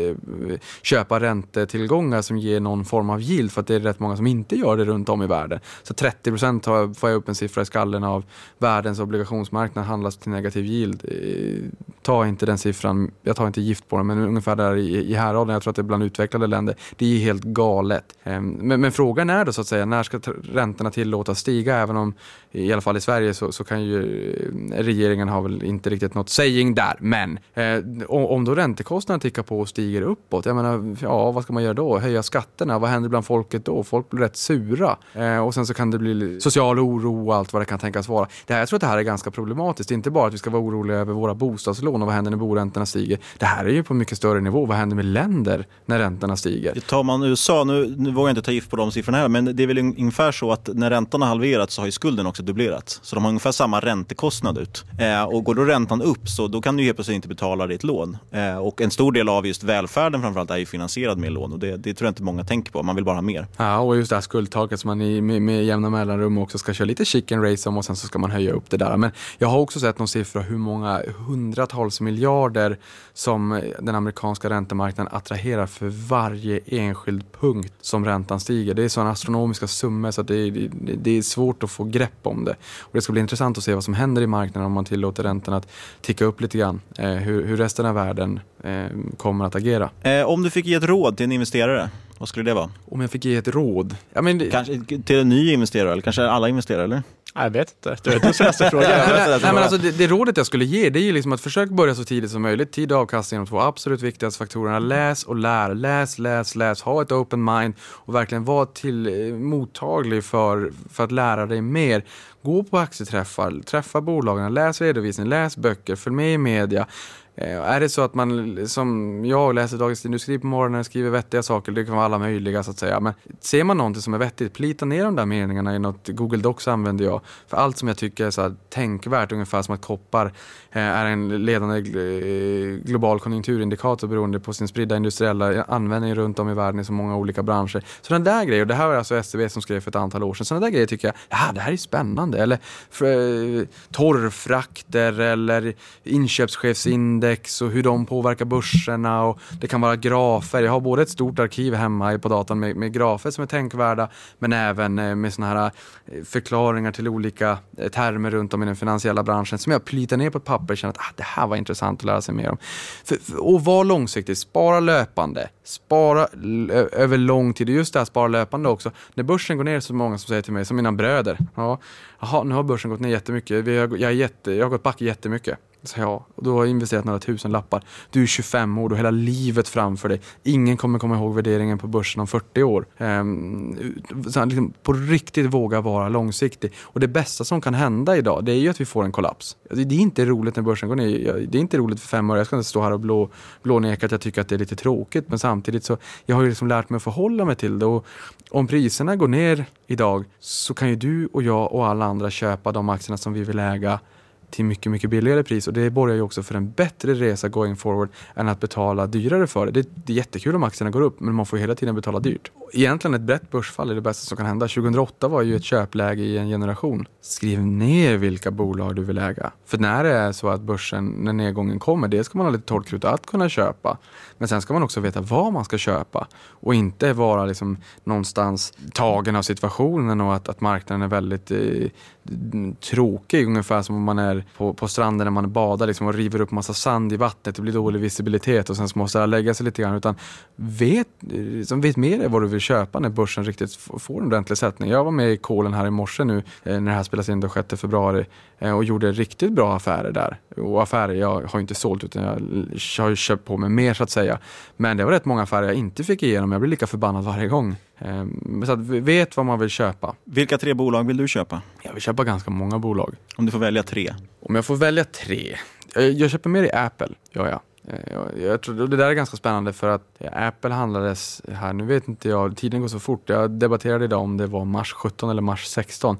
köpa räntetillgångar som ger någon form av yield, för att det är rätt många som inte gör det runt om i världen. Så 30 procent får jag upp en siffra i skallen av världens obligationsmarknad marknaden handlas till negativ yield. Eh, ta inte den siffran, jag tar inte gift på den, men ungefär där i, i häraden, jag tror att det är bland utvecklade länder. Det är helt galet. Ehm, men, men, frågan är då så att säga, när ska räntorna tillåtas stiga? Även om i alla fall i Sverige så, så kan ju eh, regeringen ha väl inte riktigt något saying där. Men eh, om då räntekostnaderna tickar på och stiger uppåt, jag menar, ja vad ska man göra då? Höja skatterna? Vad händer bland folket då? Folk blir rätt sura. Och sen så kan det bli social oro och allt vad det kan tänkas vara. Det här, jag tror att det här är ganska problematiskt. Inte bara att vi ska vara oroliga över våra bostadslån och vad händer när boräntorna stiger. Det här är ju på mycket större nivå. Vad händer med länder när räntorna stiger? Tar man USA, nu, nu vågar jag inte ta gift på de siffrorna här, men det är väl ungefär så att när räntan har halverats så har ju skulden också dubblerats. Så de har ungefär samma räntekostnad ut. Eh, och går då räntan upp så då kan du helt plötsligt inte betala ditt lån. Eh, och en stor del av just välfärden framförallt är ju finansierad med lån och det, det tror jag inte många tänker på. Man vill bara ha mer. Ja, och just det här skuldtaket som man i, med, med jämna mellanrum också ska köra lite chicken race om och sen så ska man höja upp det där. Men jag har också sett någon siffra hur många hundratals miljarder som den amerikanska räntemarknaden attraherar för varje enskild punkt som räntan stiger. Det är sådana astronomiska summor så att det, det, det, är svårt att få grepp om det. Och det ska bli intressant att se vad som händer i marknaden om man tillåter räntan att ticka upp lite grann. Eh, hur, hur resten av världen eh, kommer att agera. Eh, om du fick ge ett råd till en investerare, vad skulle det vara? Om jag fick ge ett råd? Ja, men. Kanske till en ny investerare, eller kanske alla investerare? Eller? Jag vet inte. Du vet, du nästa fråga. nej, men alltså, det, det, rådet jag skulle ge det är ju liksom att försök börja så tidigt som möjligt. Tid och avkastning är de två absolut viktigaste faktorerna. Läs och lär. Läs, läs, läs. Ha ett open mind och verkligen vara till, eh, mottaglig för, för att lära dig mer. Gå på aktieträffar, träffa bolagen, läs redovisning, läs böcker, följ med i media. Eh, är det så att man som jag läser Dagens Industri på morgonen, skriver vettiga saker, det kan vara alla möjliga så att säga. Men ser man någonting som är vettigt, plita ner de där meningarna i något Google Docs använder jag. För allt som jag tycker är så här tänkvärt, ungefär som att koppar eh, är en ledande eh, global konjunkturindikator beroende på sin spridda industriella användning runt om i världen i så många olika branscher. Sådana där grejen, och det här var alltså SCB som skrev för ett antal år sedan, sådana där grejer tycker jag, ja det här är spännande. Eller torrfrakter eller inköpschefsindex index och hur de påverkar börserna och det kan vara grafer. Jag har både ett stort arkiv hemma på datorn med, med grafer som är tänkvärda men även eh, med såna här eh, förklaringar till olika eh, termer runt om i den finansiella branschen som jag plyter ner på ett papper och känner att ah, det här var intressant att lära sig mer om. För, för, och var långsiktig, spara löpande, spara över lång tid och just det här spara löpande också. När börsen går ner så är det många som säger till mig, som mina bröder, ja, jaha, nu har börsen gått ner jättemycket, vi har, jag, är jätte, jag har gått back jättemycket. Så ja, du har investerat några tusen lappar. Du är 25 år, du har hela livet framför dig. Ingen kommer komma ihåg värderingen på börsen om 40 år. Ehm, liksom, på riktigt våga vara långsiktig. Och det bästa som kan hända idag, det är ju att vi får en kollaps. Alltså, det är inte roligt när börsen går ner. Det är inte roligt för fem år. Jag ska inte stå här och blå, blåneka att jag tycker att det är lite tråkigt. Men samtidigt så, jag har ju liksom lärt mig att förhålla mig till det. Och om priserna går ner idag så kan ju du och jag och alla andra köpa de aktierna som vi vill äga till mycket, mycket billigare pris och det borgar ju också för en bättre resa going forward än att betala dyrare för det. Det, det är jättekul om aktierna går upp men man får hela tiden betala dyrt. Egentligen ett brett börsfall är det bästa som kan hända. 2008 var ju ett köpläge i en generation. Skriv ner vilka bolag du vill äga. För när det är så att börsen, när nedgången kommer, det ska man ha lite torrt krut att kunna köpa. Men sen ska man också veta vad man ska köpa och inte vara liksom någonstans tagen av situationen och att, att marknaden är väldigt eh, tråkig, ungefär som om man är på, på stranden när man badar liksom, och river upp massa sand i vattnet. Det blir dålig visibilitet och sen måste det lägga sig lite grann. Utan vet, liksom, vet mer vad du vill köpa när börsen riktigt får en ordentlig sättning. Jag var med i kolen här i morse nu eh, när det här spelas in den 6 februari och gjorde riktigt bra affärer där. Och affärer, jag har inte sålt utan jag har köpt på mig mer så att säga. Men det var rätt många affärer jag inte fick igenom. Jag blir lika förbannad varje gång. Ehm, så att vet vad man vill köpa. Vilka tre bolag vill du köpa? Jag vill köpa ganska många bolag. Om du får välja tre? Om jag får välja tre? Jag, jag köper mer i Apple, gör jag. Eh, jag, jag tror, det där är ganska spännande för att Apple handlades här, nu vet inte jag, tiden går så fort. Jag debatterade idag om det var mars 17 eller mars 16.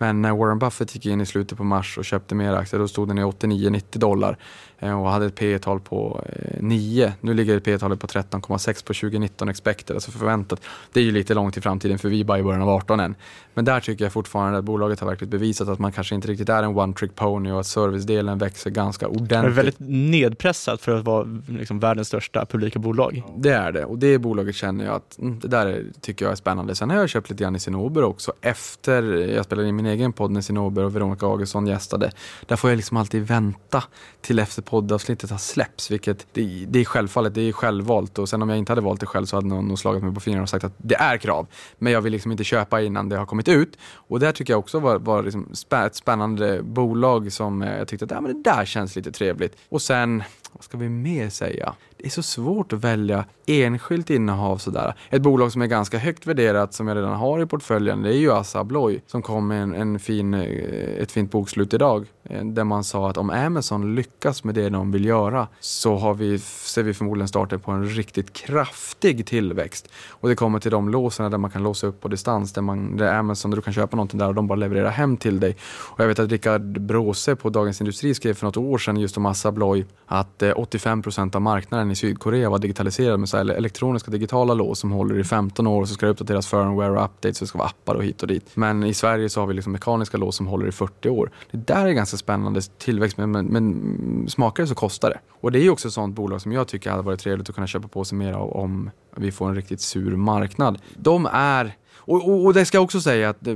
Men när Warren Buffett gick in i slutet på mars och köpte mer aktier, då stod den i 89-90 dollar. Eh, och hade ett P tal på 9. Eh, nu ligger P talet på 13,6 på 2019 expected, alltså förväntat. Det är ju lite långt i framtiden för vi är bara i början av 18 än. Men där tycker jag fortfarande att bolaget har verkligen bevisat att man kanske inte riktigt är en one trick pony och att servicedelen växer ganska ordentligt. Det är väldigt nedpressat för att vara liksom världens största publika bolag. Det är det och det bolaget känner jag att mm, det där tycker jag är spännande. Sen har jag köpt lite grann i Cinnober också efter jag spelade in min egen podd när Sinober och Veronica Augustsson gästade. Där får jag liksom alltid vänta till efter poddavsnittet har släppts, vilket det, det är självfallet, det är självvalt och sen om jag inte hade valt det själv så hade någon nog slagit mig på fingrarna och sagt att det är krav. Men jag vill liksom inte köpa innan det har kommit ut. Och det tycker jag också var, var liksom spä, ett spännande bolag som eh, jag tyckte att ja, men det där känns lite trevligt. Och sen, vad ska vi mer säga? Det är så svårt att välja enskilt innehav sådär. Ett bolag som är ganska högt värderat som jag redan har i portföljen det är ju Assa Abloy som kom med en, en fin, eh, ett fint bokslut idag Eh, där man sa att om Amazon lyckas med det de vill göra så har vi, ser vi förmodligen starten på en riktigt kraftig tillväxt. Och det kommer till de låsen där man kan låsa upp på distans där, man, där Amazon, där du kan köpa någonting där och de bara levererar hem till dig. Och jag vet att Rickard Bråse på Dagens Industri skrev för något år sedan just om Assa Abloy att eh, 85 procent av marknaden i Sydkorea var digitaliserad med så elektroniska digitala lås som håller i 15 år och så ska det uppdateras firmware och updates så det ska vara appar och hit och dit. Men i Sverige så har vi liksom mekaniska lås som håller i 40 år. Det där är ganska spännande tillväxt men, men, men smakar det så kostar det. Och det är också ett sånt bolag som jag tycker hade varit trevligt att kunna köpa på sig mer av om vi får en riktigt sur marknad. De är och, och, och, det ska jag också säga att eh,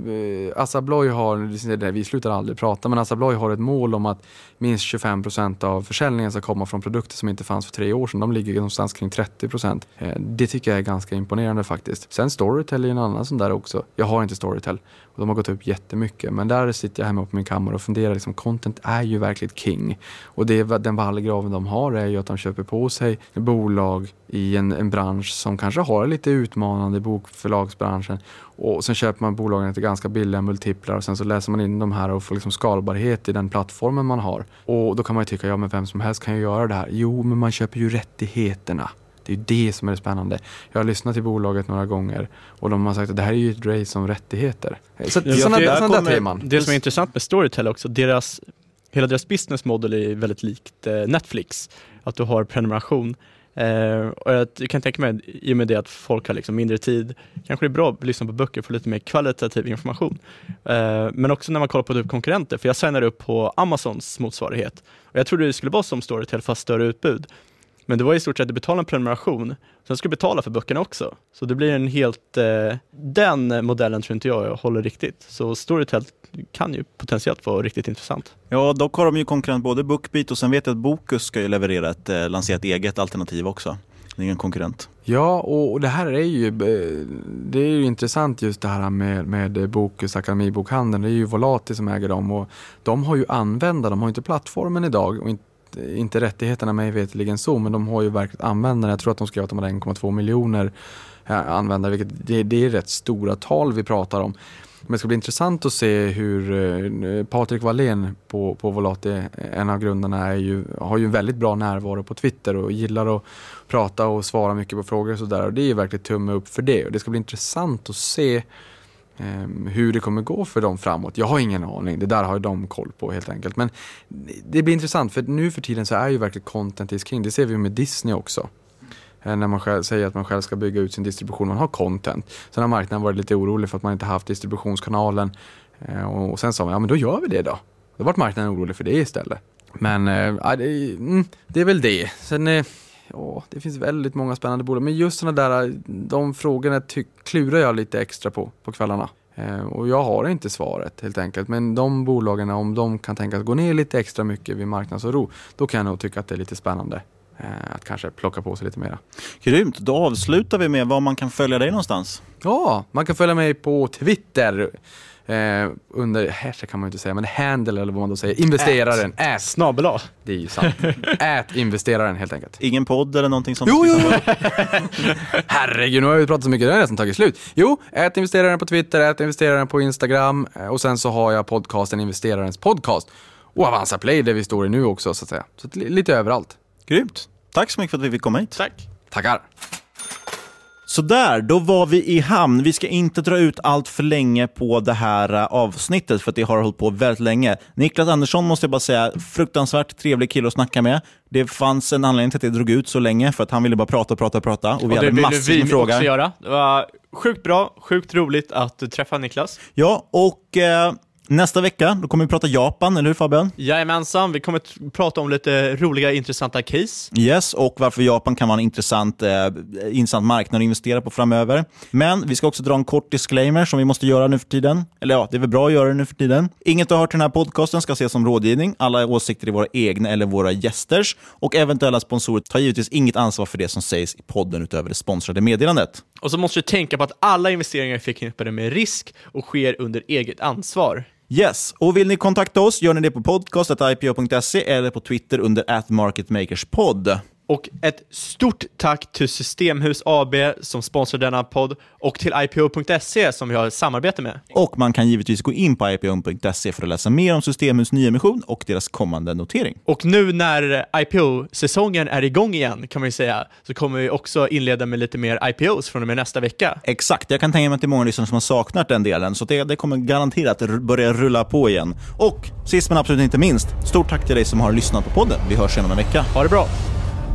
Assa Abloy har, vi slutar aldrig prata, men Assa Abloy har ett mål om att minst 25 procent av försäljningen ska komma från produkter som inte fanns för tre år sedan. De ligger någonstans kring 30 procent. Eh, det tycker jag är ganska imponerande faktiskt. Sen Storytel är en annan sån där också. Jag har inte Storytel och de har gått upp jättemycket. Men där sitter jag hemma på min kammare och funderar, liksom, content är ju verkligen king. Och det, den vallgraven de har är ju att de köper på sig bolag i en, en bransch som kanske har lite utmanande bokförlagsbranschen. Och sen köper man bolagen till ganska billiga multiplar och sen så läser man in de här och får liksom skalbarhet i den plattformen man har. Och då kan man ju tycka, ja men vem som helst kan ju göra det här. Jo, men man köper ju rättigheterna. Det är det som är det spännande. Jag har lyssnat till bolaget några gånger och de har sagt att det här är ju ett race om rättigheter. Så, ja, sådana, sådana där teman. Det som är intressant med Storytel också, deras, hela deras business model är väldigt likt eh, Netflix. Att du har prenumeration. Eh, och jag kan tänka mig, i och med det att folk har liksom mindre tid, kanske det är bra att lyssna på böcker och få lite mer kvalitativ information. Eh, men också när man kollar på typ konkurrenter, för jag signade upp på Amazons motsvarighet. Och jag trodde det skulle vara som Storytel fast större utbud. Men det var i stort sett att betala en prenumeration, sen ska du betala för böckerna också. Så det blir en helt, eh, den modellen tror inte jag håller riktigt. Så Storytel kan ju potentiellt vara riktigt intressant. Ja, dock har de ju konkurrent både Bookbeat och sen vet jag att Bokus ska ju leverera ett, eh, lansera ett eget alternativ också. Det är ingen konkurrent. Ja, och det här är ju, eh, det är ju intressant just det här med, med Bokus, Akademibokhandeln. Det är ju Volati som äger dem och de har ju användare, de har inte plattformen idag och inte inte rättigheterna mig veterligen så, men de har ju verkligen användare. Jag tror att de skrev att de hade 1,2 miljoner eh, användare, vilket det, det är rätt stora tal vi pratar om. Men det ska bli intressant att se hur eh, Patrik Wallén på, på Volati, eh, en av grundarna, är ju, har ju en väldigt bra närvaro på Twitter och gillar att prata och svara mycket på frågor och sådär. Och det är ju verkligen tumme upp för det. Och det ska bli intressant att se Ehm, hur det kommer gå för dem framåt. Jag har ingen aning, det där har de koll på helt enkelt. Men det blir intressant för nu för tiden så är ju verkligen content is king. Det ser vi med Disney också. Eh, när man själv, säger att man själv ska bygga ut sin distribution, man har content. Sen har marknaden varit lite orolig för att man inte haft distributionskanalen. Eh, och sen sa man, ja men då gör vi det då. Då vart marknaden orolig för det istället. Men äh, det, mm, det är väl det. Sen äh, ja, det finns väldigt många spännande bolag. Men just sådana där, de frågorna klurar jag lite extra på, på kvällarna. Eh, och jag har inte svaret helt enkelt. Men de bolagen, om de kan tänka att gå ner lite extra mycket vid marknadsoro, då kan jag nog tycka att det är lite spännande eh, att kanske plocka på sig lite mera. Grymt, då avslutar vi med var man kan följa dig någonstans. Ja, man kan följa mig på Twitter Eh, under, hashtag kan man ju inte säga, men handle eller vad man då säger, investeraren. Ät. Snabel A. Det är ju sant. Ät investeraren helt enkelt. Ingen podd eller någonting sånt? Jo, jo, jo. Herregud, nu har vi pratat så mycket, det har nästan tagit slut. Jo, ät investeraren på Twitter, ät investeraren på Instagram eh, och sen så har jag podcasten Investerarens podcast. Och Avanza Play där vi står i nu också så att säga. Så lite överallt. Grymt. Tack så mycket för att vi fick komma hit. Tack. Tackar. Sådär, då var vi i hamn. Vi ska inte dra ut allt för länge på det här eh, avsnittet, för att det har hållit på väldigt länge. Niklas Andersson måste jag bara säga, fruktansvärt trevlig kille att snacka med. Det fanns en anledning till att det drog ut så länge, för att han ville bara prata och prata och prata. Och vi och hade massor med frågor. Också göra. Det var sjukt bra, sjukt roligt att träffa Niklas. Ja, och eh, Nästa vecka då kommer vi prata Japan, eller hur Fabian? Jajamensan, vi kommer prata om lite roliga, intressanta case. Yes, och varför Japan kan vara en intressant, eh, intressant marknad att investera på framöver. Men vi ska också dra en kort disclaimer som vi måste göra nu för tiden. Eller ja, det är väl bra att göra det nu för tiden. Inget du har hört i den här podcasten ska ses som rådgivning. Alla åsikter är våra egna eller våra gästers. Och eventuella sponsorer tar givetvis inget ansvar för det som sägs i podden utöver det sponsrade meddelandet. Och så måste du tänka på att alla investeringar är förknippade med risk och sker under eget ansvar. Yes, och vill ni kontakta oss gör ni det på podcast.ipo.se eller på Twitter under atmarketmakerspodd. Och ett stort tack till Systemhus AB som sponsrar denna podd och till IPO.se som vi har samarbete med. Och man kan givetvis gå in på ipo.se för att läsa mer om Systemhus nyemission och deras kommande notering. Och nu när IPO-säsongen är igång igen kan man ju säga, så kommer vi också inleda med lite mer IPOs från och med nästa vecka. Exakt, jag kan tänka mig att det är många lyssnare som har saknat den delen, så det, det kommer garanterat börja rulla på igen. Och sist men absolut inte minst, stort tack till dig som har lyssnat på podden. Vi hörs igen om en vecka. Ha det bra!